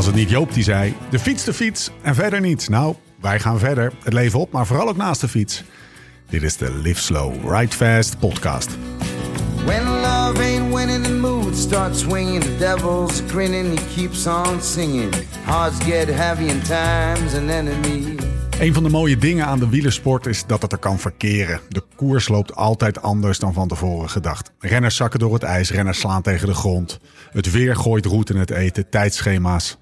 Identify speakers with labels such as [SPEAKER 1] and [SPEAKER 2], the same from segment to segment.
[SPEAKER 1] Was het niet Joop die zei: de fiets, de fiets en verder niets? Nou, wij gaan verder, het leven op, maar vooral ook naast de fiets. Dit is de Live Slow, Ride Fast podcast.
[SPEAKER 2] When love ain't winning, the mood starts swinging. The devil's grinning, he keeps on singing. Hearts get heavy and time's an enemy.
[SPEAKER 1] Een van de mooie dingen aan de wielersport is dat het er kan verkeren. De koers loopt altijd anders dan van tevoren gedacht. Renners zakken door het ijs, renners slaan tegen de grond. Het weer gooit roet in het eten, tijdschema's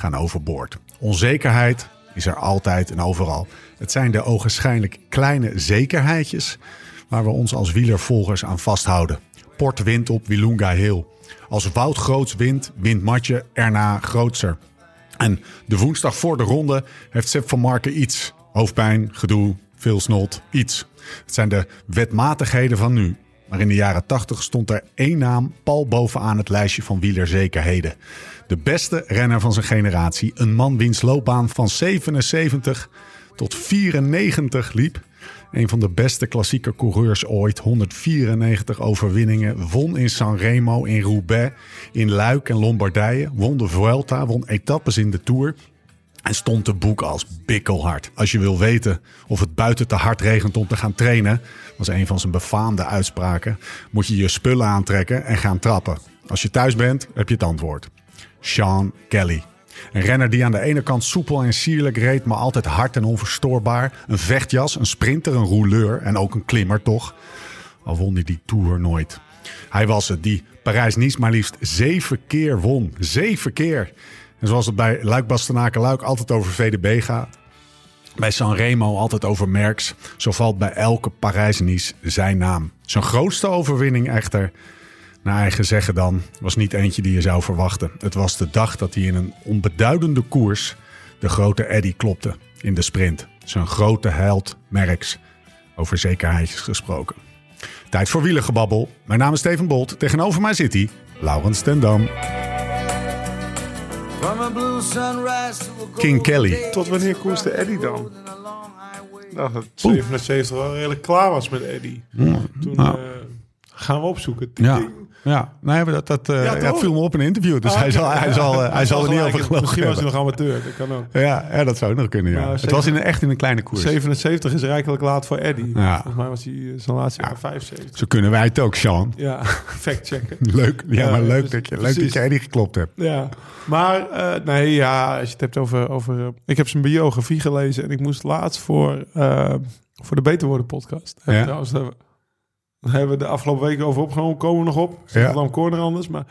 [SPEAKER 1] gaan overboord. Onzekerheid is er altijd en overal. Het zijn de ogenschijnlijk kleine zekerheidjes waar we ons als wielervolgers aan vasthouden. Port wint op Wilunga Hill. Als Wout Groots wint, wint Matje erna Grootser. En de woensdag voor de ronde heeft Sepp van Marken iets. Hoofdpijn, gedoe, veel snot, iets. Het zijn de wetmatigheden van nu. Maar in de jaren 80 stond er één naam pal bovenaan het lijstje van wielerzekerheden. De beste renner van zijn generatie. Een man wiens loopbaan van 77 tot 94 liep. Een van de beste klassieke coureurs ooit. 194 overwinningen. Won in Sanremo, in Roubaix, in Luik en Lombardije. Won de Vuelta, won etappes in de Tour. En stond te boek als bikkelhard. Als je wil weten of het buiten te hard regent om te gaan trainen, was een van zijn befaamde uitspraken, moet je je spullen aantrekken en gaan trappen. Als je thuis bent, heb je het antwoord. Sean Kelly. Een renner die aan de ene kant soepel en sierlijk reed, maar altijd hard en onverstoorbaar. Een vechtjas, een sprinter, een rouleur en ook een klimmer toch. Al won hij die Tour nooit. Hij was het die Parijs-Nice maar liefst zeven keer won. Zeven keer. En zoals het bij Luik Bastenaken Luik altijd over VDB gaat. Bij Sanremo altijd over Merckx. Zo valt bij elke Parijs-Nice zijn naam. Zijn grootste overwinning echter naar eigen zeggen dan, was niet eentje die je zou verwachten. Het was de dag dat hij in een onbeduidende koers de grote Eddy klopte in de sprint. Zijn grote held Merckx. Over zekerheidjes gesproken. Tijd voor wielengebabbel. Mijn naam is Steven Bolt. Tegenover mij zit hij, Laurens ten Dam.
[SPEAKER 2] From a blue sunrise to a golden
[SPEAKER 1] King Kelly.
[SPEAKER 3] Tot wanneer koerste Eddy dan? Nou, dat 77 wel redelijk klaar was met Eddy. Toen
[SPEAKER 1] nou.
[SPEAKER 3] eh, gaan we opzoeken.
[SPEAKER 1] Ja, ja. Nee, maar dat, dat, eh,
[SPEAKER 3] Ja,
[SPEAKER 1] het viel me op in een interview. Dus
[SPEAKER 3] Ah,
[SPEAKER 1] hij zal, hij zal, eh, hij zal er niet over geloven
[SPEAKER 3] Misschien was hij nog amateur, dat kan ook.
[SPEAKER 1] Ja, ja, dat zou nog kunnen, ja. Het was in een, echt in een kleine koers.
[SPEAKER 3] 77 is rijkelijk laat voor Eddy.
[SPEAKER 1] Ja.
[SPEAKER 3] Volgens mij was hij eh, zijn laatste jaar 75.
[SPEAKER 1] Zo kunnen wij het ook, Sean.
[SPEAKER 3] Ja, fact checken.
[SPEAKER 1] Leuk, ja, maar leuk,
[SPEAKER 3] dus-
[SPEAKER 1] dat je, leuk dat je Eddie geklopt hebt.
[SPEAKER 3] Ja, maar nee, ja, als je het hebt over... over ik heb zijn biografie gelezen en ik moest laatst voor, voor de Beter Worden podcast.
[SPEAKER 1] Ja.
[SPEAKER 3] Ja. Trouwens, daar hebben we de afgelopen weken over opgenomen, komen we nog op. Zit
[SPEAKER 1] Ja.
[SPEAKER 3] ja. corner anders, maar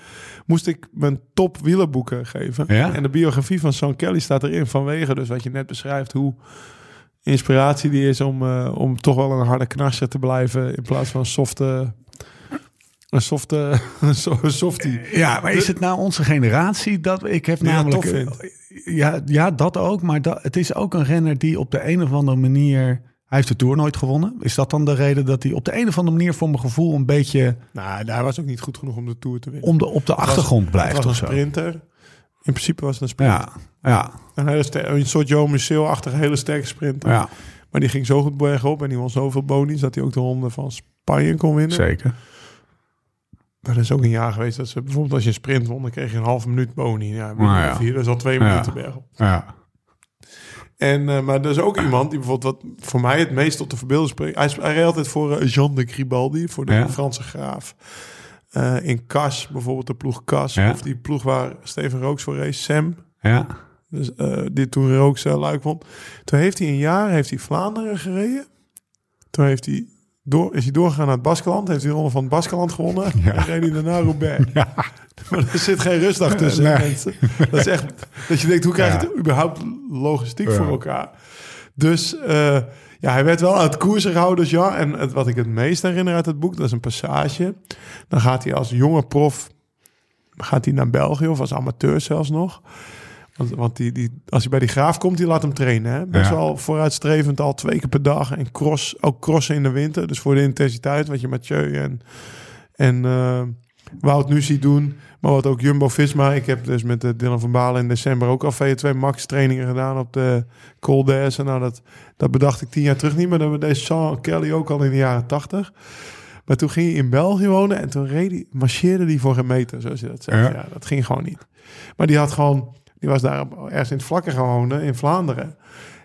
[SPEAKER 3] moest ik mijn top wielerboeken geven.
[SPEAKER 1] Ja.
[SPEAKER 3] En de biografie van Sean Kelly staat erin vanwege dus wat je net beschrijft, hoe inspiratie die is om, eh, om toch wel een harde knarser te blijven in plaats van een softe... Een softe, een so- een softie.
[SPEAKER 1] Ja, maar is het nou onze generatie dat ik heb
[SPEAKER 3] Die
[SPEAKER 1] namelijk... Ja, ja, dat ook. Maar dat, het is ook een renner die op de een of andere manier... Hij heeft de Tour nooit gewonnen. Is dat dan de reden dat hij op de een of andere manier... voor mijn gevoel een beetje
[SPEAKER 3] Nou, daar was ook niet goed genoeg om de Tour te winnen.
[SPEAKER 1] om de, op de achtergrond blijft
[SPEAKER 3] was
[SPEAKER 1] of
[SPEAKER 3] een
[SPEAKER 1] zo?
[SPEAKER 3] sprinter. In principe was het een sprinter.
[SPEAKER 1] Ja, ja,
[SPEAKER 3] Een, hele een soort Joe Michel-achtige hele sterke sprinter.
[SPEAKER 1] ja,
[SPEAKER 3] Maar die ging zo goed bergop en die won zoveel bonies... dat hij ook de ronde van Spanje kon winnen.
[SPEAKER 1] zeker.
[SPEAKER 3] Maar er is ook een jaar geweest dat ze... bijvoorbeeld als je een sprint won... dan kreeg je een halve minuut boni. Ja,
[SPEAKER 1] Nou ja.
[SPEAKER 3] vier, dat is al twee minuten bergop.
[SPEAKER 1] Ja,
[SPEAKER 3] En, eh, maar er is ook iemand die bijvoorbeeld... wat voor mij het meest tot de verbeelding spreekt. Hij, hij reed altijd voor eh, Jean de Gribaldi... voor de
[SPEAKER 1] Ja.
[SPEAKER 3] Franse graaf. Eh, in Cas, bijvoorbeeld de ploeg Cas...
[SPEAKER 1] Ja.
[SPEAKER 3] of die ploeg waar Steven Rooks voor race, Sam...
[SPEAKER 1] ja.
[SPEAKER 3] Dus dit toen Rooks Luik won. Toen heeft hij een jaar heeft hij Vlaanderen gereden. Toen heeft hij door, is hij doorgegaan naar het Baskeland. Heeft hij de ronde van het Baskeland gewonnen.
[SPEAKER 1] Ja.
[SPEAKER 3] En reed hij daarna Roubaix. Maar er zit geen rustdag tussen.
[SPEAKER 1] Nee.
[SPEAKER 3] mensen. Dat is echt dat je denkt, hoe krijg je
[SPEAKER 1] Ja.
[SPEAKER 3] het überhaupt logistiek
[SPEAKER 1] Ja.
[SPEAKER 3] voor elkaar? Dus eh, ja, hij werd wel uit koersen gehouden, dus ja. En het, wat ik het meest herinner uit het boek, dat is een passage. Dan gaat hij als jonge prof gaat hij naar België, of als amateur zelfs nog. Want, want die, die, als hij bij die graaf komt, die laat hem trainen. Hè? Best
[SPEAKER 1] Ja.
[SPEAKER 3] wel vooruitstrevend, al twee keer per dag. En cross, ook crossen in de winter. Dus voor de intensiteit, wat je Mathieu en, en eh, Wout nu ziet doen. Maar wat ook Jumbo-Visma. Ik heb dus met eh, Dylan van Balen in december ook al VO2 Max trainingen gedaan op de Col d'Aise. Nou, dat, dat bedacht ik tien jaar terug niet. Maar dat deed Sean Kelly ook al in de jaren tachtig. Maar toen ging hij in België wonen en toen reed hij, marcheerde hij voor een meter, zoals je dat zegt.
[SPEAKER 1] Ja.
[SPEAKER 3] Ja. dat ging gewoon niet. Maar die had gewoon, die was daar ergens in het vlakke gaan wonen, in Vlaanderen.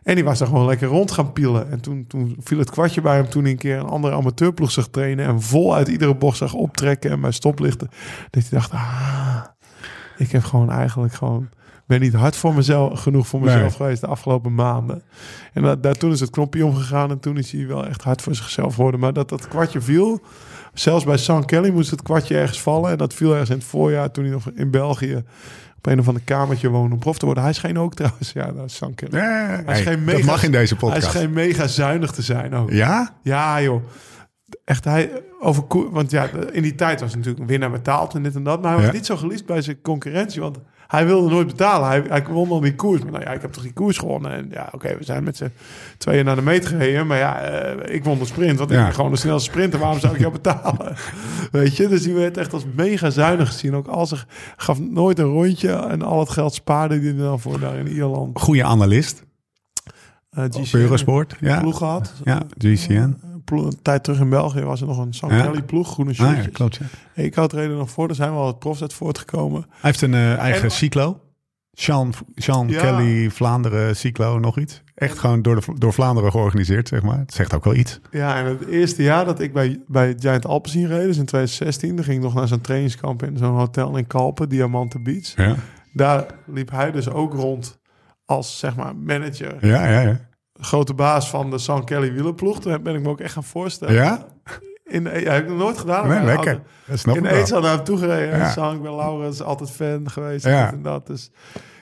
[SPEAKER 3] En die was daar gewoon lekker rond gaan pielen. En toen, toen viel het kwartje bij hem toen hij een keer een andere amateurploeg zag trainen. En vol uit iedere bocht zag optrekken en bij stoplichten. Dat hij dacht, ah, ik heb gewoon eigenlijk gewoon... ben niet hard voor mezelf genoeg voor mezelf
[SPEAKER 1] Nee.
[SPEAKER 3] geweest de afgelopen maanden. En dat, daar, toen is het knopje omgegaan en toen is hij wel echt hard voor zichzelf geworden. Maar dat dat kwartje viel, zelfs bij San Kelly moest het kwartje ergens vallen. En dat viel ergens in het voorjaar toen hij nog in België op een of ander kamertje woonde om prof te worden. Hij scheen ook trouwens, ja, dat is.
[SPEAKER 1] Ja,
[SPEAKER 3] Hij is
[SPEAKER 1] hey,
[SPEAKER 3] geen
[SPEAKER 1] dat
[SPEAKER 3] mega-
[SPEAKER 1] mag in deze
[SPEAKER 3] Hij
[SPEAKER 1] podcast.
[SPEAKER 3] is geen mega zuinig te zijn ook.
[SPEAKER 1] Ja?
[SPEAKER 3] Ja, joh. Echt, hij over Want ja, in die tijd was hij natuurlijk een winnaar betaald en dit en dat. Maar hij was
[SPEAKER 1] Ja.
[SPEAKER 3] niet zo geliefd bij zijn concurrentie. Want hij wilde nooit betalen. Hij, hij won dan die koers. Maar nou ja, ik heb toch die koers gewonnen. En ja, oké, we zijn met z'n tweeën naar de meet gereden. Maar ja, eh, ik won de sprint. Want ik ben gewoon de snelste sprinter. Waarom zou ik jou betalen? Weet je? Dus die werd echt als mega zuinig gezien. Ook als zich gaf nooit een rondje. En al het geld spaarde hij dan voor daar in Ierland.
[SPEAKER 1] Goede analist.
[SPEAKER 3] Uh,
[SPEAKER 1] Op Eurosport. Ja.
[SPEAKER 3] ploeg gehad.
[SPEAKER 1] Ja, GCN.
[SPEAKER 3] Een tijd terug in België was er nog een San
[SPEAKER 1] Ja.
[SPEAKER 3] Kelly ploeg, groene
[SPEAKER 1] Ah, ja,
[SPEAKER 3] shirtjes.
[SPEAKER 1] klopt. Ja.
[SPEAKER 3] Ik had reden nog voor, er zijn wel wat profs uit voortgekomen.
[SPEAKER 1] Hij heeft een eh, eigen
[SPEAKER 3] En-
[SPEAKER 1] cyclo. Sean, Sean
[SPEAKER 3] Ja.
[SPEAKER 1] Kelly, Vlaanderen, cyclo, nog iets. Echt gewoon door, de, door Vlaanderen georganiseerd, zeg maar. Het zegt ook wel iets.
[SPEAKER 3] Ja, en het eerste jaar dat ik bij, bij Giant Alpecin reed, dus in 2016, dan ging ik nog naar zo'n trainingskamp in zo'n hotel in Kalpen, Diamanten Beach.
[SPEAKER 1] Ja,
[SPEAKER 3] Daar liep hij dus ook rond als, zeg maar, manager,
[SPEAKER 1] ja, ja. Ja?
[SPEAKER 3] Grote baas van de San Kelly wielerploeg. Toen ben ik me ook echt gaan voorstellen.
[SPEAKER 1] ja?
[SPEAKER 3] In, ja, heb ik nog nooit gedaan.
[SPEAKER 1] Nee, lekker. Dat snap
[SPEAKER 3] in. Eetzaal naar hem toegereden.
[SPEAKER 1] Ja.
[SPEAKER 3] San, ik ben Laurens, altijd fan geweest.
[SPEAKER 1] Ja.
[SPEAKER 3] En dat. Dus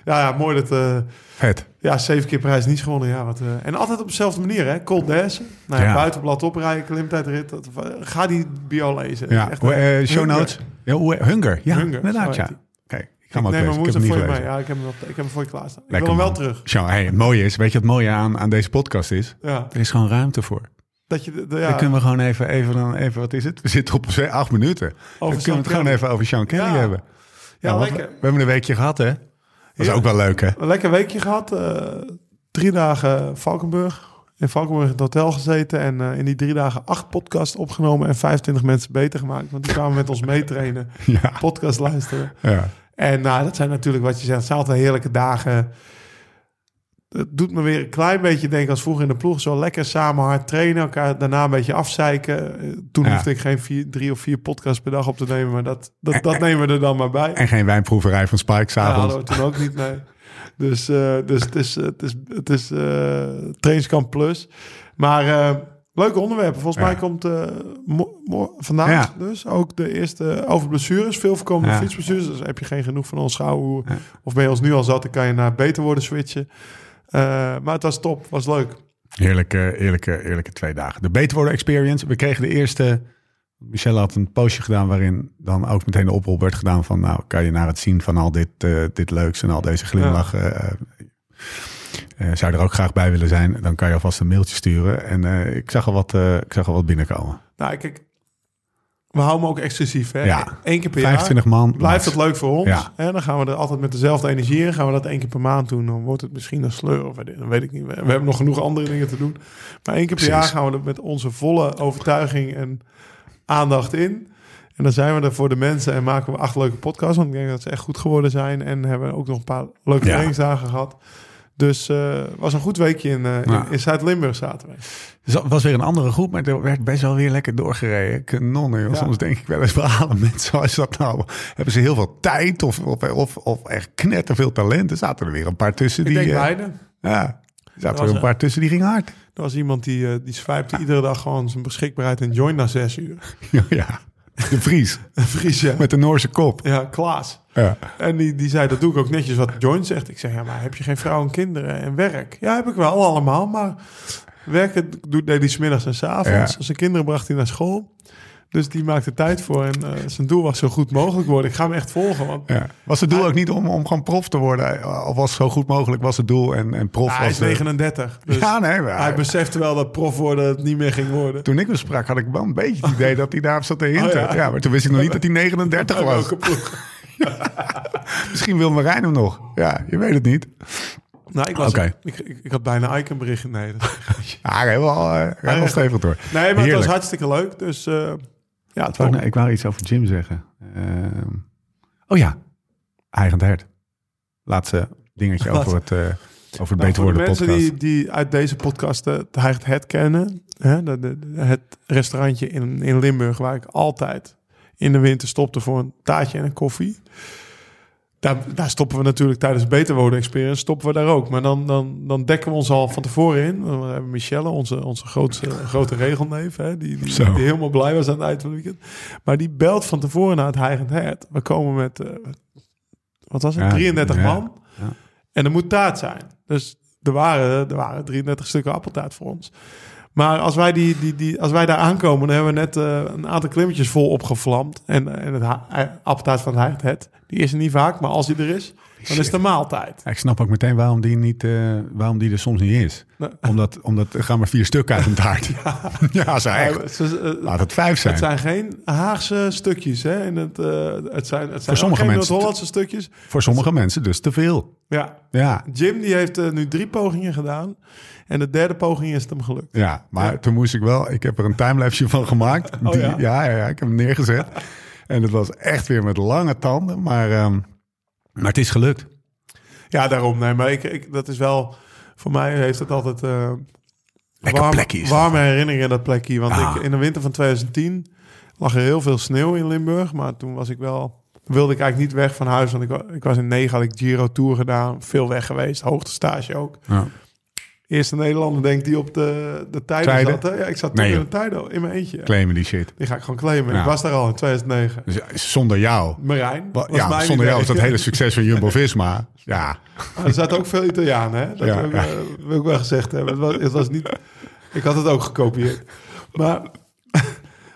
[SPEAKER 3] ja, ja, mooi dat... eh,
[SPEAKER 1] Vet.
[SPEAKER 3] Ja, zeven keer prijs niet gewonnen. Ja, wat, eh, en altijd op dezelfde manier, hè? Cold d'Aise. Nou, ja, buitenblad oprijden, klimtijdrit. Dat, ga die bio lezen.
[SPEAKER 1] Ja,
[SPEAKER 3] Echt,
[SPEAKER 1] eh,
[SPEAKER 3] eh,
[SPEAKER 1] show notes. Ja, hoe, Hunger. Ja,
[SPEAKER 3] Hunger,
[SPEAKER 1] inderdaad, ja. Ga hem
[SPEAKER 3] woensdag
[SPEAKER 1] niet
[SPEAKER 3] voor je mee. Ja, ik heb hem, ik heb hem voor je klaarstaan. Ik wil hem wel terug.
[SPEAKER 1] Sean, hey, het mooie is, weet je wat het mooie aan, aan deze podcast is?
[SPEAKER 3] Ja,
[SPEAKER 1] Er is gewoon ruimte voor.
[SPEAKER 3] dat je... de- de-
[SPEAKER 1] Dan
[SPEAKER 3] Ja,
[SPEAKER 1] kunnen we gewoon even, even, dan even, wat is het? We zitten op acht minuten. Dan kunnen we het gewoon even over Sean Kelly
[SPEAKER 3] Ja.
[SPEAKER 1] hebben.
[SPEAKER 3] ja, lekker.
[SPEAKER 1] We hebben een weekje gehad, hè? Dat is
[SPEAKER 3] Ja.
[SPEAKER 1] ook wel leuk, hè?
[SPEAKER 3] Een lekker weekje gehad. eh, drie dagen Valkenburg. In Valkenburg in het hotel gezeten. En eh, in die drie dagen acht podcasts opgenomen. En 25 mensen beter gemaakt. Want die kwamen met ons meetrainen.
[SPEAKER 1] Ja.
[SPEAKER 3] Podcast luisteren.
[SPEAKER 1] ja.
[SPEAKER 3] En nou, dat zijn natuurlijk wat je zegt. Het zijn altijd heerlijke dagen. Het doet me weer een klein beetje denken als vroeger in de ploeg. Zo lekker samen hard trainen. Elkaar daarna een beetje afzeiken. Eh, Toen
[SPEAKER 1] Ja.
[SPEAKER 3] hoefde ik geen vier, drie of vier podcasts per dag op te nemen. Maar dat, dat, dat nemen we er dan maar bij.
[SPEAKER 1] En geen wijnproeverij van Spike
[SPEAKER 3] Ja,
[SPEAKER 1] s'avonds.
[SPEAKER 3] we toen ook niet mee. Dus, eh, dus het is, het is, het is eh, trainingskamp plus. Maar eh, leuke onderwerpen. Volgens
[SPEAKER 1] Ja.
[SPEAKER 3] mij komt eh, mo- vandaag
[SPEAKER 1] Ja.
[SPEAKER 3] dus ook de eerste over blessures. Veel voorkomende
[SPEAKER 1] Ja.
[SPEAKER 3] fietsblessures. Dus heb je geen genoeg van ons.
[SPEAKER 1] Ja.
[SPEAKER 3] Of ben je ons nu al zat, dan kan je naar beter worden switchen. Eh, maar het was top, was leuk.
[SPEAKER 1] Heerlijke, eerlijke, eerlijke twee dagen. De Beter Worden Experience. We kregen de eerste... Michelle had een postje gedaan waarin dan ook meteen de oproep werd gedaan van... nou, kan je naar het zien van al dit, eh, dit leuks en al deze glimlachen... eh, zou je er ook graag bij willen zijn, dan kan je alvast een mailtje sturen. En eh, ik, zag al wat, eh, ik zag al wat binnenkomen.
[SPEAKER 3] Nou, kijk, we houden hem ook exclusief. Hè?
[SPEAKER 1] Ja.
[SPEAKER 3] Eén keer per
[SPEAKER 1] 25
[SPEAKER 3] jaar.
[SPEAKER 1] man.
[SPEAKER 3] Blijft het leuk voor ons.
[SPEAKER 1] Ja.
[SPEAKER 3] En dan gaan we er altijd met dezelfde energie in. Gaan we dat één keer per maand doen. Dan wordt het misschien een sleur. Of weet- dan weet ik niet. We hebben nog genoeg andere dingen te doen. Maar één keer per
[SPEAKER 1] Precies.
[SPEAKER 3] jaar gaan we er met onze volle overtuiging en aandacht in. En dan zijn we er voor de mensen en maken we acht leuke podcasts. Want ik denk dat ze echt goed geworden zijn. En hebben ook nog een paar leuke
[SPEAKER 1] Ja.
[SPEAKER 3] trainingsdagen gehad. Dus eh was een goed weekje in, eh,
[SPEAKER 1] Ja.
[SPEAKER 3] in, in Zuid-Limburg zaten we.
[SPEAKER 1] Was weer een andere groep, maar er werd best wel weer lekker doorgereden. Kanonnen.
[SPEAKER 3] Ja.
[SPEAKER 1] Soms denk ik wel eens verhalen mensen zoals dat nou. Hebben ze heel veel tijd of, of, of, of echt knetterveel talent? Er zaten er weer een paar tussen
[SPEAKER 3] Ik
[SPEAKER 1] die...
[SPEAKER 3] denk
[SPEAKER 1] eh,
[SPEAKER 3] beide.
[SPEAKER 1] ja, er zaten er een paar tussen die gingen hard.
[SPEAKER 3] Er was iemand die, die swipte iedere dag gewoon zijn beschikbaarheid en join na zes uur.
[SPEAKER 1] Ja, De Vries
[SPEAKER 3] Fries, ja.
[SPEAKER 1] met de Noorse kop.
[SPEAKER 3] Ja, Klaas.
[SPEAKER 1] Ja.
[SPEAKER 3] En die, die zei, dat doe ik ook netjes wat Join zegt. Ik zeg, ja, maar heb je geen vrouw en kinderen en werk? Ja, heb ik wel allemaal, maar werken doet deed hij smiddags en s avonds.
[SPEAKER 1] Ja.
[SPEAKER 3] Zijn kinderen bracht hij naar school. Dus die maakte tijd voor. En eh, zijn doel was zo goed mogelijk worden. Ik ga hem echt volgen. Want
[SPEAKER 1] Ja. Was het doel ook niet om, om gewoon prof te worden? Of was zo goed mogelijk was het doel en, en prof
[SPEAKER 3] Ah, hij
[SPEAKER 1] was
[SPEAKER 3] is
[SPEAKER 1] de-
[SPEAKER 3] 39. Dus
[SPEAKER 1] Ja, nee, maar
[SPEAKER 3] hij besefte wel dat prof worden het niet meer ging worden.
[SPEAKER 1] toen ik hem sprak had ik wel een beetje het idee dat hij daar zat te hinten.
[SPEAKER 3] Oh, ja.
[SPEAKER 1] ja. maar toen wist ik nog niet dat hij 39 was. Misschien wil Marijn hem nog. Ja, je weet het niet.
[SPEAKER 3] Nou, ik, was,
[SPEAKER 1] Oké.
[SPEAKER 3] ik, ik, ik had bijna Ike bericht. Nee, dat-
[SPEAKER 1] Ja, hij heeft wel, eh, hij wel stevig door.
[SPEAKER 3] nee maar het was hartstikke leuk. Dus eh, ja,
[SPEAKER 1] Wat wou ik, ik wou iets over Jim zeggen. Ehm, oh ja, eigen hert. Laatste dingetje over het, eh, over het
[SPEAKER 3] Nou,
[SPEAKER 1] beter worden
[SPEAKER 3] mensen
[SPEAKER 1] podcast.
[SPEAKER 3] die, die uit deze podcast eh, het Heiligt Het kennen. Hè, de, de- de- het restaurantje in, in Limburg waar ik altijd in de winter stopte voor een taartje en een koffie. Daar, daar stoppen we natuurlijk tijdens de Beter Wonen Experience, stoppen we daar ook. Maar dan, dan, dan dekken we ons al van tevoren in. Dan hebben we Michelle, onze, onze grootste, grote regelneef, hè, die, die, die helemaal blij was aan het eind van het weekend. Maar die belt van tevoren naar het Heiligend Hert. We komen met, eh, wat was het,
[SPEAKER 1] Ja,
[SPEAKER 3] 33
[SPEAKER 1] ja.
[SPEAKER 3] man.
[SPEAKER 1] Ja.
[SPEAKER 3] En er moet taart zijn. Dus er waren, er waren 33 stukken appeltaart voor ons. Maar als wij, die, die, die, als wij daar aankomen, dan hebben we net eh, een aantal klimmetjes vol opgevlamd. En, en het eh, appeltaart van het Het, die is er niet vaak. Maar als die er is, dan is een maaltijd.
[SPEAKER 1] Ja, ik snap ook meteen waarom die, niet, eh, waarom die er soms niet is.
[SPEAKER 3] Nee.
[SPEAKER 1] Omdat, omdat er gaan maar vier stukken uit een taart. ja, zo echt.
[SPEAKER 3] Eh, ze-
[SPEAKER 1] Laat het vijf zijn.
[SPEAKER 3] het zijn geen Haagse stukjes. Hè? En het, eh, het zijn, het zijn ook
[SPEAKER 1] sommige
[SPEAKER 3] geen
[SPEAKER 1] mensen-
[SPEAKER 3] Noord-Hollandse stukjes.
[SPEAKER 1] Voor sommige mensen dus te veel.
[SPEAKER 3] Ja.
[SPEAKER 1] Ja,
[SPEAKER 3] Jim die heeft nu drie pogingen gedaan. En de derde poging is het hem gelukt.
[SPEAKER 1] ja maar toen moest ik wel... Ik heb er een timelapse van gemaakt.
[SPEAKER 3] Oh,
[SPEAKER 1] Die-
[SPEAKER 3] ja?
[SPEAKER 1] ja? Ja, ja, ik heb hem neergezet. en het was echt weer met lange tanden. Maar, ehm, maar het is gelukt.
[SPEAKER 3] Ja, daarom. Nee, maar ik, ik, dat is wel... Voor mij heeft het altijd...
[SPEAKER 1] Lekker
[SPEAKER 3] warme,
[SPEAKER 1] plekje
[SPEAKER 3] warme herinneringen dat plekje. Want
[SPEAKER 1] Ah.
[SPEAKER 3] ik, in de winter van 2010 lag er heel veel sneeuw in Limburg. Maar toen was ik wel... Wilde ik eigenlijk niet weg van huis. Want ik, ik was in negen, had ik Giro Tour gedaan. Veel weg geweest. Hoogtestage ook.
[SPEAKER 1] Ja.
[SPEAKER 3] Eerste Nederlander denk die op de, de tijden,
[SPEAKER 1] Tijden?
[SPEAKER 3] zat. Hè? Ja, ik zat toen
[SPEAKER 1] Nee,
[SPEAKER 3] in de tijden in mijn eentje.
[SPEAKER 1] Claimen die shit.
[SPEAKER 3] Die ga ik gewoon claimen.
[SPEAKER 1] Ja.
[SPEAKER 3] Ik was daar al in 2009.
[SPEAKER 1] Dus zonder jou...
[SPEAKER 3] Marijn.
[SPEAKER 1] Wa-
[SPEAKER 3] was
[SPEAKER 1] Ja,
[SPEAKER 3] mijn
[SPEAKER 1] zonder jou is dat hele succes van Jumbo-Visma. Ja,
[SPEAKER 3] Maar er zaten ook veel Italianen, hè? Dat
[SPEAKER 1] Ja,
[SPEAKER 3] wil, ik,
[SPEAKER 1] ja.
[SPEAKER 3] eh, wil ik wel gezegd hebben. Het was, het was niet... Ik had het ook gekopieerd. Maar,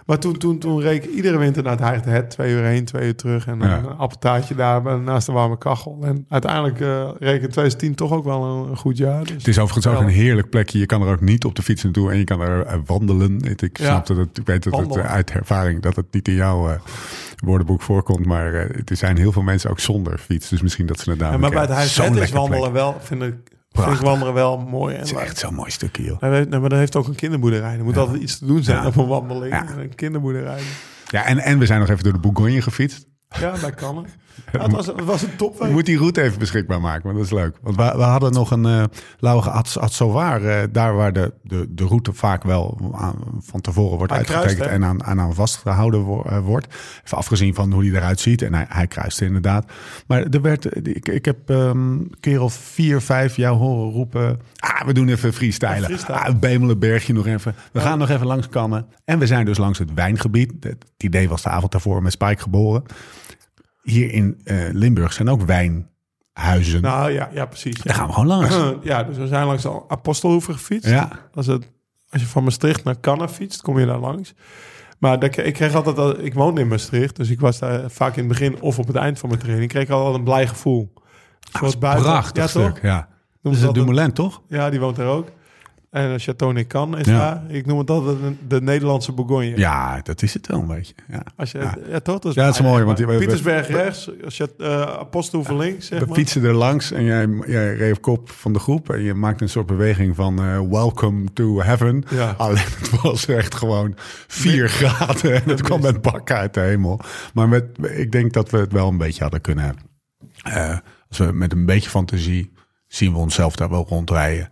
[SPEAKER 3] maar toen, toen, toen reed ik iedere winter naar het Het. Twee uur heen, twee uur terug. En
[SPEAKER 1] Ja.
[SPEAKER 3] een appeltaartje daar naast de warme kachel. En uiteindelijk eh reed ik in 2010 toch ook wel een, een goed jaar. Dus,
[SPEAKER 1] het is overigens ook een heerlijk plekje. Je kan er ook niet op de fiets naartoe en je kan er eh, wandelen. Ik
[SPEAKER 3] Ja.
[SPEAKER 1] snap dat het, ik weet dat het eh, uit ervaring dat het niet in jouw eh, woordenboek voorkomt. Maar eh, er zijn heel veel mensen ook zonder fiets. Dus misschien dat ze het daar
[SPEAKER 3] Ja, maar bij het
[SPEAKER 1] Zo'n
[SPEAKER 3] Het is wandelen
[SPEAKER 1] plek.
[SPEAKER 3] wel, vind ik, vind ik
[SPEAKER 1] Prachtig.
[SPEAKER 3] wandelen wel mooi. En
[SPEAKER 1] Het is
[SPEAKER 3] leuk.
[SPEAKER 1] echt zo'n mooi stukje, joh.
[SPEAKER 3] Nee, maar dat heeft ook een kinderboerderij. Er moet altijd iets te doen zijn op een wandeling.
[SPEAKER 1] Ja.
[SPEAKER 3] Een kinderboerderij.
[SPEAKER 1] Ja, en, en we zijn nog even door de Bourgogne gefietst.
[SPEAKER 3] Ja, dat kan. het. Ja, het, was, het was een
[SPEAKER 1] Je
[SPEAKER 3] topweek.
[SPEAKER 1] moet die route even beschikbaar maken, want dat is leuk. Want we, we hadden nog een uh, Lauge Atsovar, uh, daar waar de, de, de route vaak wel aan, van tevoren wordt uitgetekend
[SPEAKER 3] hè?
[SPEAKER 1] en aan, aan, aan vastgehouden wo- uh, wordt. Even afgezien van hoe die eruit ziet. En hij, hij kruiste inderdaad. Maar er werd, ik, ik heb um, een keer of vier, vijf jou horen roepen. Ah, we doen even freestylen.
[SPEAKER 3] Ja, freestyle.
[SPEAKER 1] Ah, Bemelenbergje nog even. We gaan nog even langs Kammen. En we zijn dus langs het wijngebied. Het idee was de avond daarvoor met Spike geboren. Hier in uh, Limburg zijn ook wijnhuizen.
[SPEAKER 3] Nou ja, ja precies.
[SPEAKER 1] Daar gaan we gewoon langs.
[SPEAKER 3] Ja, dus we zijn langs de Apostelhoeven gefietst.
[SPEAKER 1] Ja.
[SPEAKER 3] Als, het, als je van Maastricht naar Cannes fietst, kom je daar langs. Maar dat, ik kreeg altijd, al- ik woonde in Maastricht, dus ik was daar vaak in het begin of op het eind van mijn training. Ik kreeg altijd een blij gevoel. Zoals buiten.
[SPEAKER 1] Prachtig
[SPEAKER 3] ja,
[SPEAKER 1] stuk,
[SPEAKER 3] toch?
[SPEAKER 1] ja. Dat is het Dumoulin, toch?
[SPEAKER 3] Ja, die woont daar ook. En uh, Château Necan is
[SPEAKER 1] Ja.
[SPEAKER 3] daar. Ik noem het altijd de, de Nederlandse Bourgogne.
[SPEAKER 1] Ja, dat is het wel een beetje. Ja.
[SPEAKER 3] Als je,
[SPEAKER 1] Ja.
[SPEAKER 3] ja. toch? Dat
[SPEAKER 1] Ja, dat is mooi, want
[SPEAKER 3] Pietersberg rechts, Chat- eh Apostelhoeven links, zeg
[SPEAKER 1] We
[SPEAKER 3] maar.
[SPEAKER 1] fietsen er langs en jij, jij reed op kop van de groep. En je maakt een soort beweging van eh, welcome to heaven.
[SPEAKER 3] Ja.
[SPEAKER 1] Alleen het was echt gewoon 4 graden. En het kwam met bakken uit de hemel. Maar met, ik denk dat we het wel een beetje hadden kunnen hebben. Eh, als we met een beetje fantasie zien we onszelf daar wel rondrijden.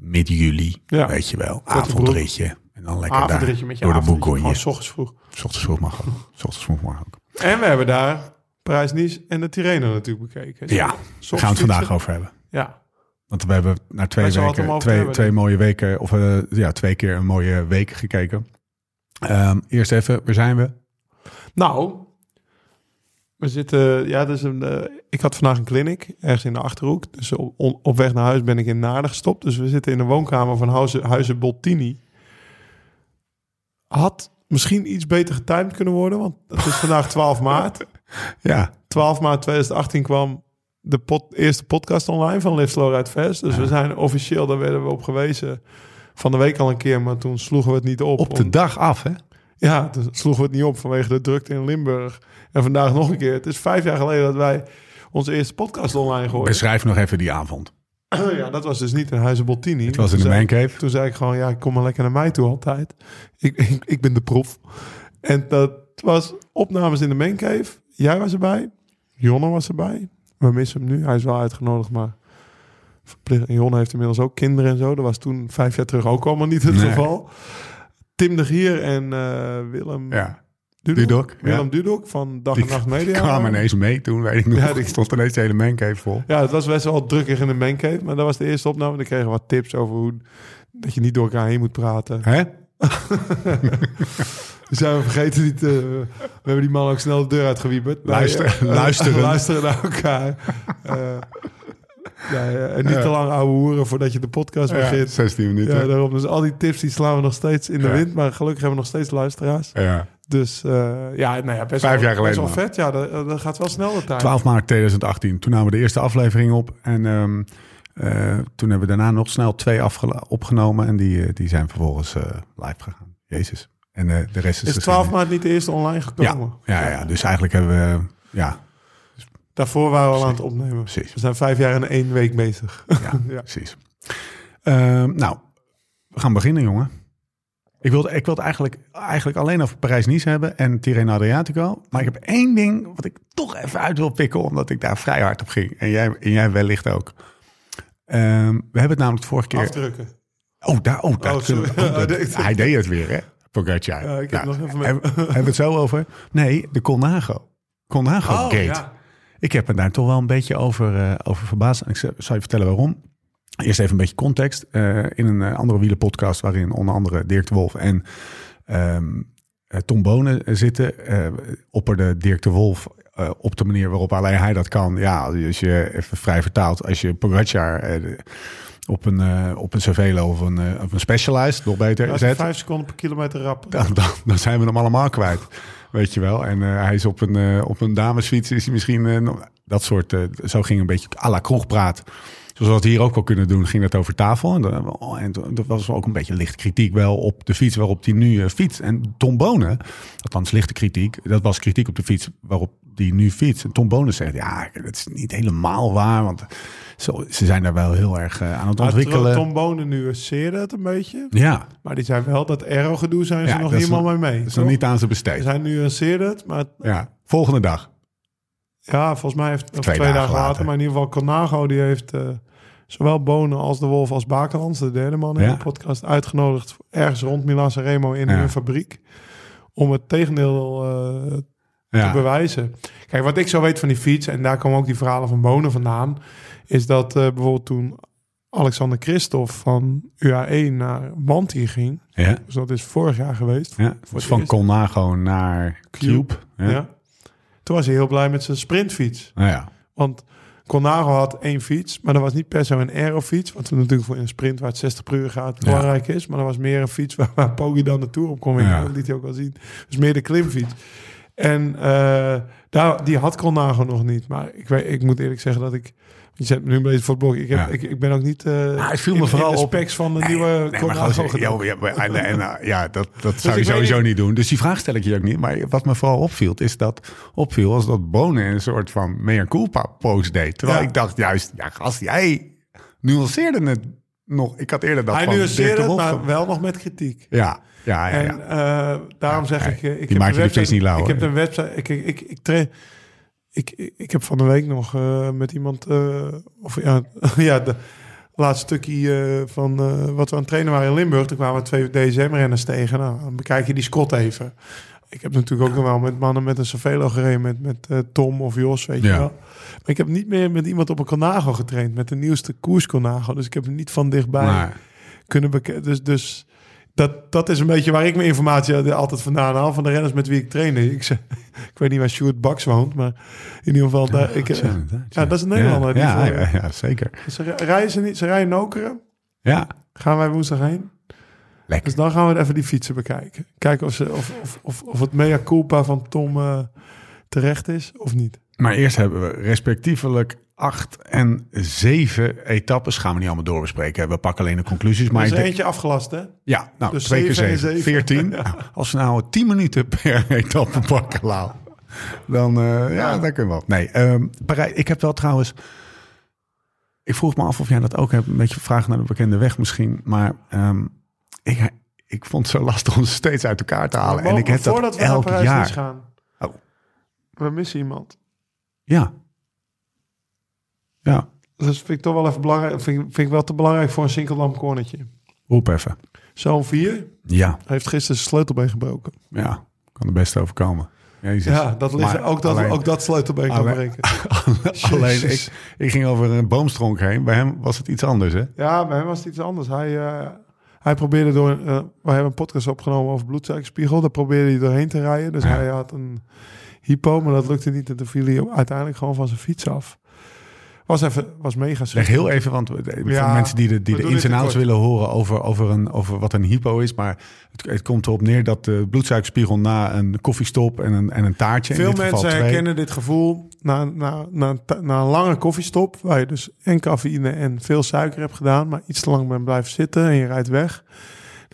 [SPEAKER 1] Midden juli,
[SPEAKER 3] Ja.
[SPEAKER 1] weet je wel. Avondritje. En dan lekker daar
[SPEAKER 3] Avondritje met je
[SPEAKER 1] door de Bourgogne.
[SPEAKER 3] Gewoon 's ochtends vroeg.
[SPEAKER 1] S ochtends vroeg mag ook. S ochtends vroeg mag ook.
[SPEAKER 3] En we hebben daar Parijs-Nice en de Tirreno natuurlijk bekeken. Dus
[SPEAKER 1] Ja, daar gaan we het vandaag over hebben.
[SPEAKER 3] Ja,
[SPEAKER 1] Want we hebben na twee
[SPEAKER 3] Wij
[SPEAKER 1] weken, twee,
[SPEAKER 3] hebben,
[SPEAKER 1] twee mooie weken, of eh, ja, twee keer een mooie week gekeken. Ehm, eerst even, waar zijn we?
[SPEAKER 3] nou, we zitten, ja, dus een, eh, ik had vandaag een clinic ergens in de Achterhoek. Dus op, weg naar huis ben ik in Naarden gestopt. Dus we zitten in de woonkamer van Huizen, Huizen Bottini. Had misschien iets beter getimed kunnen worden. Want het is vandaag 12 maart.
[SPEAKER 1] Ja,
[SPEAKER 3] 12 maart 2018 kwam de pod- eerste podcast online van Live Slow Ride Fast. Dus we zijn officieel, daar werden we op gewezen van de week al een keer. Maar toen sloegen we het niet op.
[SPEAKER 1] op de
[SPEAKER 3] Om-
[SPEAKER 1] dag af, hè?
[SPEAKER 3] Ja, toen sloegen we het niet op vanwege de drukte in Limburg. En vandaag nog een keer. Het is vijf jaar geleden dat wij onze eerste podcast online gooiden.
[SPEAKER 1] Beschrijf nog even die avond.
[SPEAKER 3] ja, dat was dus niet in Huizen Bottini.
[SPEAKER 1] Het was in de mancave.
[SPEAKER 3] Toen zei ik gewoon, ja, kom maar lekker naar mij toe altijd. Ik, ik, ik ben de prof. En dat was opnames in de mancave. Jij was erbij. Jonne was erbij. We missen hem nu. Hij is wel uitgenodigd, maar... verplicht- en Jonne heeft inmiddels ook kinderen en zo. Dat was toen vijf jaar terug ook allemaal niet het
[SPEAKER 1] Nee.
[SPEAKER 3] geval. Tim de Gier en eh, Willem
[SPEAKER 1] Ja,
[SPEAKER 3] Dudok.
[SPEAKER 1] Dudok, ja.
[SPEAKER 3] Willem Dudok van Dag
[SPEAKER 1] die
[SPEAKER 3] en Nacht Media.
[SPEAKER 1] kwamen ineens mee toen, weet ik nog.
[SPEAKER 3] Ja,
[SPEAKER 1] Ja,
[SPEAKER 3] die-
[SPEAKER 1] die stond ineens de hele mancave vol.
[SPEAKER 3] Ja, het was best wel drukker in de mancave. Maar dat was de eerste opname. Dan kregen we wat tips over hoe... Dat je niet door elkaar heen moet praten.
[SPEAKER 1] Hè?
[SPEAKER 3] We zijn we vergeten niet. eh, we hebben die man ook snel de deur uitgewieberd. Nee,
[SPEAKER 1] Luister-
[SPEAKER 3] eh,
[SPEAKER 1] luisteren.
[SPEAKER 3] luisteren naar elkaar. Eh, ja, ja, en niet
[SPEAKER 1] Ja.
[SPEAKER 3] te lang ouwe hoeren voordat je de podcast
[SPEAKER 1] Ja,
[SPEAKER 3] begint.
[SPEAKER 1] 16 minuten.
[SPEAKER 3] Ja, daarom. Dus al die tips die slaan we nog steeds in de
[SPEAKER 1] Ja.
[SPEAKER 3] wind. Maar gelukkig hebben we nog steeds luisteraars.
[SPEAKER 1] Ja.
[SPEAKER 3] Dus eh, ja, nou ja, best
[SPEAKER 1] Vijf
[SPEAKER 3] wel,
[SPEAKER 1] jaar
[SPEAKER 3] best
[SPEAKER 1] geleden,
[SPEAKER 3] wel vet. Ja, dat, dat gaat wel snel de tijd.
[SPEAKER 1] 12 maart 2018. Toen namen we de eerste aflevering op. En ehm, eh, toen hebben we daarna nog snel twee opgenomen. En die, eh, die zijn vervolgens eh, live gegaan. Jezus. En eh, de rest is...
[SPEAKER 3] Is
[SPEAKER 1] geschiedenis.
[SPEAKER 3] 12 maart niet de eerste online
[SPEAKER 1] Ja,
[SPEAKER 3] gekomen?
[SPEAKER 1] ja, ja, dus eigenlijk hebben we... Ja,
[SPEAKER 3] Daarvoor waren we al aan het opnemen.
[SPEAKER 1] precies.
[SPEAKER 3] We zijn vijf jaar en één week bezig.
[SPEAKER 1] Ja,
[SPEAKER 3] Ja.
[SPEAKER 1] precies. Ehm, nou, we gaan beginnen, jongen. Ik wilde, ik wilde eigenlijk, eigenlijk alleen over Parijs-Nice hebben en Tirreno Adriatico. Maar ik heb één ding wat ik toch even uit wil pikken, omdat ik daar vrij hard op ging. En jij, en jij wellicht ook. Ehm, we hebben het namelijk de vorige keer...
[SPEAKER 3] Afdrukken.
[SPEAKER 1] Oh, daar, oh, daar
[SPEAKER 3] Oh,
[SPEAKER 1] we- oh, dat- hij deed het weer, hè? Pogacar.
[SPEAKER 3] Ja, ik heb nog even met-
[SPEAKER 1] hebben, hebben we het zo over? Nee, de Colnago. Colnago
[SPEAKER 3] Oh,
[SPEAKER 1] Gate.
[SPEAKER 3] ja.
[SPEAKER 1] Ik heb me daar toch wel een beetje over, eh, over verbaasd. En ik zal je vertellen waarom. Eerst even een beetje context. Eh, in een eh, andere wielenpodcast waarin onder andere Dirk de Wolf en ehm, eh, Tom Bonen zitten, opperde Dirk de Wolf op de manier waarop alleen hij dat kan. Ja, als je even vrij vertaalt, als je Pogacar op een, eh, op een Cervelo of een, eh, of een Specialized, nog beter, zet,
[SPEAKER 3] vijf seconden per kilometer rap.
[SPEAKER 1] dan, dan, dan zijn we hem allemaal kwijt. Weet je wel. En eh, hij is op een, op een damesfiets. Is hij misschien dat soort. zo ging een beetje à la kroegpraat. Zoals we het hier ook wel kunnen doen, ging dat over tafel. En, en dat was ook een beetje lichte kritiek wel op de fiets waarop hij nu eh, fietst. En Tom Bonen, althans lichte kritiek, dat was kritiek op de fiets waarop die nu fietst. En Tom Bonen zegt, ja, dat is niet helemaal waar, want zo, ze zijn daar wel heel erg eh, aan het
[SPEAKER 3] Maar
[SPEAKER 1] ontwikkelen.
[SPEAKER 3] Tom Bonen nuanceerde het een beetje.
[SPEAKER 1] Ja,
[SPEAKER 3] Maar die zijn wel dat aero-gedoe zijn ze
[SPEAKER 1] Ja,
[SPEAKER 3] nog helemaal mee mee.
[SPEAKER 1] dat is nog niet aan ze
[SPEAKER 3] Ze
[SPEAKER 1] besteed.
[SPEAKER 3] zijn nuanceerde het, maar
[SPEAKER 1] Ja, volgende dag.
[SPEAKER 3] Ja, volgens mij heeft of
[SPEAKER 1] Twee
[SPEAKER 3] twee,
[SPEAKER 1] dagen
[SPEAKER 3] dagen later,
[SPEAKER 1] later.
[SPEAKER 3] maar in ieder geval Conago, die heeft eh, zowel Bonen als de Wolf als Bakerlands, de derde man in
[SPEAKER 1] Ja.
[SPEAKER 3] de podcast, uitgenodigd ergens rond Milan Remo in
[SPEAKER 1] Ja.
[SPEAKER 3] hun fabriek. Om het tegendeel eh, te bewijzen. Kijk, wat ik zo weet van die fiets, en daar komen ook die verhalen van Bonen vandaan, is dat eh, bijvoorbeeld toen Alexander Christophe van UAE naar Manti ging,
[SPEAKER 1] ja.
[SPEAKER 3] dus dat is vorig jaar geweest,
[SPEAKER 1] Ja, dus
[SPEAKER 3] het
[SPEAKER 1] van. Colnago naar Cube.
[SPEAKER 3] ja.
[SPEAKER 1] Ja.
[SPEAKER 3] Toen was hij heel blij met zijn sprintfiets.
[SPEAKER 1] Nou ja.
[SPEAKER 3] Want Colnago had één fiets, maar dat was niet per se een aerofiets, wat natuurlijk voor een sprint waar het 60 per uur gaat belangrijk is, maar dat was meer een fiets waar, waar Poggi dan de Tour op kon winnen.
[SPEAKER 1] Ja.
[SPEAKER 3] Dat liet hij ook wel zien. Dus meer de klimfiets. En eh, daar, die had Colnago nog niet. Maar ik, weet, ik moet eerlijk zeggen dat ik... Je zet me nu een beetje voor het blok. Ik, heb,
[SPEAKER 1] Ja.
[SPEAKER 3] ik, ik ben ook niet
[SPEAKER 1] Nou, het viel me
[SPEAKER 3] in-
[SPEAKER 1] vooral
[SPEAKER 3] in de
[SPEAKER 1] op-
[SPEAKER 3] specs van de nieuwe
[SPEAKER 1] Nee, maar ja, maar- en, en, eh, ja, dat, dat zou je sowieso
[SPEAKER 3] niet-
[SPEAKER 1] niet doen. Dus die vraag stel ik je ook niet. Maar wat me vooral opviel, is dat opviel als dat Bonen een soort van meer culpa post deed. Terwijl
[SPEAKER 3] Ja.
[SPEAKER 1] ik dacht juist, ja gast, jij nuanceerde het nog. Ik had eerder dat
[SPEAKER 3] Hij
[SPEAKER 1] van
[SPEAKER 3] nuanceerde het, maar wel nog met kritiek.
[SPEAKER 1] Ja, ja, ja. ja.
[SPEAKER 3] En eh, daarom zeg
[SPEAKER 1] Ja,
[SPEAKER 3] ik... ik
[SPEAKER 1] die
[SPEAKER 3] heb
[SPEAKER 1] maakt
[SPEAKER 3] een
[SPEAKER 1] je
[SPEAKER 3] website-
[SPEAKER 1] niet lauw,
[SPEAKER 3] Ik heb een website... Ik, ik, ik, ik, ik, ik, heb van de week nog eh, met iemand... eh, of ja, ja de laatste stukje eh, van wat we aan het trainen waren in Limburg. Toen kwamen twee DSM-renners tegen. Nou, dan bekijk je die Scott even. Ik heb natuurlijk ook nog wel met mannen met een Cervelo gereden. Met, met Tom of Jos, weet je
[SPEAKER 1] Ja.
[SPEAKER 3] wel. Maar ik heb niet meer met iemand op een Colnago getraind. Met de nieuwste koers Colnago. Dus ik heb hem niet van dichtbij
[SPEAKER 1] Maar,
[SPEAKER 3] kunnen bekijken. Dus, dus dat, dat is een beetje waar ik mijn informatie altijd vandaan haal. Van de renners met wie ik trainde. Ik, ik weet niet waar Stuart Baks woont, maar in ieder geval... Daar, ik,
[SPEAKER 1] ja, inderdaad,
[SPEAKER 3] ja, dat is een Nederlander,
[SPEAKER 1] Ja, ja, ja, ja, zeker.
[SPEAKER 3] ze ri- rijden ze niet, ze rijden Nokeren.
[SPEAKER 1] Ja,
[SPEAKER 3] Gaan wij woensdag heen.
[SPEAKER 1] Lekker.
[SPEAKER 3] Dus dan gaan we even die fietsen bekijken. Kijken of, ze, of, of, of, of het mea culpa van Tom eh, terecht is of niet.
[SPEAKER 1] Maar eerst hebben we respectievelijk acht en zeven etappes. Gaan we niet allemaal doorbespreken. We pakken alleen de conclusies.
[SPEAKER 3] Maar er is
[SPEAKER 1] denk-
[SPEAKER 3] eentje afgelast, hè?
[SPEAKER 1] ja, nou,
[SPEAKER 3] Dus
[SPEAKER 1] twee keer
[SPEAKER 3] zeven en
[SPEAKER 1] zeven. Veertien.
[SPEAKER 3] Ja.
[SPEAKER 1] Nou, als we nou tien minuten per etappe pakken, Lau. Dan, eh, ja, dat kunnen we wel. Nee, ehm ik heb wel trouwens... Ik vroeg me af of jij dat ook hebt. Een beetje vragen naar de bekende weg misschien. Maar ehm, ik, ik vond het zo lastig om ze steeds uit elkaar te halen. En ik heb dat
[SPEAKER 3] Voordat we naar
[SPEAKER 1] elk jaar.
[SPEAKER 3] gaan.
[SPEAKER 1] Oh.
[SPEAKER 3] We missen iemand.
[SPEAKER 1] Ja. Ja,
[SPEAKER 3] Dus vind ik toch wel even belangrijk. Vind, ik- vind ik wel te belangrijk voor een sinkeldam cornertje.
[SPEAKER 1] roep even.
[SPEAKER 3] Zo'n 4
[SPEAKER 1] Ja,
[SPEAKER 3] heeft gisteren zijn sleutelbeen gebroken.
[SPEAKER 1] ja. Kan er best overkomen. Jezus.
[SPEAKER 3] Ja, dat
[SPEAKER 1] Maar
[SPEAKER 3] ook, dat,
[SPEAKER 1] alleen-
[SPEAKER 3] ook dat sleutelbeen kan breken.
[SPEAKER 1] Alleen, ik, ik ging over een boomstronk heen. Bij hem was het iets anders, hè?
[SPEAKER 3] Ja, bij hem was het iets anders. Hij, eh, hij probeerde door... eh, we hebben een podcast opgenomen over bloedsuikerspiegel. Daar probeerde hij doorheen te rijden. Dus
[SPEAKER 1] Ja.
[SPEAKER 3] hij had een hypo, maar dat lukte niet. En toen viel hij uiteindelijk gewoon van zijn fiets af. Was, even, was mega schrik.
[SPEAKER 1] heel even, want we- voor
[SPEAKER 3] Ja,
[SPEAKER 1] mensen die de, die de ins en outs willen horen over, over, een, over wat een hypo is. Maar het, het komt erop neer dat de bloedsuikerspiegel na een koffiestop en een, en een taartje. in
[SPEAKER 3] Veel
[SPEAKER 1] dit geval
[SPEAKER 3] mensen
[SPEAKER 1] twee,
[SPEAKER 3] herkennen dit gevoel na, na, na, na een lange koffiestop, waar je dus en cafeïne en veel suiker hebt gedaan, maar iets te lang bent blijven zitten en je rijdt weg.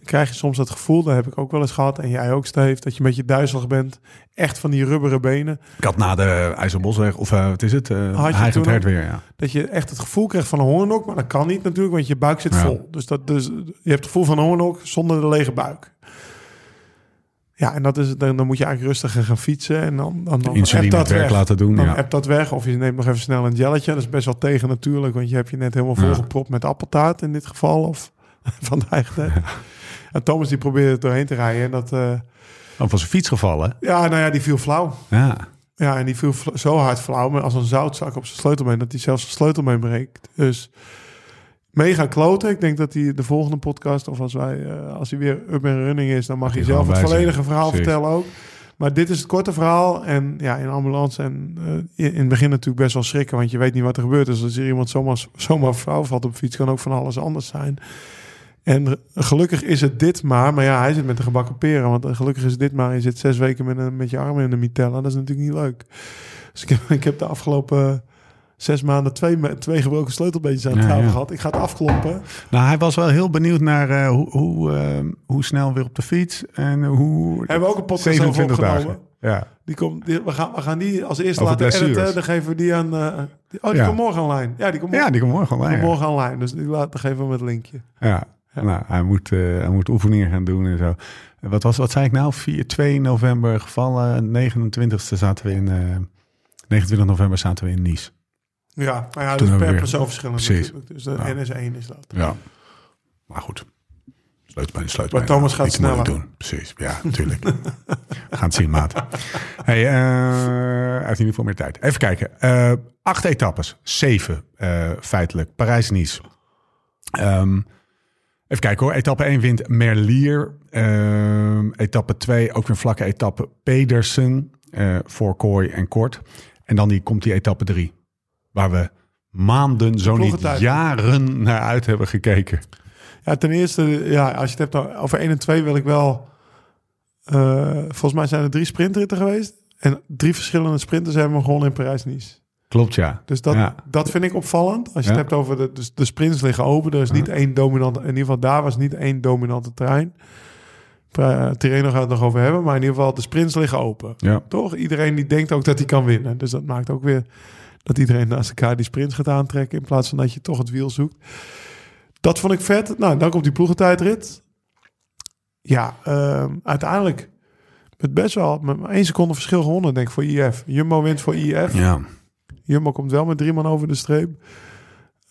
[SPEAKER 3] Krijg je soms dat gevoel, dat heb ik ook wel eens gehad, en jij ook, Steve, dat je een beetje duizelig bent. Echt van die rubberen benen.
[SPEAKER 1] Ik had na de IJzerbosweg, of eh, wat is het? Uh,
[SPEAKER 3] Had je toen
[SPEAKER 1] weer, ja.
[SPEAKER 3] Dat je echt het gevoel krijgt van een hongernok, maar dat kan niet natuurlijk, want je buik zit
[SPEAKER 1] Ja.
[SPEAKER 3] vol. Dus, dat, dus je hebt het gevoel van een hongernok zonder de lege buik. Ja, en dat is, dan, dan moet je eigenlijk rustiger gaan fietsen. En dan, dan,
[SPEAKER 1] Insuline
[SPEAKER 3] dat
[SPEAKER 1] werk
[SPEAKER 3] weg.
[SPEAKER 1] laten doen,
[SPEAKER 3] Dan
[SPEAKER 1] ja.
[SPEAKER 3] dat weg. Of je neemt nog even snel een jelletje. Dat is best wel tegen natuurlijk. Want je hebt je net helemaal
[SPEAKER 1] Ja.
[SPEAKER 3] volgepropt met appeltaart in dit geval. Of van de eigen. En Thomas die probeerde er doorheen te rijden. En dat, eh,
[SPEAKER 1] Of was een fiets gevallen.
[SPEAKER 3] ja, nou ja, die viel flauw.
[SPEAKER 1] Ja.
[SPEAKER 3] Ja, en die viel zo hard flauw, maar als een zoutzak op zijn sleutelbeen, dat hij zelfs zijn sleutelbeen breekt. Dus mega kloten. Ik denk dat hij de volgende podcast, of als, wij, eh, als hij weer up en running is, dan mag hij zelf het
[SPEAKER 1] zijn.
[SPEAKER 3] volledige verhaal vertellen ook. Maar dit is het korte verhaal. En ja, in ambulance en eh, in het begin natuurlijk best wel schrikken, want je weet niet wat er gebeurt. Dus als er iemand zomaar, zomaar flauw valt op fiets, kan ook van alles anders zijn. En gelukkig is het dit maar. Maar ja, hij zit met de gebakken peren. Want gelukkig is het dit maar. Je zit zes weken met, een, met je armen in de mitella. Dat is natuurlijk niet leuk. Dus ik heb, ik heb de afgelopen zes maanden twee, twee gebroken sleutelbeentjes aan het
[SPEAKER 1] Ja, ja.
[SPEAKER 3] gehad. Ik ga het afkloppen.
[SPEAKER 1] Nou, hij was wel heel benieuwd naar eh, hoe, hoe, eh, hoe snel weer op de fiets. En hoe...
[SPEAKER 3] Hebben we ook een podcast over
[SPEAKER 1] 27
[SPEAKER 3] opgenomen.
[SPEAKER 1] dagen. Ja.
[SPEAKER 3] Die komt, die- we, gaan, we gaan die als eerste
[SPEAKER 1] Over
[SPEAKER 3] laten editen. Dan geven we die aan... eh, die- oh, die
[SPEAKER 1] Ja.
[SPEAKER 3] komt morgen online. Ja, die komt
[SPEAKER 1] ja,
[SPEAKER 3] morgen,
[SPEAKER 1] die komt morgen
[SPEAKER 3] die
[SPEAKER 1] online.
[SPEAKER 3] komt
[SPEAKER 1] Ja.
[SPEAKER 3] morgen online. Dus die laten geven we met een linkje.
[SPEAKER 1] Ja. Nou, hij moet, eh, hij moet oefeningen gaan doen en zo. Wat, was, wat zei ik nou? 4, 2 november gevallen. 29e zaten we in... eh 29 november zaten we in Nice.
[SPEAKER 3] Ja, maar ja,
[SPEAKER 1] Toen
[SPEAKER 3] is
[SPEAKER 1] hebben we
[SPEAKER 3] per
[SPEAKER 1] weer-
[SPEAKER 3] persoon verschillend
[SPEAKER 1] Precies.
[SPEAKER 3] natuurlijk. Dus de
[SPEAKER 1] Ja.
[SPEAKER 3] NS1 is dat.
[SPEAKER 1] Ja. Maar goed. Sleutelbeen, sleutelbeen.
[SPEAKER 3] Maar Thomas gaat
[SPEAKER 1] Iets moeilijk
[SPEAKER 3] sneller.
[SPEAKER 1] doen. Precies, ja, natuurlijk. We gaan het zien, maat. Hey, eh, hij heeft in ieder geval meer tijd. Even kijken. Eh, acht etappes. Zeven, eh, feitelijk. Parijs-Nice. Ehm, even kijken hoor. Etappe 1 wint Merlier. Ehm, etappe 2, ook weer vlakke etappe. Pedersen eh, voor Kooi en Kort. En dan die, komt die etappe 3. Waar we maanden, zo niet jaren naar uit hebben gekeken.
[SPEAKER 3] Ja, ten eerste, ja, als je het hebt over 1 en 2 wil ik wel... eh, volgens mij zijn er drie sprintritten geweest. En drie verschillende sprinters hebben we gewonnen in Parijs-Nice.
[SPEAKER 1] Klopt, ja.
[SPEAKER 3] Dus dat,
[SPEAKER 1] Ja.
[SPEAKER 3] dat vind ik opvallend. Als je
[SPEAKER 1] Ja.
[SPEAKER 3] het hebt over de, dus de sprints liggen open. Er is niet één dominante... In ieder geval daar was niet één dominante trein. Uh, Tireno gaat het nog over hebben. Maar in ieder geval, de sprints liggen open.
[SPEAKER 1] Ja.
[SPEAKER 3] Toch? Iedereen die denkt ook dat hij kan winnen. Dus dat maakt ook weer dat iedereen naast elkaar die sprints gaat aantrekken. In plaats van dat je toch het wiel zoekt. Dat vond ik vet. Nou, dan komt die ploegentijdrit. Ja, ehm, uiteindelijk met best wel met één seconde verschil gewonnen, denk ik, voor IF. Jumbo wint voor IF.
[SPEAKER 1] Ja.
[SPEAKER 3] Jumbo komt wel met drie man over de streep.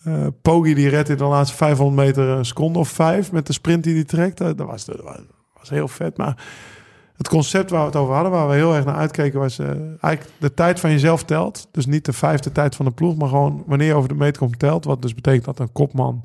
[SPEAKER 3] Eh Poggi die redt in de laatste 500 meter een seconde of vijf met de sprint die hij trekt. Dat was, dat was heel vet. Maar het concept waar we het over hadden, waar we heel erg naar uitkeken, was eh, eigenlijk de tijd van jezelf telt. Dus niet de vijfde tijd van de ploeg, maar gewoon wanneer je over de meet komt telt. Wat dus betekent dat een kopman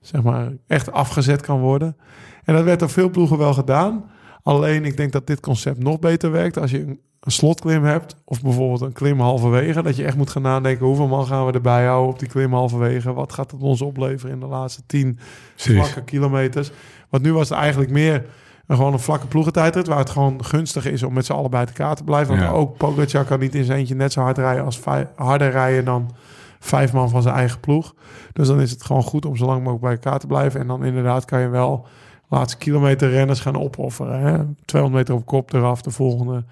[SPEAKER 3] zeg maar, echt afgezet kan worden. En dat werd door veel ploegen wel gedaan. Alleen ik denk dat dit concept nog beter werkt als je een, een slotklim hebt. Of bijvoorbeeld een klim halverwege. Dat je echt moet gaan nadenken hoeveel man gaan we erbij houden op die klim halverwege. Wat gaat het ons opleveren in de laatste tien vlakke kilometers. Want nu was het eigenlijk meer een, gewoon een vlakke ploegentijdrit... waar het gewoon gunstig is om met z'n allen bij elkaar te blijven. Want
[SPEAKER 1] Ja.
[SPEAKER 3] ook Pogacar kan niet in zijn eentje net zo hard rijden... als harder rijden dan vijf man van zijn eigen ploeg. Dus dan is het gewoon goed om zo lang mogelijk bij elkaar te blijven. En dan inderdaad kan je wel laatste kilometer renners gaan opofferen. Hè? 200 meter op kop eraf, de volgende.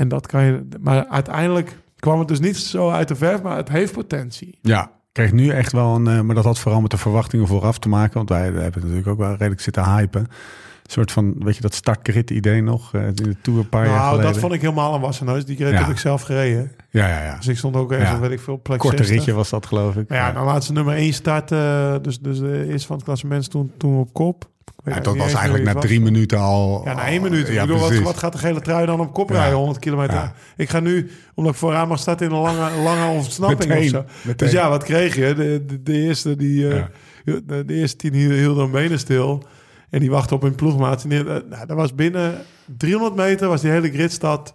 [SPEAKER 3] En dat kan je... Maar uiteindelijk kwam het dus niet zo uit de verf, maar het heeft potentie.
[SPEAKER 1] Ja, ik kreeg nu echt wel een... eh, maar dat had vooral met de verwachtingen vooraf te maken. Want wij hebben natuurlijk ook wel redelijk zitten hypen. Een soort van, weet je, dat startgrid idee nog? eh, in de Tour een paar jaar
[SPEAKER 3] Nou,
[SPEAKER 1] geleden.
[SPEAKER 3] dat vond ik helemaal een wasseneus. Die rit
[SPEAKER 1] Ja.
[SPEAKER 3] heb ik zelf gereden.
[SPEAKER 1] Ja, ja, ja.
[SPEAKER 3] Dus ik stond ook ergens,
[SPEAKER 1] Ja.
[SPEAKER 3] op, weet ik veel, plek
[SPEAKER 1] Korte
[SPEAKER 3] 60.
[SPEAKER 1] ritje was dat, geloof ik.
[SPEAKER 3] Maar ja, dan laat ze nummer 1 starten. Dus, dus de eerste van het klassement toen, toen op kop.
[SPEAKER 1] Ja, dat was eigenlijk na drie minuten al...
[SPEAKER 3] Ja, na één minuut.
[SPEAKER 1] Ja,
[SPEAKER 3] ik bedoel, wat, wat gaat de gele trui dan op kop rijden, 100 kilometer? Ik ga nu, omdat ik vooraan mag starten in een lange, lange ontsnapping
[SPEAKER 1] Meteen,
[SPEAKER 3] of zo.
[SPEAKER 1] meteen.
[SPEAKER 3] Dus ja, wat kreeg je? De, de, de eerste die, eh, de, de eerste tien hielden hun benen stil. En die wachten op hun ploegmaat. En die- eh, nou, dat was binnen 300 meter, was die hele gridstad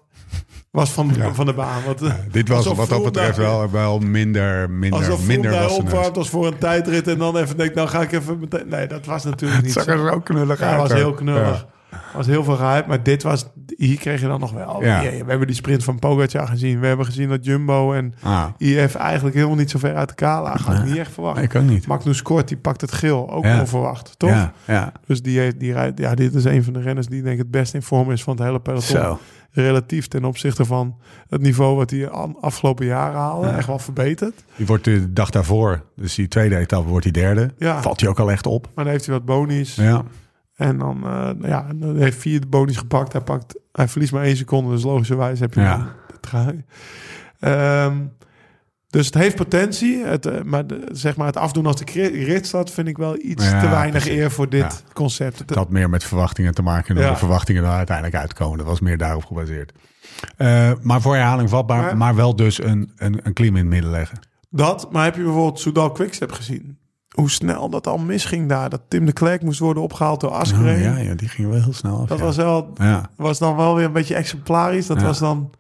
[SPEAKER 3] was van, van de baan. Want,
[SPEAKER 1] Dit was wat dat betreft
[SPEAKER 3] daar-
[SPEAKER 1] wel, wel minder, minder,
[SPEAKER 3] Alsof
[SPEAKER 1] minder was
[SPEAKER 3] opwarmt als voor een tijdrit. En dan even denkt, nou ga ik even meteen... Nee, dat was natuurlijk niet
[SPEAKER 1] zag er zo knullig
[SPEAKER 3] Ja,
[SPEAKER 1] uit.
[SPEAKER 3] was heel knullig. was heel veel gehyped, maar dit was... Hier kreeg je dan nog wel.
[SPEAKER 1] Ja.
[SPEAKER 3] We hebben die sprint van Pogacar gezien. We hebben gezien dat Jumbo en
[SPEAKER 1] Ah,
[SPEAKER 3] IF eigenlijk helemaal niet zo ver uit elkaar lagen. Had ik niet echt verwacht.
[SPEAKER 1] ik ook niet.
[SPEAKER 3] Magnus Kort, die pakt het geel. Ook onverwacht, toch?
[SPEAKER 1] Ja, ja.
[SPEAKER 3] Dus die, heeft, die rijdt... Ja, dit is een van de renners die denk ik het best in vorm is van het hele peloton.
[SPEAKER 1] Zo.
[SPEAKER 3] Relatief ten opzichte van het niveau wat hij afgelopen jaren haalde. Echt wel verbeterd.
[SPEAKER 1] Die wordt de dag daarvoor, dus die tweede etappe wordt hij derde.
[SPEAKER 3] Ja.
[SPEAKER 1] Valt hij ook al echt op.
[SPEAKER 3] Maar dan heeft hij wat bonies.
[SPEAKER 1] Ja.
[SPEAKER 3] En dan, eh, ja, dan heeft vier de bonies gepakt. Hij, pakt, hij verliest maar één seconde. Dus logischerwijs heb je
[SPEAKER 1] Ja.
[SPEAKER 3] trui. Ehm, dus het heeft potentie. Het, eh, maar de, zeg maar het afdoen als de rit staat... vind ik wel iets
[SPEAKER 1] Ja,
[SPEAKER 3] te weinig
[SPEAKER 1] precies.
[SPEAKER 3] eer voor dit
[SPEAKER 1] Ja.
[SPEAKER 3] concept. Het-
[SPEAKER 1] Het had meer met verwachtingen te maken dan
[SPEAKER 3] Ja.
[SPEAKER 1] de verwachtingen er uiteindelijk uitkomen. Dat was meer daarop gebaseerd. Eh, maar voor herhaling vatbaar,
[SPEAKER 3] Maar-
[SPEAKER 1] maar, wel dus een, een, een klim in het midden leggen.
[SPEAKER 3] Dat, maar heb je bijvoorbeeld Soudal Quickstep gezien? Hoe snel dat al misging daar. Dat Tim de Klerk moest worden opgehaald door Askreen.
[SPEAKER 1] Oh, ja, ja, die ging wel heel snel af.
[SPEAKER 3] Dat was wel was dan wel weer een beetje exemplarisch. Dat was dan...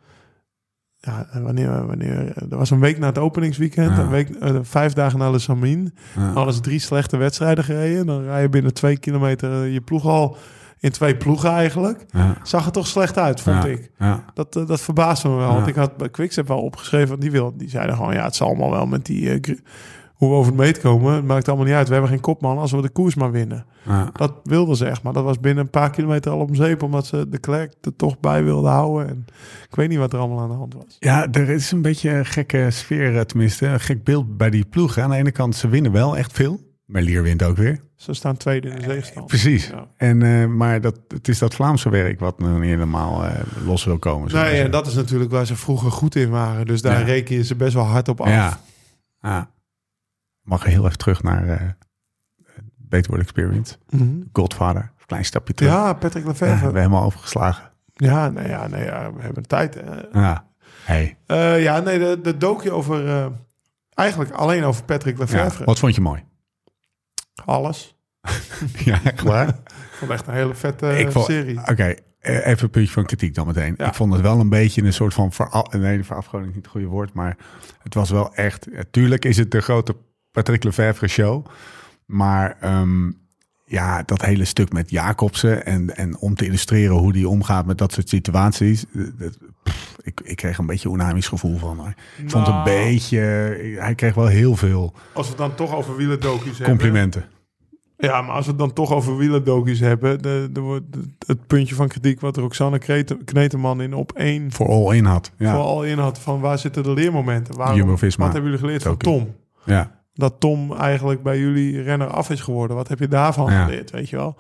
[SPEAKER 3] Ja, wanneer, wanneer... Er was een week na het openingsweekend.
[SPEAKER 1] Ja.
[SPEAKER 3] Een week, eh, vijf dagen na Le Samin.
[SPEAKER 1] ja.
[SPEAKER 3] Ze drie slechte wedstrijden gereden. Dan rij je binnen twee kilometer eh, je ploeg al... In twee ploegen eigenlijk.
[SPEAKER 1] ja,
[SPEAKER 3] Zag er toch slecht uit, vond ik. Dat, eh, dat verbaasde me wel. Want ik had bij Quickstep wel opgeschreven. Want die, wil, die zeiden gewoon... Ja, het zal allemaal wel met die... eh, hoe we over het meet komen. Het maakt allemaal niet uit. We hebben geen kopman als we de koers maar winnen.
[SPEAKER 1] ja.
[SPEAKER 3] Dat wilden ze echt, maar dat was binnen een paar kilometer al om zeep, omdat ze de Klerk er toch bij wilden houden. En ik weet niet wat er allemaal aan de hand was.
[SPEAKER 1] Ja, er is een beetje een gekke sfeer, eh, tenminste. Een gek beeld bij die ploeg. Aan de ene kant, ze winnen wel echt veel. Maar Lier wint ook weer.
[SPEAKER 3] Ze staan tweede in de zeestand.
[SPEAKER 1] Precies.
[SPEAKER 3] Ja.
[SPEAKER 1] En, eh, maar dat, het is dat Vlaamse werk wat nog niet helemaal eh, los wil komen.
[SPEAKER 3] Nee, en dat is natuurlijk waar ze vroeger goed in waren. Dus daar
[SPEAKER 1] Ja.
[SPEAKER 3] reken je ze best wel hard op af.
[SPEAKER 1] Ja. ja. Mag heel even terug naar eh Beter World Experience.
[SPEAKER 3] Mhm.
[SPEAKER 1] Godfather. Klein stapje terug.
[SPEAKER 3] ja Patrick
[SPEAKER 1] Ja, we
[SPEAKER 3] Lefevre.
[SPEAKER 1] hebben helemaal overgeslagen.
[SPEAKER 3] Ja, nee, ja, nee, ja, we hebben tijd.
[SPEAKER 1] Ja. Hey.
[SPEAKER 3] Eh, ja, nee, de, de dookje over... eh, eigenlijk alleen over Patrick
[SPEAKER 1] Ja.
[SPEAKER 3] Lefevre.
[SPEAKER 1] Wat vond je mooi?
[SPEAKER 3] Alles.
[SPEAKER 1] ja, echt waar?
[SPEAKER 3] Ik vond echt een hele vette
[SPEAKER 1] vond,
[SPEAKER 3] serie.
[SPEAKER 1] Oké, eh, even een puntje van kritiek dan meteen.
[SPEAKER 3] Ja.
[SPEAKER 1] Ik vond het wel een beetje een soort van... Vera nee, verafgoding is niet het goede woord. Maar het was wel echt... Tuurlijk is het de grote Patrick Lefevre show. Maar ehm, ja, dat hele stuk met Jacobsen... En, en om te illustreren hoe die omgaat met dat soort situaties... eh, dat- pff, ik, ik kreeg een beetje een onamisch gevoel van. hoor. Ik vond een
[SPEAKER 3] Nou.
[SPEAKER 1] beetje... Hij kreeg wel heel veel
[SPEAKER 3] Als we het dan toch over wielerdookjes hebben...
[SPEAKER 1] complimenten.
[SPEAKER 3] Ja, maar als we het dan toch over wielerdokies hebben, de, de, wordt- het puntje van kritiek wat Roxanne Kneteman in op één
[SPEAKER 1] Voor all in had. Ja,
[SPEAKER 3] vooral in had van waar zitten de leermomenten? Waarom, wat hebben jullie geleerd van. Tom?
[SPEAKER 1] ja.
[SPEAKER 3] Dat Tom eigenlijk bij jullie renner af is geworden. Wat heb je daarvan
[SPEAKER 1] Ja.
[SPEAKER 3] geleerd, weet je wel?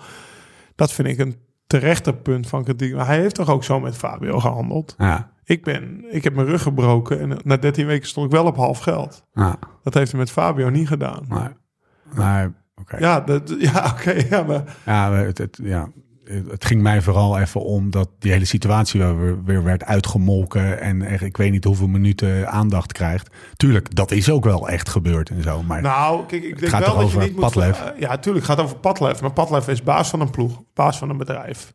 [SPEAKER 3] Dat vind ik een terechter punt van kritiek. Maar hij heeft toch ook zo met Fabio gehandeld?
[SPEAKER 1] ja.
[SPEAKER 3] Ik, ben, ik heb mijn rug gebroken en na 13 weken stond ik wel op half geld.
[SPEAKER 1] ja.
[SPEAKER 3] Dat heeft hij met Fabio niet gedaan.
[SPEAKER 1] Oké.
[SPEAKER 3] Ja, dat, ja oké. ja, maar
[SPEAKER 1] Ja, het, ja, het ging mij vooral even om dat die hele situatie weer, weer werd uitgemolken. En echt, ik weet niet hoeveel minuten aandacht krijgt. Tuurlijk, dat is ook wel echt gebeurd en zo. Maar
[SPEAKER 3] Nou, kijk, ik denk wel dat je
[SPEAKER 1] over
[SPEAKER 3] niet moet...
[SPEAKER 1] Padlef?
[SPEAKER 3] eh, ja, tuurlijk, het gaat over Padlef. Maar Padlef is baas van een ploeg, baas van een bedrijf.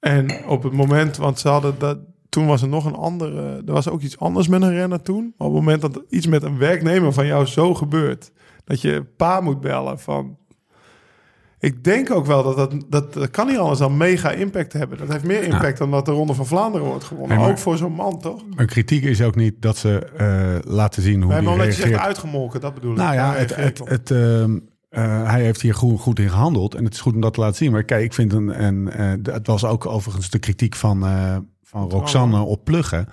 [SPEAKER 3] En op het moment, want ze hadden dat... Toen was er nog een andere... Er was ook iets anders met een renner toen. Maar op het moment dat iets met een werknemer van jou zo gebeurt... dat je pa moet bellen van... Ik denk ook wel dat dat, dat, dat kan niet alles dan mega impact hebben. Dat heeft meer impact dan dat de Ronde van Vlaanderen wordt gewonnen.
[SPEAKER 1] Nee, maar-
[SPEAKER 3] Ook voor zo'n man, toch?
[SPEAKER 1] Een kritiek is ook niet dat ze eh, laten zien hoe
[SPEAKER 3] We
[SPEAKER 1] hij
[SPEAKER 3] hebben omdat je zegt
[SPEAKER 1] reageert.
[SPEAKER 3] uitgemolken, dat bedoel ik.
[SPEAKER 1] Nou ja, het, het, ehm, eh, hij heeft hier goed, goed in gehandeld. En het is goed om dat te laten zien. Maar kijk, ik vind een. een eh, het was ook overigens de kritiek van, van Roxanne op pluggen.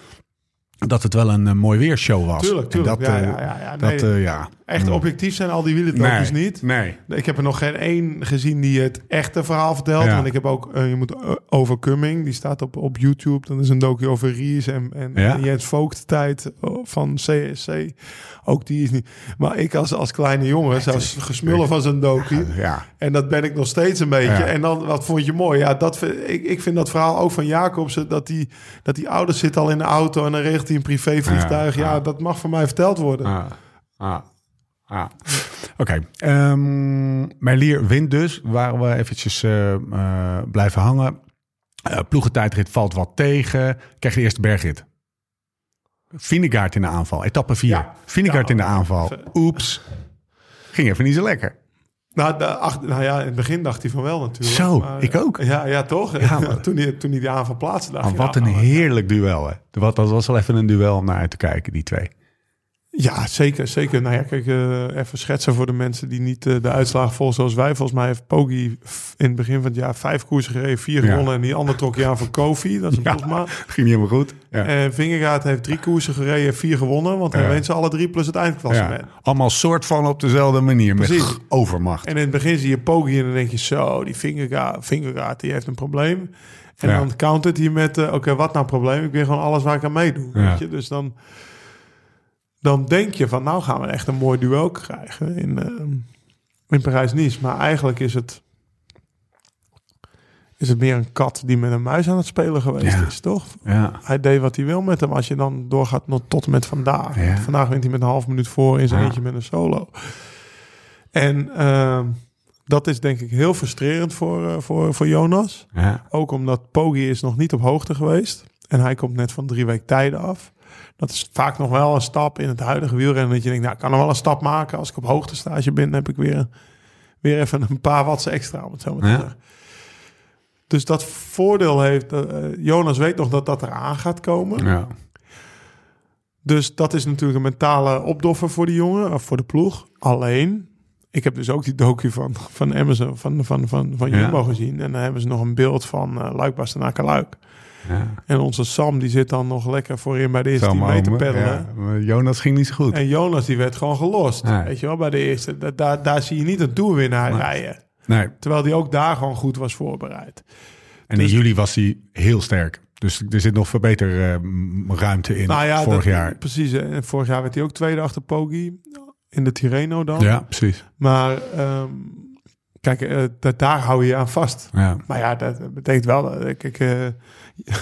[SPEAKER 1] Dat het wel een, mooi weershow was.
[SPEAKER 3] Tuurlijk, tuurlijk.
[SPEAKER 1] En dat,
[SPEAKER 3] ja, ja, ja, ja. Nee,
[SPEAKER 1] dat, ja.
[SPEAKER 3] Echt objectief zijn al die wielendocus
[SPEAKER 1] nee,
[SPEAKER 3] niet.
[SPEAKER 1] Nee.
[SPEAKER 3] Ik heb er nog geen één gezien die het echte verhaal vertelt.
[SPEAKER 1] Ja.
[SPEAKER 3] Want ik heb ook, eh, je moet eh, Overcoming, die staat op, op YouTube. Dat is een docu over Ries en, en,
[SPEAKER 1] Ja.
[SPEAKER 3] en Jens Voogd tijd oh, van CSC. Ook die is niet... Maar ik als, als kleine jongen zou gesmullen van zo'n docu.
[SPEAKER 1] Ja.
[SPEAKER 3] En dat ben ik nog steeds een beetje. En dan, wat vond je mooi? Ja, dat, vind- ik, ik vind dat verhaal ook van Jacobsen... dat die, dat die ouders zitten al in de auto... en dan regelt hij een privévliegtuig.
[SPEAKER 1] Ja,
[SPEAKER 3] Ja,
[SPEAKER 1] ja.
[SPEAKER 3] dat mag voor mij verteld worden.
[SPEAKER 1] Ah, ah. Oké. ehm, Merlier wint dus. Waar we eventjes eh, eh, blijven hangen. Eh ploegentijdrit valt wat tegen. Krijg je de eerste bergrit. Vinegaard in de aanval. Etappe 4.
[SPEAKER 3] Ja.
[SPEAKER 1] Vinegaard
[SPEAKER 3] Ja,
[SPEAKER 1] in de aanval. Oeps. Ging even niet zo lekker.
[SPEAKER 3] Nou, de, ach, nou ja, in het begin dacht hij van wel natuurlijk.
[SPEAKER 1] Zo,
[SPEAKER 3] Maar,
[SPEAKER 1] ik ook.
[SPEAKER 3] Ja, ja toch?
[SPEAKER 1] Ja, maar-
[SPEAKER 3] toen, hij, toen hij die aanval plaatste, dacht
[SPEAKER 1] Maar wat
[SPEAKER 3] nou,
[SPEAKER 1] een
[SPEAKER 3] nou,
[SPEAKER 1] heerlijk duel. Hè. Dat was wel even een duel om naar uit te kijken, die twee.
[SPEAKER 3] Ja, zeker, zeker. Nou ja, kijk, eh, even schetsen voor de mensen die niet eh, de uitslagen volgen zoals wij. Volgens mij heeft Poggi f- in het begin van het jaar vijf koersen gereden, vier
[SPEAKER 1] Ja.
[SPEAKER 3] gewonnen. En die andere trok je aan voor Kofi, dat is een
[SPEAKER 1] Ja.
[SPEAKER 3] ploegmaat.
[SPEAKER 1] Ging niet helemaal goed. Ja.
[SPEAKER 3] En Vingegaard heeft drie koersen gereden, vier gewonnen. Want hij
[SPEAKER 1] Ja.
[SPEAKER 3] ze alle drie plus het eindklassement.
[SPEAKER 1] Ja. Allemaal soort van op dezelfde manier.
[SPEAKER 3] Precies.
[SPEAKER 1] Met overmacht.
[SPEAKER 3] En in het begin zie je Poggi en dan denk je zo, die Vingegaard die heeft een probleem. En dan countert hij met, eh, oké, wat nou probleem? Ik wil gewoon alles waar ik aan meedoe. Weet je? Dus dan, dan denk je van, nou gaan we echt een mooi duel krijgen in, eh, in Parijs-Nice. Maar eigenlijk is het, is het meer een kat die met een muis aan het spelen geweest
[SPEAKER 1] Ja.
[SPEAKER 3] is, toch?
[SPEAKER 1] Ja.
[SPEAKER 3] Hij deed wat hij wil met hem. Als je dan doorgaat tot en met vandaag.
[SPEAKER 1] Ja.
[SPEAKER 3] Vandaag wint hij met een half minuut voor in zijn eentje met een solo. En ehm, dat is denk ik heel frustrerend voor, eh, voor, voor Jonas.
[SPEAKER 1] Ja.
[SPEAKER 3] Ook omdat Poggi is nog niet op hoogte geweest. En hij komt net van drie weken tijden af. Dat is vaak nog wel een stap in het huidige wielrennen. Dat je denkt, nou, ik kan er wel een stap maken. Als ik op hoogtestage ben, heb ik weer, weer even een paar watts extra. Om het zo maar te
[SPEAKER 1] Ja.
[SPEAKER 3] zeggen. Dus dat voordeel heeft... eh, Jonas weet nog dat dat eraan gaat komen.
[SPEAKER 1] Ja.
[SPEAKER 3] Dus dat is natuurlijk een mentale opdoffer voor die jongen, of voor de ploeg. Alleen, ik heb dus ook die docu van, van Amazon, van, van, van, van
[SPEAKER 1] Ja.
[SPEAKER 3] Jumbo gezien. En dan hebben ze nog een beeld van uh, Luik Bastenaken Luik.
[SPEAKER 1] Ja.
[SPEAKER 3] En onze Sam, die zit dan nog lekker voorin bij de eerste 10
[SPEAKER 1] Sam
[SPEAKER 3] meter
[SPEAKER 1] Omen,
[SPEAKER 3] peddelen.
[SPEAKER 1] ja. Jonas ging niet zo goed.
[SPEAKER 3] En Jonas, die werd gewoon gelost.
[SPEAKER 1] Nee.
[SPEAKER 3] Weet je wel, bij de eerste. Da- Daar, daar zie je niet een toerwinnaar
[SPEAKER 1] Nee.
[SPEAKER 3] rijden.
[SPEAKER 1] Nee.
[SPEAKER 3] Terwijl die ook daar gewoon goed was voorbereid.
[SPEAKER 1] En
[SPEAKER 3] Dus-
[SPEAKER 1] in juli was hij heel sterk. Dus er zit nog verbeterruimte in
[SPEAKER 3] Nou ja,
[SPEAKER 1] vorig
[SPEAKER 3] dat-
[SPEAKER 1] jaar.
[SPEAKER 3] Precies. hè. En vorig jaar werd hij ook tweede achter Poggi. In de Tirreno dan.
[SPEAKER 1] Ja, precies.
[SPEAKER 3] Maar ehm, kijk, eh, da- daar hou je je aan vast.
[SPEAKER 1] Ja.
[SPEAKER 3] Maar ja, dat betekent wel dat ik... ik eh,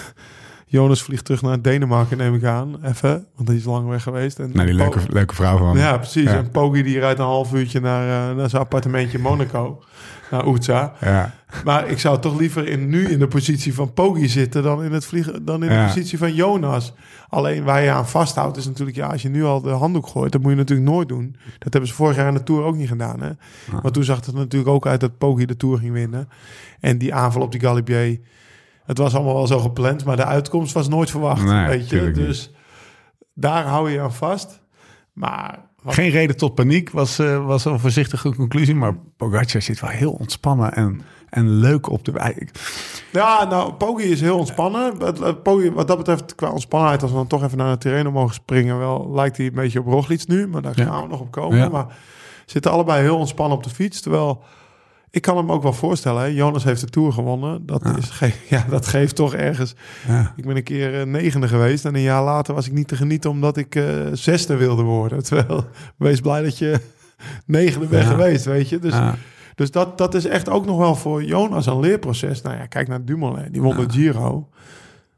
[SPEAKER 3] Jonas vliegt terug naar Denemarken, neem ik aan. Even, want hij is lang weg geweest. En
[SPEAKER 1] Nou, die leuke, leuke vrouw van.
[SPEAKER 3] Ja, precies.
[SPEAKER 1] Ja.
[SPEAKER 3] En Poggi die rijdt een half uurtje naar, eh, naar zijn appartementje in Monaco. Naar Oetsa.
[SPEAKER 1] Ja.
[SPEAKER 3] Maar ik zou toch liever in, nu in de positie van Poggi zitten... dan in, het vliegen, dan in
[SPEAKER 1] Ja.
[SPEAKER 3] de positie van Jonas. Alleen waar je aan vasthoudt is natuurlijk... ja, als je nu al de handdoek gooit, dat moet je natuurlijk nooit doen. Dat hebben ze vorig jaar in de Tour ook niet gedaan. Hè? Maar toen zag het natuurlijk ook uit dat Poggi de Tour ging winnen. En die aanval op die Galibier... het was allemaal wel zo gepland... maar de uitkomst was nooit verwacht.
[SPEAKER 1] Nee,
[SPEAKER 3] weet je? Dus daar hou je aan vast. Maar... wat-
[SPEAKER 1] Geen reden tot paniek was, eh, was een voorzichtige conclusie. Maar Pogacar zit wel heel ontspannen en, en leuk op de wijk.
[SPEAKER 3] Ja, nou, Poggi is heel ontspannen. Poggi, wat dat betreft, qua ontspannenheid, als we dan toch even naar het terrein mogen springen, wel lijkt hij een beetje op Roglic nu, maar daar
[SPEAKER 1] Ja.
[SPEAKER 3] gaan we nog op komen.
[SPEAKER 1] Ja.
[SPEAKER 3] Maar zitten allebei heel ontspannen op de fiets. Terwijl, ik kan hem ook wel voorstellen, hè, Jonas heeft de Tour gewonnen. Dat, is ge ja, dat geeft toch ergens...
[SPEAKER 1] Ja.
[SPEAKER 3] Ik ben een keer eh, negende geweest en een jaar later was ik niet te genieten omdat ik eh, zesde wilde worden. Terwijl, wees blij dat je negende bent
[SPEAKER 1] Ja.
[SPEAKER 3] geweest, weet je. Dus
[SPEAKER 1] Ja.
[SPEAKER 3] dus dat, dat is echt ook nog wel voor Jonas een leerproces. Nou ja, kijk naar Dumoulin, die won de Giro.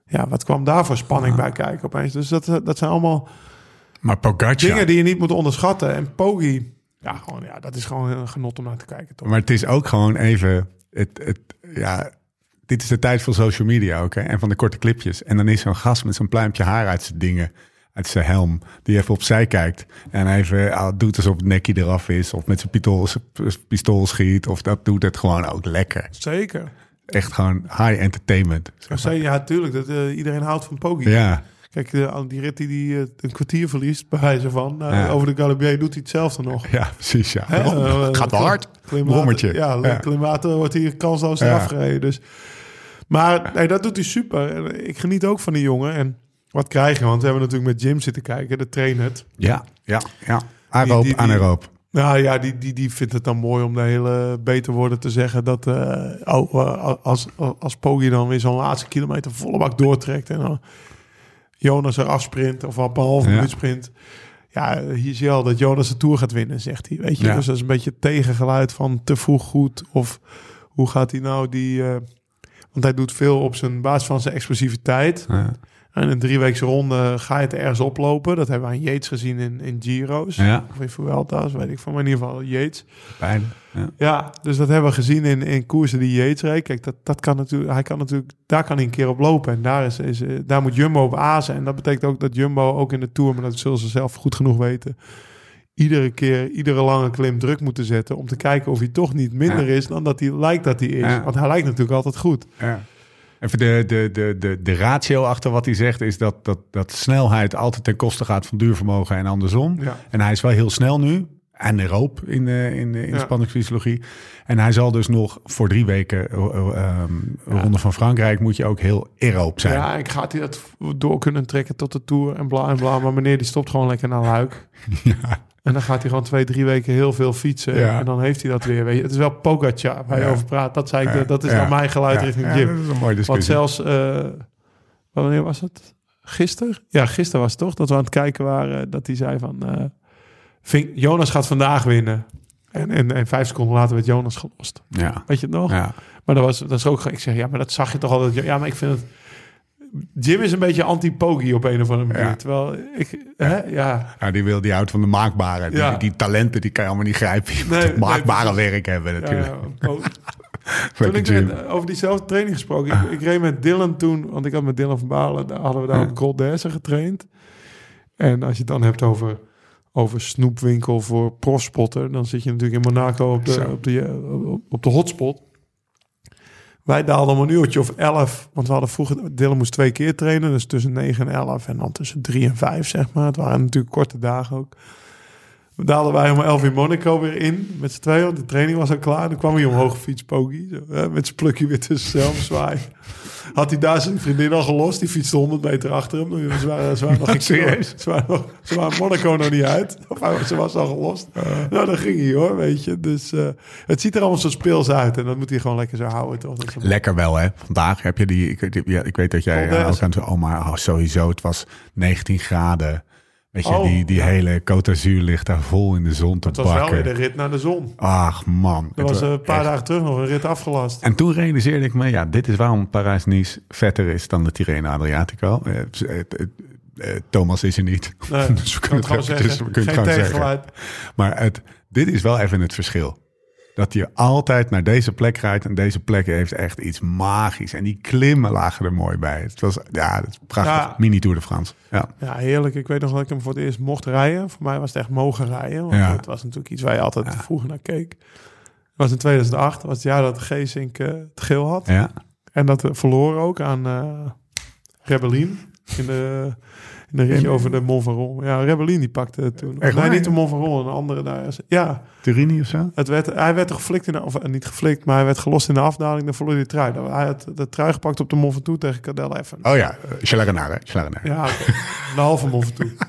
[SPEAKER 3] Ja, wat kwam daar voor spanning bij kijken opeens. Dus dat, dat zijn allemaal
[SPEAKER 1] Maar Pogacar...
[SPEAKER 3] dingen die je niet moet onderschatten. En Poggi, ja, gewoon, ja, dat is gewoon een genot om naar te kijken, toch?
[SPEAKER 1] Maar het is ook gewoon even... Het, het, ja, dit is de tijd van social media ook. Hè? En van de korte clipjes. En dan is zo'n gast met zo'n pluimpje haar uit zijn dingen... uit zijn helm. Die even opzij kijkt. En even ah, doet alsof het nekje eraf is. Of met zijn pistool, pistool schiet. Of dat doet het gewoon ook lekker.
[SPEAKER 3] Zeker.
[SPEAKER 1] Echt gewoon high entertainment. zeg maar.
[SPEAKER 3] Ja, natuurlijk. Dat, eh, iedereen houdt van Poggi.
[SPEAKER 1] Ja,
[SPEAKER 3] Kijk, de, die rit die, die eh, een kwartier verliest, bij wijze van. nou,
[SPEAKER 1] Ja.
[SPEAKER 3] Over de Galibier doet hij hetzelfde nog.
[SPEAKER 1] ja, precies. Ja.
[SPEAKER 3] Eh,
[SPEAKER 1] Gaat wel hard.
[SPEAKER 3] Klimaat-. Ja,
[SPEAKER 1] Ja.
[SPEAKER 3] klimaat wordt hier kansloos eraf gereden. Dus. Maar nee, dat doet hij super. En Ik geniet ook van die jongen. En wat krijg je? Want we hebben natuurlijk met Jim zitten kijken, de trainer.
[SPEAKER 1] Ja, ja, ja. Aeroop,
[SPEAKER 3] die- die-
[SPEAKER 1] anaeroop.
[SPEAKER 3] Nou ja, die, die, die vindt het dan mooi om de hele beter worden te zeggen dat eh, oh, eh, als, als Poggi dan weer zo'n laatste kilometer volle bak doortrekt en dan Jonas er afsprint of op een halve
[SPEAKER 1] Ja.
[SPEAKER 3] minuut sprint. Ja, hier zie je al dat Jonas de Tour gaat winnen, zegt hij. Weet je,
[SPEAKER 1] Ja.
[SPEAKER 3] dus dat is een beetje het tegengeluid van te vroeg goed of hoe gaat hij nou die... eh, want hij doet veel op zijn basis van zijn explosiviteit.
[SPEAKER 1] Ja.
[SPEAKER 3] En in drie weekse ronde ga je het ergens oplopen. Dat hebben we aan Yates gezien in, in Giro's.
[SPEAKER 1] Ja.
[SPEAKER 3] Of in Vuelta's, weet ik van. Maar in ieder geval Yates.
[SPEAKER 1] Beide. Ja.
[SPEAKER 3] Ja, dus dat hebben we gezien in, in koersen die Yates reed. Kijk, dat, dat kan natuurlijk, hij kan natuurlijk, daar kan hij een keer op lopen. En daar, is, is, eh, daar moet Jumbo op azen. En dat betekent ook dat Jumbo ook in de Tour, maar dat zullen ze zelf goed genoeg weten, iedere keer, iedere lange klim druk moeten zetten om te kijken of hij toch niet minder
[SPEAKER 1] Ja.
[SPEAKER 3] is dan dat hij lijkt dat hij is.
[SPEAKER 1] Ja.
[SPEAKER 3] Want hij lijkt natuurlijk altijd goed.
[SPEAKER 1] Ja. Even de, de, de, de, de ratio achter wat hij zegt is dat, dat, dat snelheid altijd ten koste gaat van duurvermogen en andersom.
[SPEAKER 3] Ja.
[SPEAKER 1] En hij is wel heel snel nu. En Euroop in de, in de, in de spanningsfysiologie. En hij zal dus nog voor drie weken eh, eh, ehm, Ronde van Frankrijk moet je ook heel aeroop zijn.
[SPEAKER 3] Ja, ik gaat hij dat door kunnen trekken tot de Tour en bla en bla. Maar meneer die stopt gewoon lekker naar Luik.
[SPEAKER 1] Ja.
[SPEAKER 3] En dan gaat hij gewoon twee, drie weken heel veel fietsen.
[SPEAKER 1] Ja.
[SPEAKER 3] En dan heeft hij dat weer. Weet je. Het is wel Pogacar waar je
[SPEAKER 1] Ja.
[SPEAKER 3] over praat. Dat, zei ik, dat is
[SPEAKER 1] Ja.
[SPEAKER 3] naar mijn geluid richting
[SPEAKER 1] Ja,
[SPEAKER 3] Jim.
[SPEAKER 1] dat is een mooie
[SPEAKER 3] Want
[SPEAKER 1] discussie.
[SPEAKER 3] zelfs, eh, wanneer was het? Gisteren? Ja, gisteren was het toch? Dat we aan het kijken waren. Dat hij zei van, eh, Vink- Jonas gaat vandaag winnen. En, en, en vijf seconden later werd Jonas gelost.
[SPEAKER 1] Ja.
[SPEAKER 3] Weet je het nog?
[SPEAKER 1] Ja.
[SPEAKER 3] Maar dat was, dat is ook, ik zeg, ja, maar dat zag je toch altijd. Ja, maar ik vind het, Jim is een beetje anti-pogie op een of andere manier.
[SPEAKER 1] Ja.
[SPEAKER 3] Terwijl ik, hè, ja,
[SPEAKER 1] Ja, die wil die houdt van de maakbare. Die,
[SPEAKER 3] Ja.
[SPEAKER 1] die talenten die kan je allemaal niet grijpen. Je
[SPEAKER 3] Nee,
[SPEAKER 1] maakbare
[SPEAKER 3] nee,
[SPEAKER 1] werk hebben natuurlijk.
[SPEAKER 3] ja, po- Toen ik met- over diezelfde training gesproken. Ik, ik reed met Dylan toen, want ik had met Dylan van Balen, daar hadden we daar op Col d'Azur getraind. En als je het dan hebt over, over snoepwinkel voor profspotter, dan zit je natuurlijk in Monaco op de,
[SPEAKER 1] Zo.
[SPEAKER 3] op de, op, de hotspot. Wij daalden om een uurtje of elf, want we hadden vroeger, Dylan moest twee keer trainen, dus tussen 9 en 11 en dan tussen 3 en 5 zeg maar. Het waren natuurlijk korte dagen ook. We daalden wij om 11 in Monaco weer in met z'n tweeën, de training was al klaar. Dan kwam hij omhoog fiets, hè, met zijn plukje weer tussen zelf zwaai. Had hij daar zijn vriendin al gelost, die fietste 100 meter achter hem. Ze waren, ze waren nog
[SPEAKER 1] Serieus?
[SPEAKER 3] Ze waren, nog, ze waren Monaco nog niet uit. Of ze was al gelost. Nou, dan ging hij hoor, weet je. Dus eh, het ziet er allemaal zo speels uit. En dat moet hij gewoon lekker zo houden, toch? Dat
[SPEAKER 1] Lekker wel, hè? Vandaag heb je die... Ik, ja, ik weet dat jij eh, ook aan het... Oh, maar oh, sowieso, het was 19 graden. Weet je,
[SPEAKER 3] Oh,
[SPEAKER 1] die, die
[SPEAKER 3] ja.
[SPEAKER 1] hele Côte d'Azur ligt daar vol in de zon te
[SPEAKER 3] Het was wel weer de
[SPEAKER 1] bakken.
[SPEAKER 3] rit naar de zon.
[SPEAKER 1] Ach, man.
[SPEAKER 3] Er was
[SPEAKER 1] wa-
[SPEAKER 3] een paar
[SPEAKER 1] echt.
[SPEAKER 3] dagen terug nog een rit afgelast.
[SPEAKER 1] En toen realiseerde ik me, ja, dit is waarom Parijs-Nice vetter is dan de Tirreno Adriatico. Eh, eh, Thomas is er niet.
[SPEAKER 3] Nee,
[SPEAKER 1] dus we
[SPEAKER 3] kan
[SPEAKER 1] kunnen
[SPEAKER 3] het
[SPEAKER 1] het,
[SPEAKER 3] zeggen.
[SPEAKER 1] dus we kunnen
[SPEAKER 3] Geen
[SPEAKER 1] het gewoon zeggen. Maar het, dit is wel even het verschil. Dat je altijd naar deze plek rijdt. En deze plek heeft echt iets magisch. En die klimmen lagen er mooi bij. Het was, ja, het is prachtig.
[SPEAKER 3] Ja.
[SPEAKER 1] Mini Tour de France. Ja.
[SPEAKER 3] Ja, heerlijk. Ik weet nog dat ik hem voor het eerst mocht rijden. Voor mij was het echt mogen rijden. Want
[SPEAKER 1] Ja.
[SPEAKER 3] het was natuurlijk iets waar je altijd
[SPEAKER 1] Ja.
[SPEAKER 3] vroeger naar keek. Het was in 2008. Dat was het jaar dat Geesink eh, het geel had.
[SPEAKER 1] ja.
[SPEAKER 3] En dat we verloren ook aan eh Rebellin. In de, in de ritje
[SPEAKER 1] In-
[SPEAKER 3] over de Montferrand. Ja, Rebellin die pakte het toen.
[SPEAKER 1] Echt
[SPEAKER 3] nee, niet de Montferrand. Een andere daar. Ja,
[SPEAKER 1] Turini of zo?
[SPEAKER 3] het werd, hij werd geflikt in de, of eh, niet geflikt, maar hij werd gelost in de afdaling. Dan verloor hij de trui. Hij had de trui gepakt op de Mont Ventoux tegen Cadel Evans.
[SPEAKER 1] Oh ja, Chalarenare. Chalarenare.
[SPEAKER 3] Ja, een halve Mont Ventoux.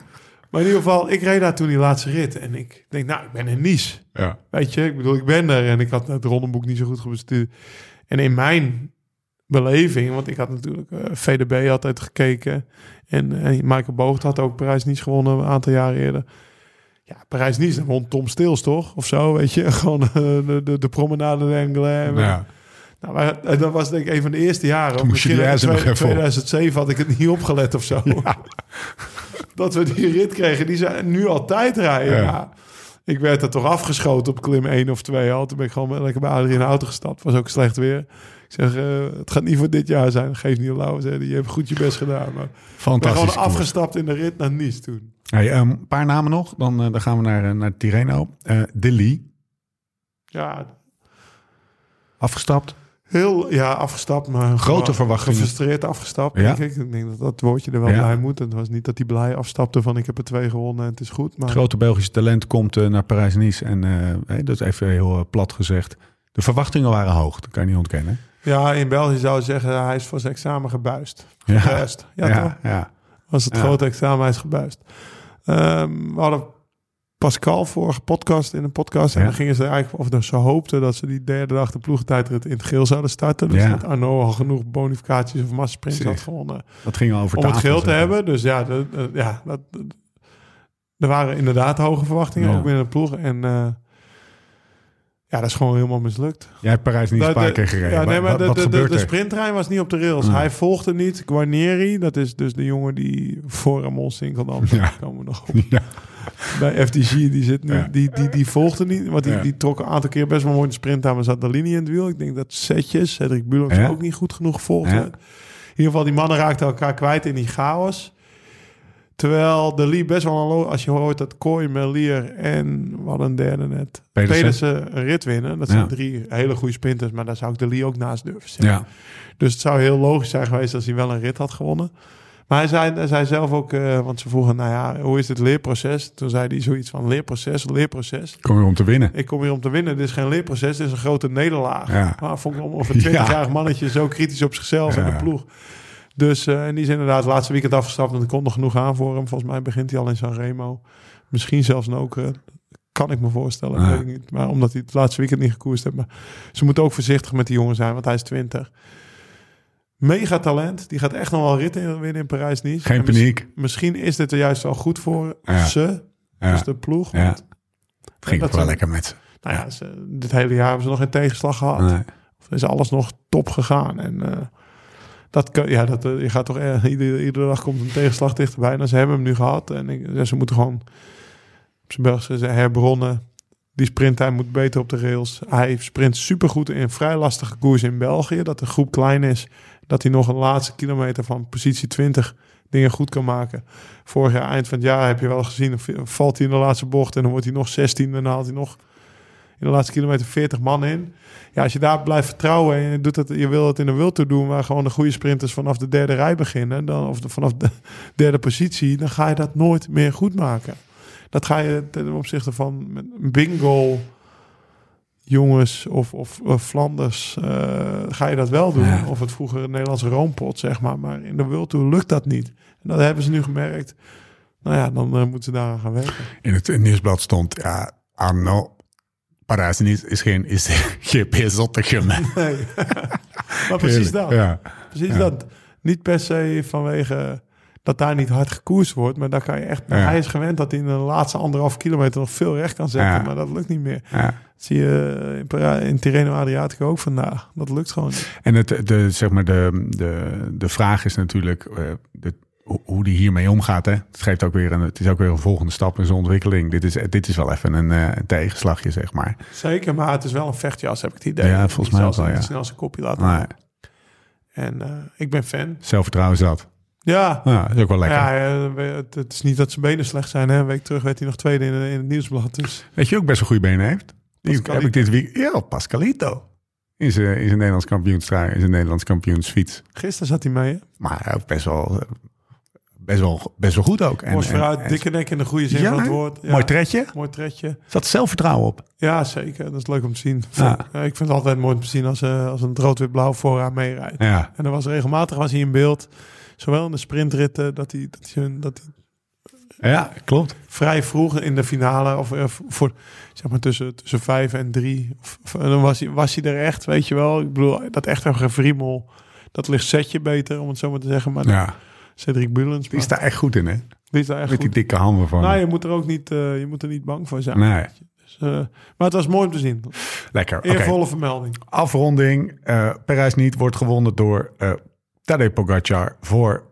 [SPEAKER 3] Maar in ieder geval, ik reed daar toen die laatste rit. En ik denk, nou, ik ben in Nice.
[SPEAKER 1] Ja.
[SPEAKER 3] Weet je, ik bedoel, ik ben er. En ik had het rondeboek niet zo goed gebestuurd. En in mijn beleving, want ik had natuurlijk eh, VDB altijd gekeken. En, en Michael Boogt had ook Parijs-Nice gewonnen een aantal jaren eerder. Ja, Parijs-Nice, won Tom Stils toch? Of zo, weet je. Gewoon eh, de, de, de promenade de Anglais.
[SPEAKER 1] Ja.
[SPEAKER 3] Nou, maar, eh, dat was denk ik een van de eerste jaren.
[SPEAKER 1] Je
[SPEAKER 3] misschien in
[SPEAKER 1] ijzer nog
[SPEAKER 3] twee-
[SPEAKER 1] even op.
[SPEAKER 3] 2007 had ik het niet opgelet of zo. Dat we die rit kregen, die ze nu altijd rijden.
[SPEAKER 1] Ja.
[SPEAKER 3] Ja. Ik werd er toch afgeschoten op klim 1 of 2 al. Toen ben ik gewoon lekker bij Adrie in de auto gestapt. Was ook slecht weer. Ik zeg, eh, het gaat niet voor dit jaar zijn. Geef niet lauw. Je hebt goed je best gedaan. Maar ik ben
[SPEAKER 1] Fantastisch.
[SPEAKER 3] gewoon afgestapt in de rit naar Nice toen.
[SPEAKER 1] Hey, ehm, een paar namen nog. Dan, eh, dan gaan we naar, eh, naar Tirreno. Eh Dilly,
[SPEAKER 3] Ja,
[SPEAKER 1] afgestapt.
[SPEAKER 3] heel ja, afgestapt. Maar
[SPEAKER 1] Grote verwachtingen.
[SPEAKER 3] Gefrustreerd afgestapt,
[SPEAKER 1] Ja.
[SPEAKER 3] denk ik. Ik denk dat dat woordje er wel
[SPEAKER 1] Ja.
[SPEAKER 3] bij moet. Het was niet dat hij blij afstapte van ik heb er twee gewonnen en het is goed. Maar
[SPEAKER 1] Het grote Belgische talent komt naar Parijs-Nice. En hey, dat is even heel plat gezegd. De verwachtingen waren hoog. Dat kan je niet ontkennen.
[SPEAKER 3] Ja, in België zou je zeggen hij is voor zijn examen gebuist.
[SPEAKER 1] Ja,
[SPEAKER 3] Gebuist. Ja, toch?
[SPEAKER 1] ja,
[SPEAKER 3] was het
[SPEAKER 1] Ja.
[SPEAKER 3] grote examen, hij is gebuist. Ehm, we hadden Pascal vorige podcast in een podcast. En
[SPEAKER 1] Ja.
[SPEAKER 3] dan gingen ze eigenlijk, of ze hoopten dat ze die derde dag de ploegentijdrit in het geel zouden starten. Dus
[SPEAKER 1] Ja.
[SPEAKER 3] dat Arno al genoeg bonificaties of massasprints had gewonnen
[SPEAKER 1] Dat ging over
[SPEAKER 3] om het geel te hebben. Dus ja, de- ja dat, er waren inderdaad hoge verwachtingen, ook binnen de ploeg. En eh, ja, dat is gewoon helemaal mislukt.
[SPEAKER 1] Jij hebt Parijs-Nice een
[SPEAKER 3] De-
[SPEAKER 1] paar
[SPEAKER 3] de-
[SPEAKER 1] keer gereden.
[SPEAKER 3] Ja, nee, maar
[SPEAKER 1] wat,
[SPEAKER 3] de,
[SPEAKER 1] wat
[SPEAKER 3] de, sprinttrein was niet op de rails.
[SPEAKER 1] Nee.
[SPEAKER 3] Hij volgde niet. Guarnieri, dat is dus de jongen die voor Ramon Sinkeldam,
[SPEAKER 1] Ja.
[SPEAKER 3] komen we nog op.
[SPEAKER 1] Ja.
[SPEAKER 3] Bij FDG, die zit nu, die, die, die volgde niet. Want die, die trok een aantal keer best wel mooi de sprint aan, maar zat de linie in het wiel. Ik denk dat Setjes, Cedric
[SPEAKER 1] Ja.
[SPEAKER 3] ook niet goed genoeg werd. In ieder geval, die mannen raakten elkaar kwijt in die chaos. Terwijl de Lee best wel een als je hoort dat Kooi, Melier en wat een derde net,
[SPEAKER 1] Pedersen.
[SPEAKER 3] Pedersen een rit winnen. Dat
[SPEAKER 1] Ja.
[SPEAKER 3] zijn drie hele goede sprinters, maar daar zou ik de Lee ook naast durven zetten.
[SPEAKER 1] Ja.
[SPEAKER 3] Dus het zou heel logisch zijn geweest als hij wel een rit had gewonnen. Maar hij zei, hij zei zelf ook, eh, want ze vroegen, nou ja, hoe is het leerproces? Toen zei hij zoiets van leerproces, leerproces.
[SPEAKER 1] Kom weer om te winnen.
[SPEAKER 3] Ik kom hier om te winnen. Dit is geen leerproces, dit is een grote nederlaag.
[SPEAKER 1] Ja.
[SPEAKER 3] Maar vond ik om of een 20-jarig mannetje zo kritisch op zichzelf en de ploeg. Dus eh, en die is inderdaad het laatste weekend afgestapt. En er komt nog genoeg aan voor hem. Volgens mij begint hij al in Sanremo. Misschien zelfs ook. kan ik me voorstellen.
[SPEAKER 1] Ja.
[SPEAKER 3] Weet ik niet. Maar omdat hij het laatste weekend niet gekoerst heeft. Maar ze moeten ook voorzichtig met die jongen zijn. Want hij is 20. Mega talent. Die gaat echt nog wel ritten winnen in Parijs-Nice.
[SPEAKER 1] Geen
[SPEAKER 3] En mis-
[SPEAKER 1] paniek.
[SPEAKER 3] Misschien is dit er juist wel goed voor
[SPEAKER 1] Ja.
[SPEAKER 3] ze.
[SPEAKER 1] Ja.
[SPEAKER 3] Dus de ploeg.
[SPEAKER 1] Ja.
[SPEAKER 3] Want,
[SPEAKER 1] Het ging
[SPEAKER 3] dat
[SPEAKER 1] wel lekker met ze.
[SPEAKER 3] nou ja, ze, dit hele jaar hebben ze nog geen tegenslag gehad.
[SPEAKER 1] Nee.
[SPEAKER 3] Of is alles nog top gegaan. En eh, dat kan, ja, dat, eh, je gaat toch eh, iedere, dag komt een tegenslag dichterbij. En ze hebben hem nu gehad. En ik, ze moeten gewoon op zijn Belgische herbronnen. Die sprint, hij moet beter op de rails. Hij sprint supergoed in vrij lastige koers in België. Dat de groep klein is. Dat hij nog een laatste kilometer van positie 20 dingen goed kan maken. Vorig jaar, eind van het jaar, heb je wel gezien. Valt hij in de laatste bocht en dan wordt hij nog 16. En dan haalt hij nog in de laatste kilometer 40 man in. Ja, als je daar blijft vertrouwen en je, doet het, je wil het in een wild doen... waar gewoon de goede sprinters vanaf de derde rij beginnen... Dan, of de, vanaf de derde positie, dan ga je dat nooit meer goed maken. Dat ga je ten opzichte van bingo jongens of, of, of Flanders, eh, ga je dat wel doen.
[SPEAKER 1] Ja.
[SPEAKER 3] Of het vroeger Nederlandse roompot, zeg maar. Maar in de World Tour lukt dat niet. En dat hebben ze nu gemerkt. Nou ja, dan eh, moeten ze daaraan gaan werken.
[SPEAKER 1] In het nieuwsblad stond, ja, Arno, Parijs-Nice is geen is GP Zottegem.
[SPEAKER 3] Nee. maar precies dat.
[SPEAKER 1] Ja.
[SPEAKER 3] Precies
[SPEAKER 1] Ja.
[SPEAKER 3] dat. Niet per se vanwege dat daar niet hard gekoerst wordt. Maar daar kan je echt...
[SPEAKER 1] Ja.
[SPEAKER 3] Hij is gewend dat hij in de laatste anderhalf kilometer nog veel recht kan zetten.
[SPEAKER 1] Ja.
[SPEAKER 3] Maar dat lukt niet meer.
[SPEAKER 1] Ja.
[SPEAKER 3] Dat zie je in, Para- in Tirreno Adriatico ook vandaag. Dat lukt gewoon niet.
[SPEAKER 1] En het, de, zeg maar de, de, de vraag is natuurlijk eh, de, hoe- die hiermee omgaat. Hè? Het, geeft ook weer een, het is ook weer een volgende stap in zijn ontwikkeling. Dit is, dit is wel even een, eh, een tegenslagje, zeg maar.
[SPEAKER 3] Zeker, maar het is wel een vechtjas, heb ik het idee.
[SPEAKER 1] Ja, volgens mij wel, ja.
[SPEAKER 3] snel zijn kopje laten
[SPEAKER 1] Nee.
[SPEAKER 3] En eh, ik ben fan.
[SPEAKER 1] zelfvertrouwen zat.
[SPEAKER 3] Ja,
[SPEAKER 1] Ja, dat is ook wel lekker.
[SPEAKER 3] ja eh, het, is niet dat zijn benen slecht zijn. Hè. Een week terug werd hij nog tweede in, in het nieuwsblad. Dus
[SPEAKER 1] Weet je ook best wel goede benen heeft? Die heb ik dit week. Ja, Pascalito. In zijn, in zijn Nederlands kampioenstrui, in zijn Nederlands kampioensfiets.
[SPEAKER 3] gisteren zat hij mee. Hè.
[SPEAKER 1] Maar ook best wel, best wel, best wel goed ook. En,
[SPEAKER 3] Borst vooruit,
[SPEAKER 1] en-
[SPEAKER 3] dikke nek in de goede zin
[SPEAKER 1] Ja,
[SPEAKER 3] van het woord. Ja,
[SPEAKER 1] Mooi tredje.
[SPEAKER 3] Mooi tredje.
[SPEAKER 1] Zat zelfvertrouwen op.
[SPEAKER 3] Ja, zeker. Dat is leuk om te zien.
[SPEAKER 1] Ja.
[SPEAKER 3] Ik vind het altijd mooi om te zien als, eh, als een rood-wit-blauw vooraan meerijdt.
[SPEAKER 1] Ja,
[SPEAKER 3] En er was regelmatig was hij in beeld. Zowel in de sprint,ritten dat hij, dat hij, dat hij
[SPEAKER 1] ja klopt.
[SPEAKER 3] vrij vroeg in de finale, of eh, voor zeg maar tussen, tussen vijf en drie, of, dan was hij, was hij er echt, weet je wel. Ik bedoel, dat echt een gevriemel, dat ligt setje beter, om het zo maar te zeggen. Maar
[SPEAKER 1] Ja,
[SPEAKER 3] Cedric Bulens,
[SPEAKER 1] die is daar echt goed in, hè?
[SPEAKER 3] die is daar echt
[SPEAKER 1] Met die dikke handen van.
[SPEAKER 3] Nou, je moet er ook niet, eh, je moet er niet bang voor zijn.
[SPEAKER 1] nee,
[SPEAKER 3] Dus, eh, maar het was mooi om te zien.
[SPEAKER 1] lekker.
[SPEAKER 3] Eervolle vermelding.
[SPEAKER 1] afronding. eh Parijs niet wordt gewonnen door eh Tadej Pogacar voor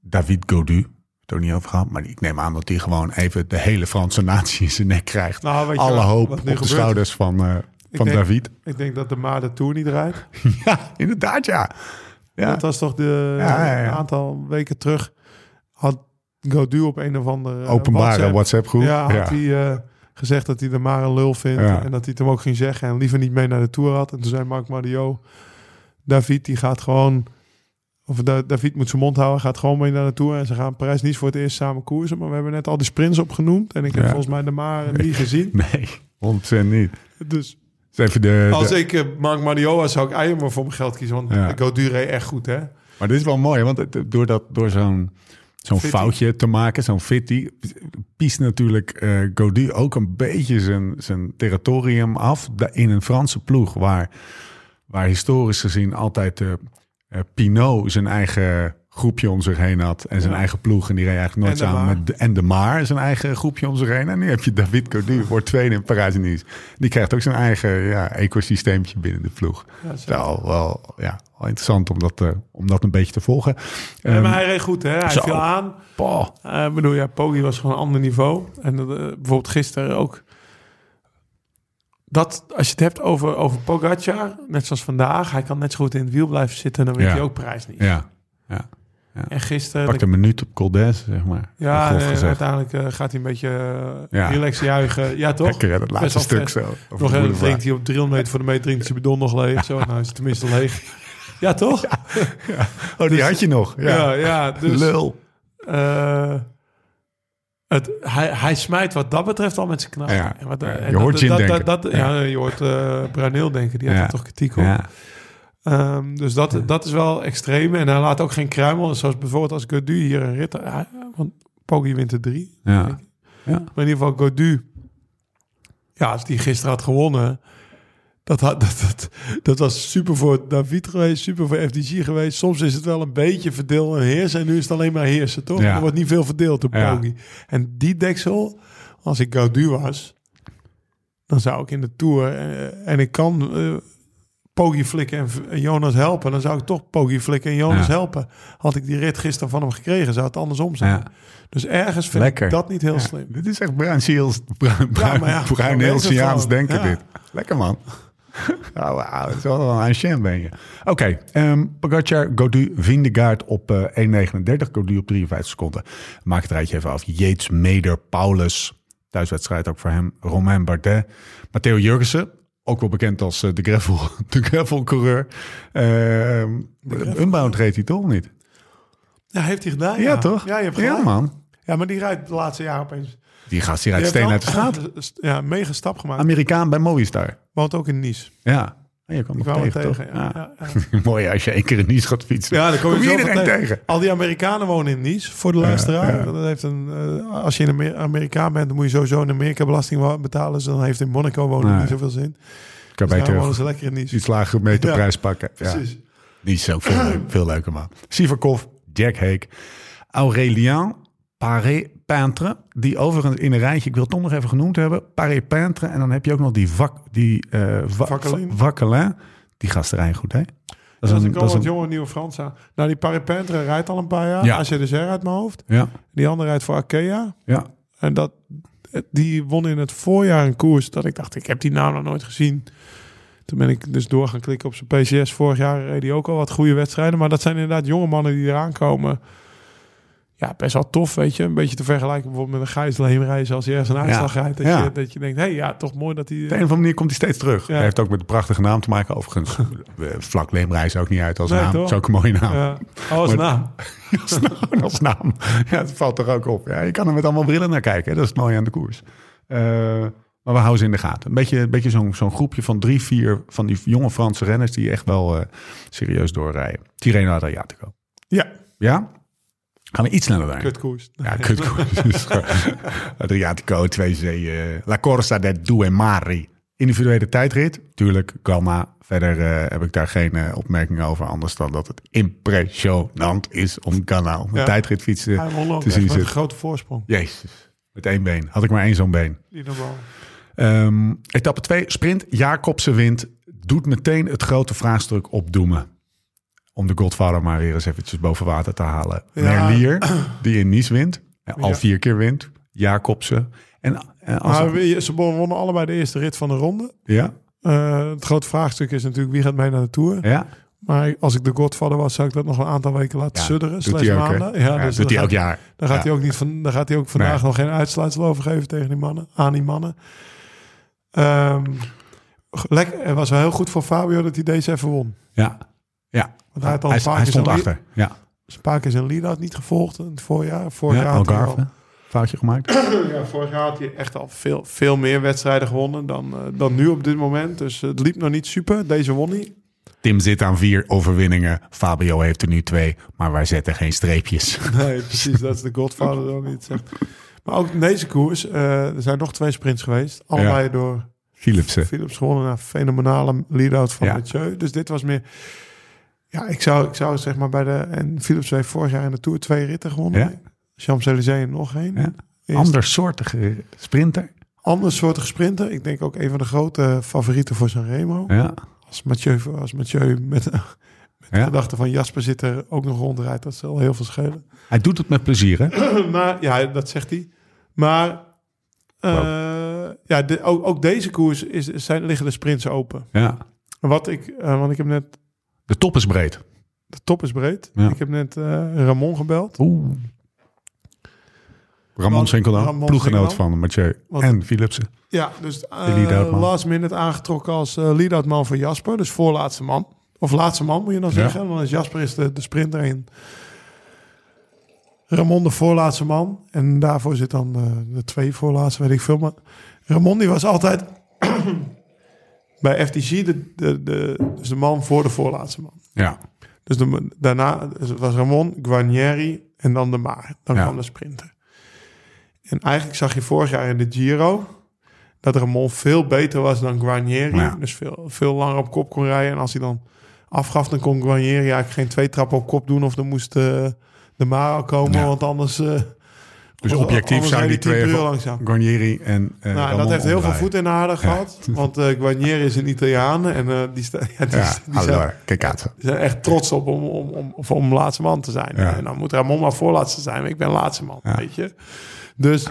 [SPEAKER 1] David Godu. ook niet over gehad. Maar ik neem aan dat hij gewoon even de hele Franse natie in zijn nek krijgt.
[SPEAKER 3] Nou,
[SPEAKER 1] Alle
[SPEAKER 3] wat-
[SPEAKER 1] hoop
[SPEAKER 3] wat
[SPEAKER 1] op de schouders van, van
[SPEAKER 3] denk-
[SPEAKER 1] David.
[SPEAKER 3] Ik denk dat de Maar de Tour niet rijdt.
[SPEAKER 1] Ja, inderdaad, ja. Ja.
[SPEAKER 3] Dat was toch de,
[SPEAKER 1] Ja,
[SPEAKER 3] een aantal weken terug had Godu op een of andere eh,
[SPEAKER 1] Openbare
[SPEAKER 3] WhatsApp-
[SPEAKER 1] WhatsApp-groep.
[SPEAKER 3] Ja, had hij eh, gezegd dat hij de maar een lul vindt. En dat hij het hem ook ging zeggen. En liever niet mee naar de Tour had. En toen zei Marc Mario... David, die gaat gewoon... Of Da- David moet zijn mond houden. Gaat gewoon mee naar de Tour. En ze gaan Parijs niet voor het eerst samen koersen. Maar we hebben net al die sprints opgenoemd. En ik heb
[SPEAKER 1] Ja.
[SPEAKER 3] volgens mij de maar niet gezien.
[SPEAKER 1] Nee, 100% niet.
[SPEAKER 3] Dus
[SPEAKER 1] Dus even de,
[SPEAKER 3] als
[SPEAKER 1] de-
[SPEAKER 3] ik Marc Mario was, zou ik eigenlijk voor mijn geld kiezen. Want
[SPEAKER 1] Ja.
[SPEAKER 3] Godu reed echt goed, hè?
[SPEAKER 1] Maar dit is wel mooi, want het- door, dat, door zo'n zo'n foutje te maken, zo'n fitty, piest natuurlijk eh Gaudu ook een beetje zijn, zijn territorium af in een Franse ploeg, waar, waar historisch gezien altijd eh, Pinot zijn eigen groepje om zich heen had en zijn
[SPEAKER 3] Ja.
[SPEAKER 1] eigen ploeg. En die reed eigenlijk nooit samen
[SPEAKER 3] Maar.
[SPEAKER 1] met de, en de Maar zijn eigen groepje om zich heen. En nu heb je David Gaudu, wordt tweede in Parijs-Nice. Die krijgt ook zijn eigen ja, ecosysteempje binnen de ploeg.
[SPEAKER 3] Ja, zeker.
[SPEAKER 1] Wel, wel, ja, wel interessant om dat, eh, om dat een beetje te volgen.
[SPEAKER 3] Ja,
[SPEAKER 1] Ehm,
[SPEAKER 3] maar hij reed goed, hè? Hij
[SPEAKER 1] zo.
[SPEAKER 3] viel aan. Eh, Ik bedoel, ja, Poggi was gewoon een ander niveau. En eh, bijvoorbeeld gisteren ook. Dat, als je het hebt over, over Pogacar, net zoals vandaag, hij kan net zo goed in het wiel blijven zitten, dan weet je ook prijs niet.
[SPEAKER 1] Ja, ja.
[SPEAKER 3] En gisteren,
[SPEAKER 1] Pakt een minuut op Col d'Huez, zeg maar.
[SPEAKER 3] ja, uiteindelijk eh, gaat hij een beetje uh,
[SPEAKER 1] Ja.
[SPEAKER 3] juichen. Ja, toch?
[SPEAKER 1] Lekker, dat laatste stuk zo.
[SPEAKER 3] Nog een drinkt hij op 300 meter voor de meter, drinkt zijn bidon nog leeg. Zo, nou is het tenminste leeg. Ja, toch?
[SPEAKER 1] Oh, die had je nog. Ja,
[SPEAKER 3] Ja, ja. Dus,
[SPEAKER 1] Lul.
[SPEAKER 3] Eh, het, hij, hij smijt wat dat betreft al met zijn knal.
[SPEAKER 1] Ja,
[SPEAKER 3] En wat,
[SPEAKER 1] ja,
[SPEAKER 3] en
[SPEAKER 1] je hoort
[SPEAKER 3] dat,
[SPEAKER 1] denken.
[SPEAKER 3] Dat, dat, ja. je hoort Bruineel denken. Die had
[SPEAKER 1] Ja.
[SPEAKER 3] er toch kritiek op. Ehm, dus dat, dat is wel extreem. En hij laat ook geen kruimel. Zoals bijvoorbeeld als Godu hier een rit... ja, want Poggi wint er drie.
[SPEAKER 1] Ja. Ja.
[SPEAKER 3] Maar in ieder geval Godu... Ja, als die gisteren had gewonnen... Dat, had, dat, dat, dat was super voor David geweest, super voor FDG geweest. Soms is het wel een beetje verdeel en heersen. En nu is het alleen maar heersen, toch? Er wordt niet veel verdeeld op. Poggi. En die deksel, als ik Gaudu was... dan zou ik in de Tour... eh, en ik kan eh Poggi flikken en, Jonas helpen... dan zou ik toch Poggi flikken en Jonas
[SPEAKER 1] Ja.
[SPEAKER 3] helpen. Had ik die rit gisteren van hem gekregen... zou het andersom zijn.
[SPEAKER 1] Ja.
[SPEAKER 3] Dus ergens vind
[SPEAKER 1] Lekker.
[SPEAKER 3] ik dat niet heel
[SPEAKER 1] Ja.
[SPEAKER 3] slim.
[SPEAKER 1] Dit is echt bruin Seals, bruin, bruin,
[SPEAKER 3] maar ja, zo
[SPEAKER 1] bruin denken
[SPEAKER 3] Ja.
[SPEAKER 1] dit. Lekker man. Oh, wauw, dat is wel een ancien ben je. Oké, ehm Pogacar, Godu, Vindegaard op eh 1.39, Godu op 53 seconden. Maak het rijtje even af. Yates, Meder, Paulus, thuiswedstrijd ook voor hem. Romain Bardet, Matteo Jurgensen, ook wel bekend als eh, de gravel, de gravel coureur. Ehm Unbound reed hij toch niet?
[SPEAKER 3] Ja, heeft hij gedaan?
[SPEAKER 1] Ja, toch?
[SPEAKER 3] Ja, je hebt
[SPEAKER 1] Ja,
[SPEAKER 3] gelijk.
[SPEAKER 1] man.
[SPEAKER 3] Ja, maar die rijdt de laatste jaren opeens.
[SPEAKER 1] Die die rijdt
[SPEAKER 3] Die
[SPEAKER 1] steen uit de straat.
[SPEAKER 3] Ja, mega stap gemaakt.
[SPEAKER 1] Amerikaan bij Movistar.
[SPEAKER 3] Woont ook in Nice.
[SPEAKER 1] Ja. En je
[SPEAKER 3] Ik
[SPEAKER 1] nog
[SPEAKER 3] kwam
[SPEAKER 1] tegen,
[SPEAKER 3] tegen. Ja,
[SPEAKER 1] Mooi als je één keer in Nice gaat fietsen.
[SPEAKER 3] Ja, dan kom je,
[SPEAKER 1] Kom je iedereen
[SPEAKER 3] tegen.
[SPEAKER 1] tegen.
[SPEAKER 3] Al die Amerikanen wonen in Nice, voor de luisteraar. Dat heeft een, eh, als je Amer- Amerikaan bent, dan moet je sowieso in Amerika belasting betalen. Dus dan heeft in Monaco wonen niet zoveel zin.
[SPEAKER 1] Kan
[SPEAKER 3] Dus
[SPEAKER 1] beter
[SPEAKER 3] ze lekker in Nice.
[SPEAKER 1] iets lager meter
[SPEAKER 3] Ja.
[SPEAKER 1] prijs pakken. Ja.
[SPEAKER 3] Precies.
[SPEAKER 1] Is ook veel, leuk- veel leuker, man. Sivakov, Jack Hake, Aurélien Paré-Peintre. Die overigens in een rijtje, ik wil het toch nog even genoemd hebben. Paré-Peintre. En dan heb je ook nog die, vak, die va-
[SPEAKER 3] Vakkelin.
[SPEAKER 1] Vakkelin. Die gasten goed, hè?
[SPEAKER 3] Dat is een,
[SPEAKER 1] dat is een-
[SPEAKER 3] jonge nieuwe Fransa. Nou, die Paripintre rijdt al een paar jaar.
[SPEAKER 1] Ja.
[SPEAKER 3] Als je de Zer uit mijn hoofd.
[SPEAKER 1] Ja,
[SPEAKER 3] Die andere rijdt voor Arkea.
[SPEAKER 1] ja.
[SPEAKER 3] En dat, die won in het voorjaar een koers dat ik dacht, ik heb die naam nog nooit gezien. Toen ben ik dus door gaan klikken op zijn PCS. Vorig jaar reed hij ook al wat goede wedstrijden. Maar dat zijn inderdaad jonge mannen die eraan komen. Ja, best wel tof, weet je. Een beetje te vergelijken bijvoorbeeld met een Gijs Leemreizen als hij ergens een uitslag rijdt. Dat,
[SPEAKER 1] Ja.
[SPEAKER 3] je, dat je denkt, hé, hey, ja, toch mooi dat hij...
[SPEAKER 1] Op de een of andere manier komt hij steeds terug. Hij heeft ook met een prachtige naam te maken. Overigens, eh, vlak Leemreis ook niet uit als
[SPEAKER 3] Nee,
[SPEAKER 1] naam.
[SPEAKER 3] toch?
[SPEAKER 1] Dat is ook een mooie naam.
[SPEAKER 3] Ja. Oh, als
[SPEAKER 1] Maar-
[SPEAKER 3] naam.
[SPEAKER 1] als, naam, als naam. Ja, het valt toch ook op. Ja, je kan er met allemaal brillen naar kijken. hè. Dat is het mooie aan de koers. Eh, maar we houden ze in de gaten. Een beetje, een beetje zo'n zo'n groepje van drie, vier van die jonge Franse renners... die echt wel eh, serieus doorrijden. Tirreno Adriatico.
[SPEAKER 3] Ja,
[SPEAKER 1] Ja? Gaan we iets sneller daarheen.
[SPEAKER 3] kutkoers.
[SPEAKER 1] Ja, kutkoers. Adriatico, 2C. eh La Corsa de Due Mari. Individuele tijdrit. Tuurlijk, Gamma. Verder eh, heb ik daar geen eh, opmerkingen over. Anders dan dat het impressionant is om Ganna op een
[SPEAKER 3] Ja.
[SPEAKER 1] tijdrit fietsen te zien
[SPEAKER 3] met een grote voorsprong.
[SPEAKER 1] Jezus. Met één been. Had ik maar één zo'n been. Ehm, etappe 2, sprint. Jacobsen wint. Doet meteen het grote vraagstuk opdoemen. Om de Godfather maar weer eens eventjes boven water te halen.
[SPEAKER 3] Ja.
[SPEAKER 1] Merlier, die in Nice wint. Al
[SPEAKER 3] Ja.
[SPEAKER 1] vier keer wint. Jacobsen. En, en als
[SPEAKER 3] Maar we- ze wonnen allebei de eerste rit van de ronde.
[SPEAKER 1] ja,
[SPEAKER 3] Eh, het grote vraagstuk is natuurlijk wie gaat mee naar de Tour.
[SPEAKER 1] ja.
[SPEAKER 3] Maar als ik de Godfather was, zou ik dat nog een aantal weken laten
[SPEAKER 1] Ja,
[SPEAKER 3] sudderen.
[SPEAKER 1] doet
[SPEAKER 3] Slash
[SPEAKER 1] hij ook,
[SPEAKER 3] maanden.
[SPEAKER 1] Ja,
[SPEAKER 3] dus
[SPEAKER 1] doet hij elk
[SPEAKER 3] gaat-
[SPEAKER 1] jaar.
[SPEAKER 3] Dan gaat,
[SPEAKER 1] Ja.
[SPEAKER 3] hij ook niet van, dan gaat hij ook vandaag
[SPEAKER 1] Nee.
[SPEAKER 3] nog geen uitsluitsel over geven tegen die mannen, aan die mannen. Ehm lekker, het was wel heel goed voor Fabio dat hij deze even won.
[SPEAKER 1] Ja, ja.
[SPEAKER 3] Want hij, had al een paar
[SPEAKER 1] hij
[SPEAKER 3] keer
[SPEAKER 1] stond
[SPEAKER 3] zijn
[SPEAKER 1] achter. Ja,
[SPEAKER 3] lead- een paar keer zijn lead-out niet gevolgd in het voorjaar. Vorig
[SPEAKER 1] ja
[SPEAKER 3] jaar had hij.
[SPEAKER 1] Foutje gemaakt.
[SPEAKER 3] ja, vorig jaar had hij echt al veel, veel meer wedstrijden gewonnen dan, eh, dan nu op dit moment. Dus het liep nog niet super. Deze won hij.
[SPEAKER 1] Tim zit aan vier overwinningen. Fabio heeft er nu twee. Maar wij zetten geen streepjes.
[SPEAKER 3] Nee, precies. Dat is de Godfather dan niet zegt. Maar ook in deze koers, eh, er zijn nog twee sprints geweest. Allebei door
[SPEAKER 1] Philipsen.
[SPEAKER 3] Philips gewonnen. Een fenomenale lead-out van
[SPEAKER 1] Ja.
[SPEAKER 3] Mathieu. Dus dit was meer... Ja, ik zou, ik zou zeg maar bij de... En Philips heeft vorig jaar in de Tour twee ritten gewonnen.
[SPEAKER 1] Ja.
[SPEAKER 3] Champs-Élysées nog één.
[SPEAKER 1] Ja.
[SPEAKER 3] Eerst
[SPEAKER 1] Andersoortige sprinter.
[SPEAKER 3] Ander soortige sprinter. Ik denk ook een van de grote favorieten voor Sanremo.
[SPEAKER 1] Ja.
[SPEAKER 3] Als Mathieu, als Mathieu met, met de gedachte van Jasper zit er ook nog rondrijdt. Dat zal heel veel schelen.
[SPEAKER 1] Hij doet het met plezier, hè?
[SPEAKER 3] maar ja, dat zegt hij. Maar eh, ja, de, ook, ook deze koers is, zijn, liggen de sprints open.
[SPEAKER 1] Ja.
[SPEAKER 3] Wat ik, eh, want ik heb net,
[SPEAKER 1] De top is breed.
[SPEAKER 3] de top is breed.
[SPEAKER 1] Ja.
[SPEAKER 3] Ik heb net eh, Ramon gebeld.
[SPEAKER 1] Oeh. Ramon Sinkeldam, ploeggenoot van Mathieu
[SPEAKER 3] Want-
[SPEAKER 1] en Philipsen.
[SPEAKER 3] Ja, dus
[SPEAKER 1] man.
[SPEAKER 3] last minute aangetrokken als eh lead-out man voor Jasper. Dus voorlaatste man. Of laatste man moet je dan
[SPEAKER 1] Ja.
[SPEAKER 3] zeggen. Want is Jasper is de, de sprinter in. Ramon de voorlaatste man. En daarvoor zit dan de twee voorlaatste, weet ik veel. Maar Ramon die was altijd bij FTG de, de, de, dus de man voor de voorlaatste man.
[SPEAKER 1] Ja.
[SPEAKER 3] Dus de, daarna dus was Ramon, Guarnieri en dan de Maar. Dan
[SPEAKER 1] Ja.
[SPEAKER 3] kwam de sprinter. En eigenlijk zag je vorig jaar in de Giro dat Ramon veel beter was dan Guarnieri.
[SPEAKER 1] Ja.
[SPEAKER 3] Dus veel, veel langer op kop kon rijden. En als hij dan afgaf, dan kon Guarnieri eigenlijk geen twee trappen op kop doen. Of dan moest eh, de Maar al komen,
[SPEAKER 1] Ja.
[SPEAKER 3] want anders... eh,
[SPEAKER 1] Dus objectief zijn die twee. Guarnieri en eh
[SPEAKER 3] Nou,
[SPEAKER 1] Ramon
[SPEAKER 3] dat heeft heel veel voet in de aarde gehad. Want eh Guarnieri is een Italiaan. En eh, die, sta, ja, die,
[SPEAKER 1] Ja,
[SPEAKER 3] die zijn- zijn echt trots op om, om, om, om, laatste man te zijn. En dan moet Ramon maar voorlaatste zijn. Maar ik ben laatste man, weet je. Dus,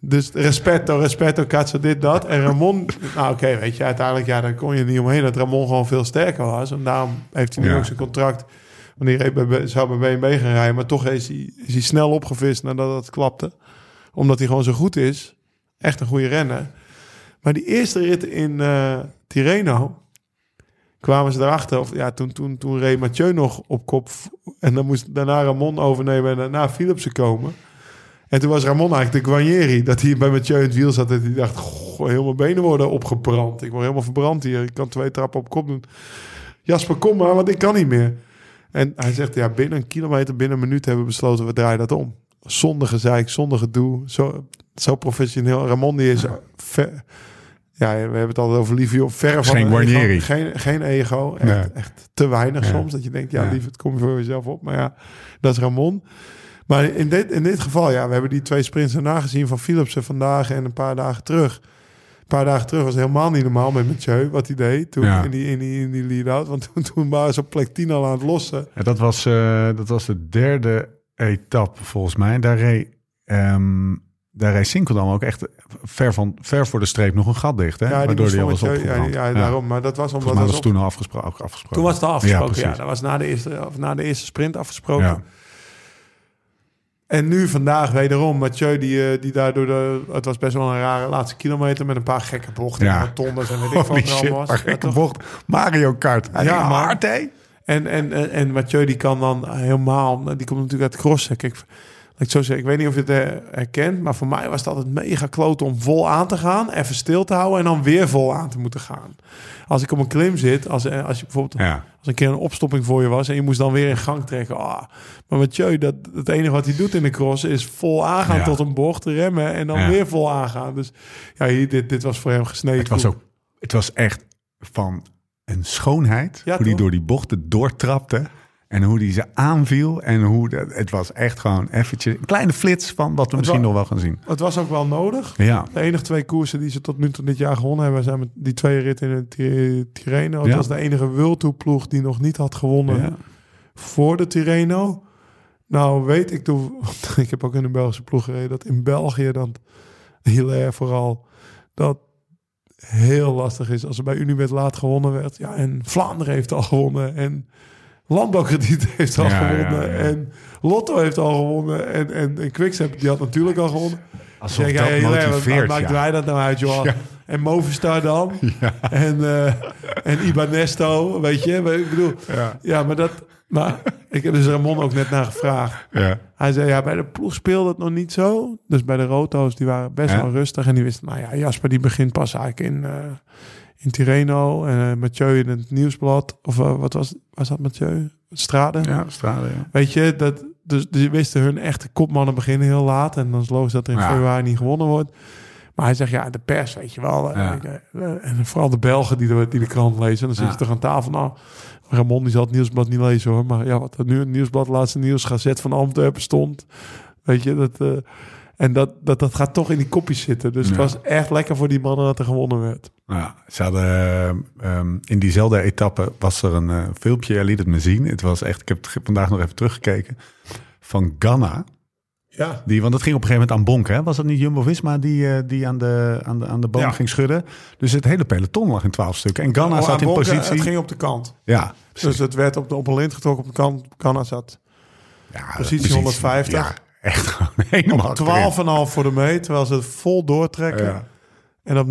[SPEAKER 3] dus respecto, respecto, cazzo, dit, dat. En Ramon, nou oké, weet je, uiteindelijk, ja, daar kon je niet omheen dat Ramon gewoon veel sterker was. En daarom heeft hij nu ook zijn contract. Wanneer hij bij, zou bij BNB gaan rijden. Maar toch is hij, is hij snel opgevist nadat het klapte. Omdat hij gewoon zo goed is. Echt een goede renner. Maar die eerste rit in eh, Tirreno kwamen ze erachter. Of ja, toen, toen, toen reed Mathieu nog op kop. En dan moest daarna Ramon overnemen en daarna Philipsen komen. En toen was Ramon eigenlijk de Guarnieri. Dat hij bij Mathieu in het wiel zat. En hij dacht, goh, heel mijn benen worden opgebrand. Ik word helemaal verbrand hier. Ik kan twee trappen op kop doen. Jasper, kom maar, want ik kan niet meer. En hij zegt, ja, binnen een kilometer, binnen een minuut hebben we besloten, we draaien dat om. Zonder gezeik, zonder gedoe. Zo, zo professioneel. Ramon die is ver, ja, we hebben het altijd over Livio. Verre van
[SPEAKER 1] Geen
[SPEAKER 3] ego. Geen, geen ego. Echt,
[SPEAKER 1] Nee.
[SPEAKER 3] echt te weinig soms. Dat je denkt, ja, lief, het kom je voor jezelf op. Maar ja, dat is Ramon. Maar in dit, in dit geval, ja, we hebben die twee sprints daarna gezien van Philipsen vandaag en een paar dagen terug. Een paar dagen terug was het helemaal niet normaal met Mathieu, wat hij deed toen
[SPEAKER 1] Ja.
[SPEAKER 3] in die, in die, in die lead-out. Want toen, toen waren ze op plek 10 al aan het lossen.
[SPEAKER 1] Ja, dat, was, eh, dat was de derde etappe volgens mij. Daar reed, ehm daar reed Sinkeldam ook echt ver, van, ver voor de streep nog een gat dicht. Hè?
[SPEAKER 3] Ja, die
[SPEAKER 1] Waardoor hij al was
[SPEAKER 3] Mathieu. Ja,
[SPEAKER 1] opgebrand.
[SPEAKER 3] ja, daarom. Maar dat was omdat
[SPEAKER 1] Volgens mij was toen al afgespro- ook afgesproken.
[SPEAKER 3] Toen was het al afgesproken, ja. dat was na de eerste, of na de eerste sprint afgesproken. En nu vandaag wederom Mathieu, die, eh, die daardoor... De, het was best wel een rare laatste kilometer met een paar gekke bochten.
[SPEAKER 1] Ja.
[SPEAKER 3] Ja. Tondes en weet ik wat er allemaal was.
[SPEAKER 1] gekke
[SPEAKER 3] toch?
[SPEAKER 1] bocht. Mario Kart. Hij
[SPEAKER 3] Ja, maar-? En, en, en, en Mathieu die kan dan helemaal... Die komt natuurlijk uit crossen. Kijk, laat ik het zo zeggen. Ik weet niet of je het eh, herkent. Maar voor mij was het altijd mega kloot om vol aan te gaan. Even stil te houden en dan weer vol aan te moeten gaan. Als ik op een klim zit. Als, eh, als je bijvoorbeeld...
[SPEAKER 1] Ja.
[SPEAKER 3] Als een keer een opstopping voor je was en je moest dan weer in gang trekken. Ah, maar Mathieu, dat, het enige wat hij doet in de cross is vol aangaan
[SPEAKER 1] Ja.
[SPEAKER 3] tot een bocht, remmen en dan
[SPEAKER 1] Ja.
[SPEAKER 3] weer vol aangaan. Dus ja, hier, dit, dit was voor hem gesneden.
[SPEAKER 1] Het was ook, het was echt van een schoonheid.
[SPEAKER 3] Ja,
[SPEAKER 1] hoe die door die bochten doortrapte. En hoe die ze aanviel. En hoe dat, het was echt gewoon eventjes een kleine flits van wat we misschien nog wel gaan zien.
[SPEAKER 3] Het was ook wel nodig.
[SPEAKER 1] Ja,
[SPEAKER 3] De enige twee koersen die ze tot nu toe dit jaar gewonnen hebben, zijn met die twee ritten in het Ti- Tirreno. Het
[SPEAKER 1] Ja.
[SPEAKER 3] was de enige World ploeg die nog niet had gewonnen
[SPEAKER 1] ja.
[SPEAKER 3] voor de Tirreno. Nou weet ik, toen, ik heb ook in een Belgische ploeg gereden, dat in België dan, Hilaire vooral, dat heel lastig is. Als er bij Unibet laat gewonnen werd. Ja, en Vlaanderen heeft al gewonnen. En Landbouwkrediet heeft al
[SPEAKER 1] Ja,
[SPEAKER 3] gewonnen.
[SPEAKER 1] ja.
[SPEAKER 3] En Lotto heeft al gewonnen. En, en, en Quickstep, die had natuurlijk al gewonnen.
[SPEAKER 1] Alsof
[SPEAKER 3] Zeg,
[SPEAKER 1] dat
[SPEAKER 3] wat
[SPEAKER 1] motiveert,
[SPEAKER 3] maakt wij dat nou uit, joh? En Movistar dan? En, eh en Ibanesto, weet je? Ik bedoel,
[SPEAKER 1] Ja.
[SPEAKER 3] maar dat... Maar ik heb dus Ramon ook net naar gevraagd.
[SPEAKER 1] Ja.
[SPEAKER 3] Hij zei, ja, bij de ploeg speelde het nog niet zo. Dus bij de Roto's, die waren best wel rustig. En die wisten, nou ja, Jasper die begint pas eigenlijk in, eh, in Tirreno. En eh, Mathieu in het Nieuwsblad. Of eh, wat was, was dat Mathieu? Strade?
[SPEAKER 1] Ja, Strade, ja.
[SPEAKER 3] Weet je, dat, dus die wisten hun echte kopmannen beginnen heel laat. En dan is logisch dat er in
[SPEAKER 1] Ja.
[SPEAKER 3] februari niet gewonnen wordt. Maar hij zegt, ja, de pers, weet je wel. eh,
[SPEAKER 1] Ja.
[SPEAKER 3] eh, en vooral de Belgen die de, die de krant lezen. Dan zit je toch aan tafel. Nou, Ramon die zal het nieuwsblad niet lezen hoor. Maar ja, wat er nu het nieuwsblad, laatste nieuwsgazet van Antwerpen stond. Weet je, dat... en dat, dat, dat gaat toch in die kopjes zitten. Dus het
[SPEAKER 1] Ja.
[SPEAKER 3] was echt lekker voor die mannen dat er gewonnen werd.
[SPEAKER 1] Ja, ze hadden eh, ehm, in diezelfde etappe was er een eh, filmpje, jij liet het me zien. Het was echt, ik heb het vandaag nog even teruggekeken, van Ganna.
[SPEAKER 3] Ja,
[SPEAKER 1] Die, want het ging op een gegeven moment aan Bonk, hè? Was dat niet Jumbo-Visma die, eh, die aan, de, aan, de, aan de boom
[SPEAKER 3] Ja.
[SPEAKER 1] ging schudden? Dus het hele peloton lag in twaalf stukken. En Ganna
[SPEAKER 3] Oh,
[SPEAKER 1] zat in
[SPEAKER 3] Bonke,
[SPEAKER 1] positie...
[SPEAKER 3] Het ging op de kant.
[SPEAKER 1] Ja,
[SPEAKER 3] Dus het werd op de, op een lint getrokken op de kant. Canna zat
[SPEAKER 1] ja,
[SPEAKER 3] positie
[SPEAKER 1] precies.
[SPEAKER 3] 150.
[SPEAKER 1] Ja, echt gewoon helemaal
[SPEAKER 3] op 12,5 voor de meet. Terwijl ze het vol doortrekken.
[SPEAKER 1] Ja,
[SPEAKER 3] En op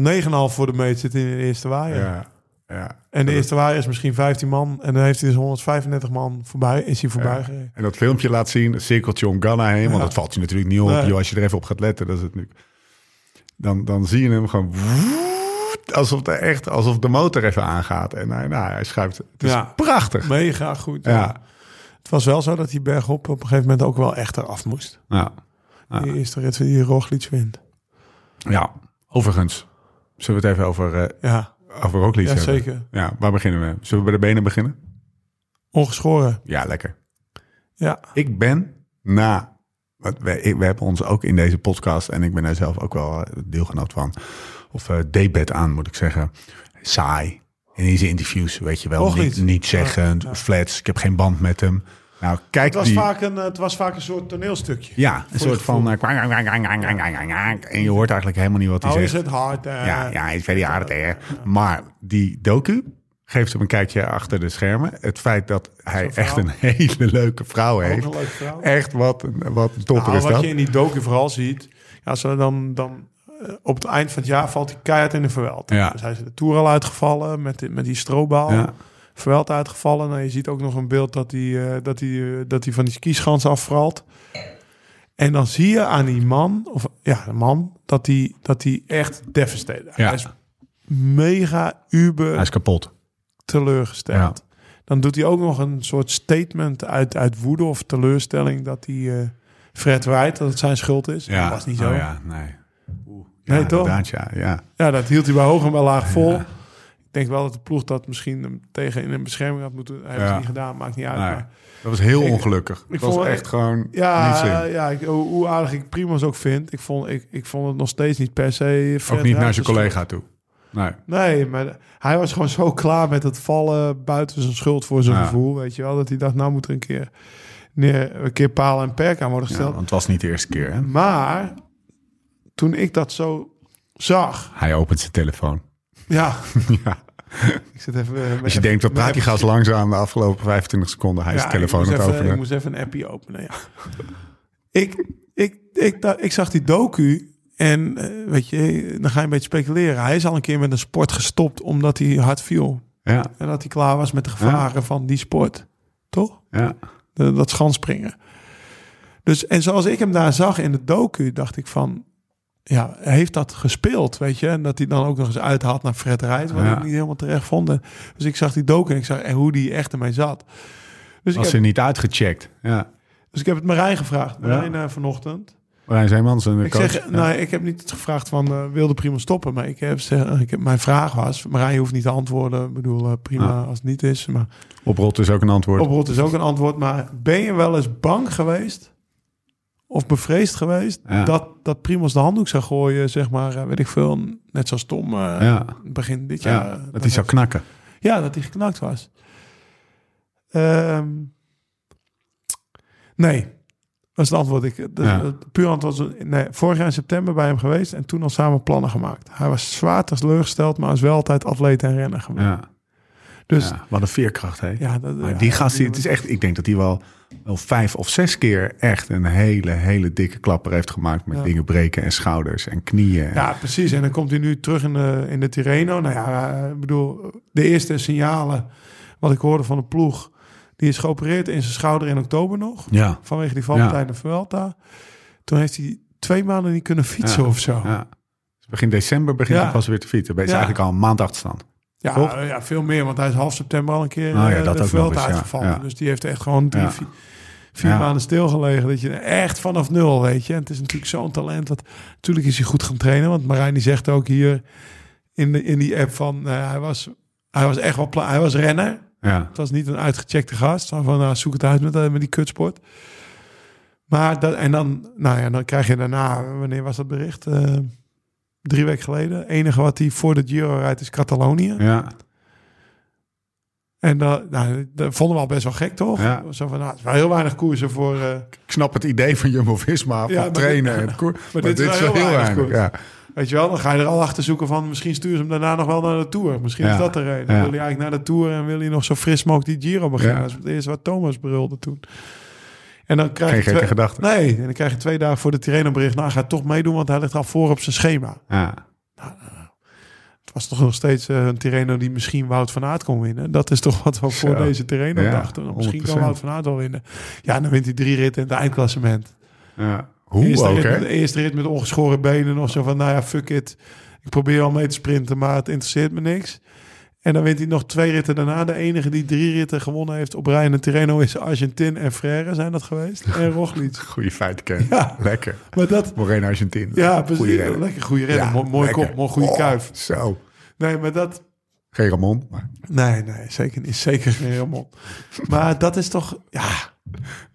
[SPEAKER 3] 9,5 voor de meet zit hij in de eerste waaier.
[SPEAKER 1] ja, ja.
[SPEAKER 3] En de eerste waaier is misschien 15 man. En dan heeft hij dus 135 man voorbij. Is hij voorbij
[SPEAKER 1] Ja.
[SPEAKER 3] gereden.
[SPEAKER 1] En dat filmpje laat zien, een cirkeltje om Ganna heen. Want dat valt je natuurlijk niet op,
[SPEAKER 3] Nee.
[SPEAKER 1] joh, als je er even op gaat letten. Dat is het nu. Dan, dan zie je hem gewoon... Alsof, de echt, alsof de motor even aangaat. En hij, nou, hij schuift. Het is
[SPEAKER 3] Ja.
[SPEAKER 1] prachtig.
[SPEAKER 3] Mega goed.
[SPEAKER 1] Ja.
[SPEAKER 3] Het was wel zo dat die bergop op een gegeven moment ook wel echt eraf moest.
[SPEAKER 1] Ja. Ja.
[SPEAKER 3] Die eerste rit die Roglic wint.
[SPEAKER 1] ja, overigens. Zullen we het even over, eh
[SPEAKER 3] Ja,
[SPEAKER 1] over Roglic
[SPEAKER 3] ja
[SPEAKER 1] hebben?
[SPEAKER 3] zeker.
[SPEAKER 1] Ja, waar beginnen we? Zullen we bij de benen beginnen?
[SPEAKER 3] Ongeschoren.
[SPEAKER 1] Ja, lekker.
[SPEAKER 3] Ja,
[SPEAKER 1] Ik ben na... We, we hebben ons ook in deze podcast... en ik ben daar zelf ook wel eh, deelgenoot van... of eh debet aan, moet ik zeggen. Saai. In deze interviews, weet je wel. Niet,
[SPEAKER 3] niet.
[SPEAKER 1] niet zeggend,
[SPEAKER 3] Ja, ja.
[SPEAKER 1] flats. Ik heb geen band met hem. Nou, kijk
[SPEAKER 3] het was,
[SPEAKER 1] die...
[SPEAKER 3] vaak een, het was vaak een soort toneelstukje.
[SPEAKER 1] Ja, een soort van... en je hoort eigenlijk helemaal niet wat hij
[SPEAKER 3] Oh, is
[SPEAKER 1] zegt.
[SPEAKER 3] het hard? eh,
[SPEAKER 1] Ja, ja, hij is very hard, hè. Maar die docu geeft hem een kijkje achter de schermen. Het feit dat hij echt een hele leuke vrouw heeft.
[SPEAKER 3] een leuke vrouw.
[SPEAKER 1] Echt wat, wat topper
[SPEAKER 3] Nou,
[SPEAKER 1] is
[SPEAKER 3] wat
[SPEAKER 1] dat.
[SPEAKER 3] je in die docu vooral ziet, ja, zo dan, dan op het eind van het jaar valt hij keihard in de verweld.
[SPEAKER 1] Ja.
[SPEAKER 3] Dus hij is de Tour al uitgevallen met, die- met die strobaal.
[SPEAKER 1] Ja.
[SPEAKER 3] Verweld uitgevallen. Nou, je ziet ook nog een beeld dat hij, eh, dat hij, eh, dat hij van die skischans afvalt. En dan zie je aan die man, of ja, de man, dat hij, dat hij echt devastated.
[SPEAKER 1] Ja.
[SPEAKER 3] Hij is mega uber
[SPEAKER 1] Hij is kapot.
[SPEAKER 3] teleurgesteld. Dan doet hij ook nog een soort statement uit, uit woede of teleurstelling dat hij eh, Fred Wright, dat het zijn schuld is.
[SPEAKER 1] Ja,
[SPEAKER 3] Dat was niet zo.
[SPEAKER 1] Oh, ja, nee.
[SPEAKER 3] Nee,
[SPEAKER 1] ja,
[SPEAKER 3] toch?
[SPEAKER 1] Ja, ja.
[SPEAKER 3] Ja, dat hield hij bij hoog en bij laag vol.
[SPEAKER 1] Ja.
[SPEAKER 3] Ik denk wel dat de ploeg dat misschien hem tegen in een bescherming had moeten. Hebben
[SPEAKER 1] Ja.
[SPEAKER 3] ze niet gedaan, maakt niet uit.
[SPEAKER 1] Nee.
[SPEAKER 3] Maar,
[SPEAKER 1] Dat was heel
[SPEAKER 3] Ik-
[SPEAKER 1] ongelukkig.
[SPEAKER 3] ik
[SPEAKER 1] dat was echt gewoon niet
[SPEAKER 3] ja,
[SPEAKER 1] slim.
[SPEAKER 3] ja ik, hoe, aardig ik Primoz ook vind. Ik vond, ik, ik vond het nog steeds niet per se. Fred
[SPEAKER 1] Ook niet naar zijn collega toe. Nee.
[SPEAKER 3] Nee, maar hij was gewoon zo klaar met het vallen buiten zijn schuld voor zijn
[SPEAKER 1] Ja.
[SPEAKER 3] gevoel. Weet je wel, dat hij dacht, nou moet er een keer, neer, een keer paal en perk aan worden
[SPEAKER 1] Ja,
[SPEAKER 3] gesteld.
[SPEAKER 1] want het was niet de eerste keer. Hè?
[SPEAKER 3] Maar toen ik dat zo zag,
[SPEAKER 1] Hij opent zijn telefoon.
[SPEAKER 3] ja,
[SPEAKER 1] ja.
[SPEAKER 3] ik zit even. eh,
[SPEAKER 1] Als je denkt, wat praat die gast langzaam de afgelopen 25 seconden? Hij is de telefoon aan het
[SPEAKER 3] even, Ik moest even een appje openen. Ja. ik, ik, ik, ik zag die docu en eh, weet je, dan ga je een beetje speculeren. Hij is al een keer met een sport gestopt omdat hij hard viel.
[SPEAKER 1] Ja,
[SPEAKER 3] En dat hij klaar was met de gevaren van die sport. Toch?
[SPEAKER 1] ja.
[SPEAKER 3] De- dat schanspringen. Dus, en zoals ik hem daar zag in de docu, dacht ik van... Ja, heeft dat gespeeld, weet je? En dat hij dan ook nog eens uithaalt naar Fred Rijt, wat
[SPEAKER 1] Ja.
[SPEAKER 3] ik niet helemaal terecht vond. Dus ik zag die docu en ik zag en hoe die echt ermee zat. Dus ik,
[SPEAKER 1] Was
[SPEAKER 3] heb,
[SPEAKER 1] er niet uitgecheckt. Ja.
[SPEAKER 3] dus ik heb het Marijn gevraagd,
[SPEAKER 1] Ja.
[SPEAKER 3] Marijn eh, vanochtend.
[SPEAKER 1] Marijn Zeemans, een
[SPEAKER 3] Ik
[SPEAKER 1] coach.
[SPEAKER 3] zeg,
[SPEAKER 1] Ja.
[SPEAKER 3] nou, ik heb niet gevraagd van, eh, wilde prima stoppen? Maar ik heb, zeg, ik heb, mijn vraag was, Marijn hoeft niet te antwoorden. Ik bedoel, eh, prima
[SPEAKER 1] Ja.
[SPEAKER 3] als het niet is. Maar
[SPEAKER 1] Oprot is ook een antwoord.
[SPEAKER 3] Oprot is ook een antwoord. Maar ben je wel eens bang geweest of bevreesd geweest
[SPEAKER 1] Ja.
[SPEAKER 3] dat, dat Primos de handdoek zou gooien, zeg maar, eh, weet ik veel, net zoals Tom eh,
[SPEAKER 1] Ja.
[SPEAKER 3] begin dit jaar.
[SPEAKER 1] ja,
[SPEAKER 3] eh,
[SPEAKER 1] dat hij zou knakken.
[SPEAKER 3] Ja, dat hij geknakt was. Ehm, Nee. Dat is het antwoord. Ik, de,
[SPEAKER 1] Ja.
[SPEAKER 3] puur antwoord was... Nee, vorig jaar in september bij hem geweest... en toen al samen plannen gemaakt. Hij was zwaar teleurgesteld... maar is wel altijd atleet en renner geweest.
[SPEAKER 1] Ja,
[SPEAKER 3] Dus
[SPEAKER 1] wat een veerkracht, hè?
[SPEAKER 3] ja, dat,
[SPEAKER 1] Maar die gast, het is echt, ik denk dat hij wel, wel vijf of zes keer echt een hele, hele dikke klapper heeft gemaakt met
[SPEAKER 3] Ja.
[SPEAKER 1] dingen breken en schouders en knieën.
[SPEAKER 3] Ja, precies. En dan komt hij nu terug in de, in de Tirreno. Nou ja, eh, ik bedoel, de eerste signalen wat ik hoorde van de ploeg... die is geopereerd in zijn schouder in oktober nog.
[SPEAKER 1] ja.
[SPEAKER 3] Vanwege die valpartij in de Vuelta. Toen heeft hij twee maanden niet kunnen fietsen
[SPEAKER 1] Ja,
[SPEAKER 3] of zo.
[SPEAKER 1] Dus begin december begint hij pas weer te fietsen. Ben je eigenlijk al een maand achterstand.
[SPEAKER 3] Ja,
[SPEAKER 1] Toch?
[SPEAKER 3] ja, veel meer. Want hij is half september al een keer
[SPEAKER 1] Oh ja,
[SPEAKER 3] eh,
[SPEAKER 1] dat
[SPEAKER 3] de
[SPEAKER 1] ja.
[SPEAKER 3] uitgevallen.
[SPEAKER 1] Ja.
[SPEAKER 3] Dus die heeft echt gewoon drie, vier, maanden stilgelegen. Dat je echt vanaf nul, weet je. En het is natuurlijk zo'n talent. Dat, natuurlijk is hij goed gaan trainen. Want Marijn die zegt ook hier in, de, in die app van... eh, hij, was, hij was echt wel... Hij was renner.
[SPEAKER 1] Ja,
[SPEAKER 3] Het was niet een uitgecheckte gast. Van, nou, zoek het uit met, eh, met die kutsport. Maar dat, en dan, nou ja, dan krijg je daarna, wanneer was dat bericht? Drie weken geleden. Enige wat hij voor de Giro rijdt is Catalonië.
[SPEAKER 1] ja,
[SPEAKER 3] En dat, nou, dat vonden we al best wel gek, toch?
[SPEAKER 1] Ja.
[SPEAKER 3] Zo van, nou, het is wel heel weinig koersen voor... eh,
[SPEAKER 1] ik snap het idee van Jumbo-Visma van
[SPEAKER 3] Ja,
[SPEAKER 1] trainen.
[SPEAKER 3] dit-
[SPEAKER 1] en koer, maar,
[SPEAKER 3] dit
[SPEAKER 1] dit,
[SPEAKER 3] is wel heel
[SPEAKER 1] heel
[SPEAKER 3] weinig.
[SPEAKER 1] Ja.
[SPEAKER 3] weet je wel, dan ga je er al achter zoeken van... misschien sturen ze hem daarna nog wel naar de Tour. Misschien
[SPEAKER 1] Ja.
[SPEAKER 3] is dat de reden. Dan wil hij eigenlijk naar de Tour... en wil hij nog zo fris mogelijk die Giro beginnen. Dat is het eerste wat Thomas brulde toen. En dan krijg
[SPEAKER 1] Geen
[SPEAKER 3] je twee-
[SPEAKER 1] gedachten.
[SPEAKER 3] Nee, en dan krijg je twee dagen voor de Tirreno bericht. Nou, hij gaat toch meedoen, want hij ligt al voor op zijn schema.
[SPEAKER 1] Ja.
[SPEAKER 3] Het was toch nog steeds eh, een Tirreno die misschien Wout van Aert kon winnen. Dat is toch wat we voor deze Tirreno
[SPEAKER 1] Ja,
[SPEAKER 3] dachten. Misschien kan
[SPEAKER 1] 100%.
[SPEAKER 3] Wout van Aert wel winnen. Ja, dan wint hij drie ritten in het eindklassement.
[SPEAKER 1] Ja. Hoe
[SPEAKER 3] eerste
[SPEAKER 1] ook,
[SPEAKER 3] rit, eerste rit met ongeschoren benen. Of zo van, nou ja, fuck it. Ik probeer al mee te sprinten, maar het interesseert me niks. En dan wint hij nog twee ritten daarna. De enige die drie ritten gewonnen heeft op rij in de Tirreno is Argentin en Frère zijn dat geweest. En Roglic.
[SPEAKER 1] Goeie feiten ken.
[SPEAKER 3] Ja.
[SPEAKER 1] Lekker.
[SPEAKER 3] Maar dat,
[SPEAKER 1] Moreno Argentin.
[SPEAKER 3] ja,
[SPEAKER 1] Goeie
[SPEAKER 3] precies. Lekker goede rennen.
[SPEAKER 1] Ja,
[SPEAKER 3] mooi mooi
[SPEAKER 1] lekker.
[SPEAKER 3] kop, mooi goede
[SPEAKER 1] Oh,
[SPEAKER 3] kuif.
[SPEAKER 1] Zo.
[SPEAKER 3] Nee, maar dat...
[SPEAKER 1] Geen Ramon. Maar,
[SPEAKER 3] Nee, nee, zeker niet. Zeker geen Ramon. Maar dat is toch... Ja,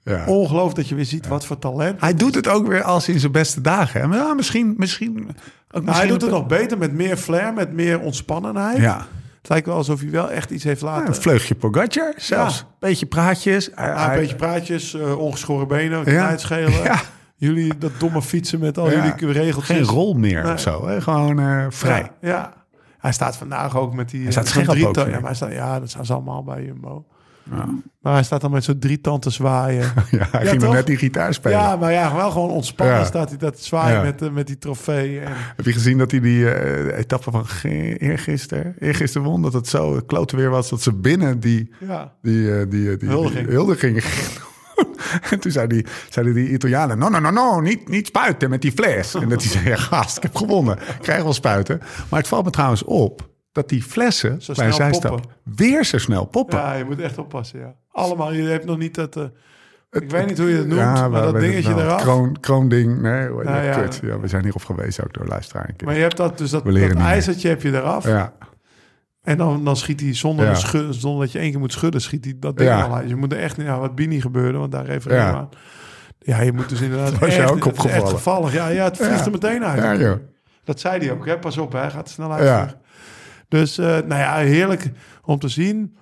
[SPEAKER 1] ja.
[SPEAKER 3] ongelooflijk dat je weer ziet wat voor talent.
[SPEAKER 1] Hij doet het ook weer als in zijn beste dagen. hè. Maar ja, misschien, misschien, ook
[SPEAKER 3] Nou, hij
[SPEAKER 1] misschien
[SPEAKER 3] doet het nog beter met meer flair, met meer ontspannenheid.
[SPEAKER 1] Ja.
[SPEAKER 3] Het lijkt wel alsof hij wel echt iets heeft
[SPEAKER 1] Ja,
[SPEAKER 3] laten...
[SPEAKER 1] een vleugje Pogacar zelfs.
[SPEAKER 3] Ja.
[SPEAKER 1] Beetje praatjes.
[SPEAKER 3] Ja, een
[SPEAKER 1] hij-
[SPEAKER 3] beetje praatjes, eh, ongeschoren benen,
[SPEAKER 1] Ja.
[SPEAKER 3] knijtschelen.
[SPEAKER 1] Ja.
[SPEAKER 3] Jullie dat domme fietsen met al
[SPEAKER 1] Ja.
[SPEAKER 3] jullie regeltjes.
[SPEAKER 1] Geen rol meer
[SPEAKER 3] Nee.
[SPEAKER 1] of zo. Hè? Gewoon eh, vrij.
[SPEAKER 3] Ja, ja. Hij staat vandaag ook met die...
[SPEAKER 1] Hij staat
[SPEAKER 3] eh,
[SPEAKER 1] scherp
[SPEAKER 3] zo'n drie ja, maar hij staat, ja, dat zijn ze allemaal bij Jumbo.
[SPEAKER 1] Ja.
[SPEAKER 3] Maar hij staat dan met zo'n drie tanden zwaaien.
[SPEAKER 1] Ja, hij
[SPEAKER 3] Ja,
[SPEAKER 1] ging
[SPEAKER 3] toch?
[SPEAKER 1] net die gitaar spelen.
[SPEAKER 3] ja, maar ja, wel gewoon ontspannen
[SPEAKER 1] Ja.
[SPEAKER 3] staat hij dat zwaaien met, eh, met die trofee. En,
[SPEAKER 1] Heb je gezien dat hij die eh, etappe van eergisteren, eergisteren won? Dat het zo klote weer was dat ze binnen die, die, eh, die, die,
[SPEAKER 3] Huldiging.
[SPEAKER 1] die huldiging En toen zei die, zeiden die Italianen, no, no, no, no, niet, niet spuiten met die fles. En dat hij zei, ja gast, ik heb gewonnen. Ik krijg wel spuiten. Maar het valt me trouwens op dat die flessen
[SPEAKER 3] Zo
[SPEAKER 1] bij zijstap weer zo snel poppen.
[SPEAKER 3] ja, je moet echt oppassen, ja. Allemaal, je hebt nog niet dat... eh, ik weet niet hoe je het noemt,
[SPEAKER 1] Ja,
[SPEAKER 3] maar dat dingetje
[SPEAKER 1] wel.
[SPEAKER 3] eraf.
[SPEAKER 1] Kroon, kroonding, nee,
[SPEAKER 3] Nou ja.
[SPEAKER 1] Kut. Ja, we zijn hierop geweest ook door luisteraar keer.
[SPEAKER 3] Maar je hebt dat, dus dat, dat ijzertje heb je eraf.
[SPEAKER 1] Ja,
[SPEAKER 3] En dan, dan schiet hij zonder,
[SPEAKER 1] Ja.
[SPEAKER 3] een schud- zonder dat je één keer moet schudden, schiet hij dat ding al uit. Je moet er echt ja, wat Bini gebeurde, want daar refereer
[SPEAKER 1] Ja.
[SPEAKER 3] je aan. Ja, je moet dus inderdaad
[SPEAKER 1] was je
[SPEAKER 3] echt,
[SPEAKER 1] ook opgevallen.
[SPEAKER 3] gevallig. Ja, ja, het vliegt er meteen uit. Dat zei hij ook, hè? pas op, hij gaat snel uit. Dus, eh, nou ja, heerlijk om te zien.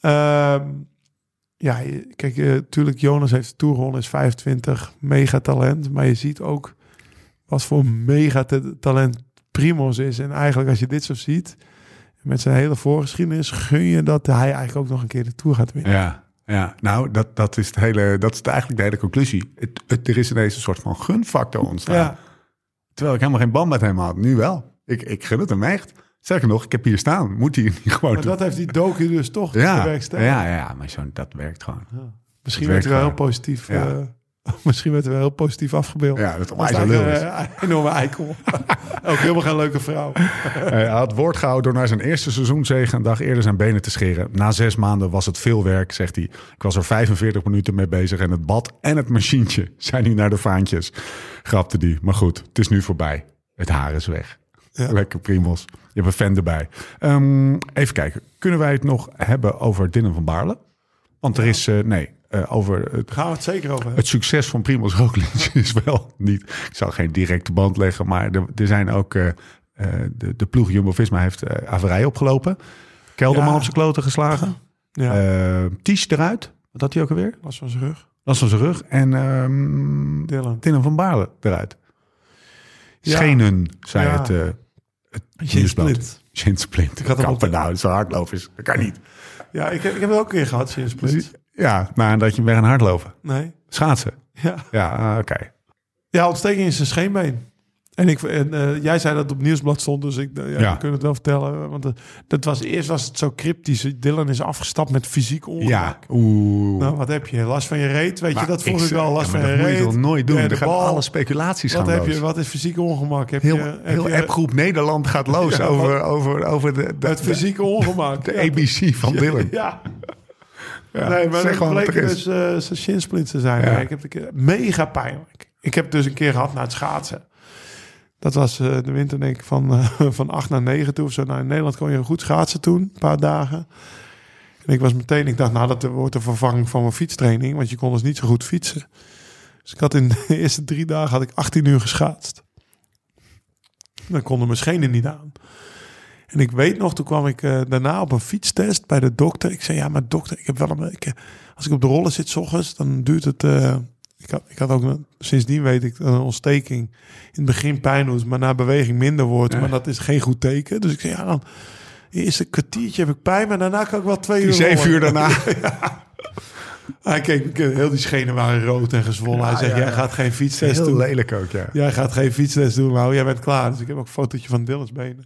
[SPEAKER 3] Ehm, ja, kijk, natuurlijk, Jonas heeft de Tour gewonnen, is 25, mega talent. Maar je ziet ook wat voor mega te- talent Primos is. En eigenlijk als je dit zo ziet, met zijn hele voorgeschiedenis, gun je dat hij eigenlijk ook nog een keer de Tour gaat winnen.
[SPEAKER 1] Ja, ja. nou, dat, dat, is het hele, dat is eigenlijk de hele conclusie. Het, het, er is ineens een soort van gunfactor ontstaan.
[SPEAKER 3] Ja,
[SPEAKER 1] Terwijl ik helemaal geen band met hem had. Nu wel. Ik, ik gun het hem echt. Sterker nog, ik heb hier staan. Moet hij niet gewoon
[SPEAKER 3] maar dat heeft die docu dus toch
[SPEAKER 1] ja, ja, ja, maar zo, dat werkt gewoon.
[SPEAKER 3] Misschien werd hij wel heel positief.
[SPEAKER 1] Ja.
[SPEAKER 3] eh, misschien werd hij wel heel positief afgebeeld.
[SPEAKER 1] Ja, dat is
[SPEAKER 3] eigenlijk een eh, enorme eikel. ook helemaal geen leuke vrouw.
[SPEAKER 1] Hij had woord gehouden door naar zijn eerste seizoenzege een dag eerder zijn benen te scheren. Na zes maanden was het veel werk, zegt hij. Ik was er 45 minuten mee bezig en het bad en het machientje zijn nu naar de vaantjes. Grapte die. Maar goed, het is nu voorbij. Het haar is weg.
[SPEAKER 3] Ja.
[SPEAKER 1] Lekker primos. Je hebt een fan erbij. Ehm, even kijken. Kunnen wij het nog hebben over Dylan van Baarle? Want er is, eh, nee, eh, over het
[SPEAKER 3] Gaan we het zeker over hebben.
[SPEAKER 1] het succes van Primoz Roglic is wel niet... Ik zal geen directe band leggen, maar er, er zijn ook... eh, de, de ploeg Jumbo-Visma heeft averij opgelopen. Kelderman
[SPEAKER 3] Ja.
[SPEAKER 1] op zijn kloten geslagen.
[SPEAKER 3] Ja,
[SPEAKER 1] Ties eruit. Wat had hij ook alweer?
[SPEAKER 3] last van zijn rug.
[SPEAKER 1] Last van zijn rug. En
[SPEAKER 3] Dylan.
[SPEAKER 1] Dylan van Baarle eruit. Schenen, zei
[SPEAKER 3] Ja.
[SPEAKER 1] het Nieuwsblad.
[SPEAKER 3] splint.
[SPEAKER 1] Shin splint.
[SPEAKER 3] Ik had hem op de-
[SPEAKER 1] nou, zo'n hardlovers. Dat kan niet.
[SPEAKER 3] Ja, ik heb, ik heb het ook een keer gehad sinds split.
[SPEAKER 1] Ja, maar dat je weer gaan hardlopen.
[SPEAKER 3] Nee.
[SPEAKER 1] Schaatsen.
[SPEAKER 3] Ja.
[SPEAKER 1] Ja, ah, oké.
[SPEAKER 3] Ja, ontsteking in zijn scheenbeen. En, ik, en eh, jij zei dat het op nieuwsblad stond, dus ik, eh, ja, kunnen het wel vertellen. Want eh, dat was, eerst was het zo cryptisch. Dylan is afgestapt met fysiek ongemak.
[SPEAKER 1] Ja, oeh.
[SPEAKER 3] Nou, wat heb je? Last van je reet? Weet je, dat vroeg ik wel. Last
[SPEAKER 1] ja,
[SPEAKER 3] van je
[SPEAKER 1] dat moet
[SPEAKER 3] reet.
[SPEAKER 1] je nooit doen?
[SPEAKER 3] Ja,
[SPEAKER 1] Er gaan alle speculaties
[SPEAKER 3] Wat
[SPEAKER 1] gaan
[SPEAKER 3] heb
[SPEAKER 1] los.
[SPEAKER 3] je? Wat is fysiek ongemak? Heb
[SPEAKER 1] Heel,
[SPEAKER 3] je, heb
[SPEAKER 1] heel
[SPEAKER 3] je
[SPEAKER 1] appgroep Nederland gaat los over, over, over de, de,
[SPEAKER 3] het fysieke ongemak.
[SPEAKER 1] de, ABC van Dylan.
[SPEAKER 3] Ja.
[SPEAKER 1] Ja,
[SPEAKER 3] nee, maar
[SPEAKER 1] zeg
[SPEAKER 3] dat bleek dus uh, zijn shinsplints te zijn. Ik heb het een keer, mega pijnlijk. Ik heb dus een keer gehad naar het schaatsen. Dat was eh, de winter denk ik van, eh, van 8 naar 9 toe of zo. Nou, in Nederland kon je goed schaatsen toen, een paar dagen. En ik was meteen, ik dacht, nou dat wordt de vervanging van mijn fietstraining. Want je kon dus niet zo goed fietsen. Dus ik had in de eerste drie dagen had ik 18 uur geschaatst. Dan konden mijn schenen niet aan. En ik weet nog, toen kwam ik eh, daarna op een fietstest bij de dokter. Ik zei, ja, maar dokter, ik heb wel een... Als ik op de rollen zit 's ochtends, dan duurt het... ik, had, ik had ook, sindsdien weet ik, dat een ontsteking in het begin pijn doet, maar na beweging minder wordt.
[SPEAKER 1] Ja.
[SPEAKER 3] Maar dat is geen goed teken. Dus ik zei, ja, dan... Eerst een kwartiertje heb ik pijn, maar daarna kan ik wel twee uur
[SPEAKER 1] zeven uur daarna.
[SPEAKER 3] Hij keek, heel die schenen waren rood en gezwollen. Hij zegt,
[SPEAKER 1] ja,
[SPEAKER 3] jij gaat geen fietstest
[SPEAKER 1] Heel
[SPEAKER 3] doen.
[SPEAKER 1] lelijk ook, ja.
[SPEAKER 3] Jij gaat geen fietstest doen, nou, jij bent klaar. Dus ik heb ook een fotootje van Dylan's benen.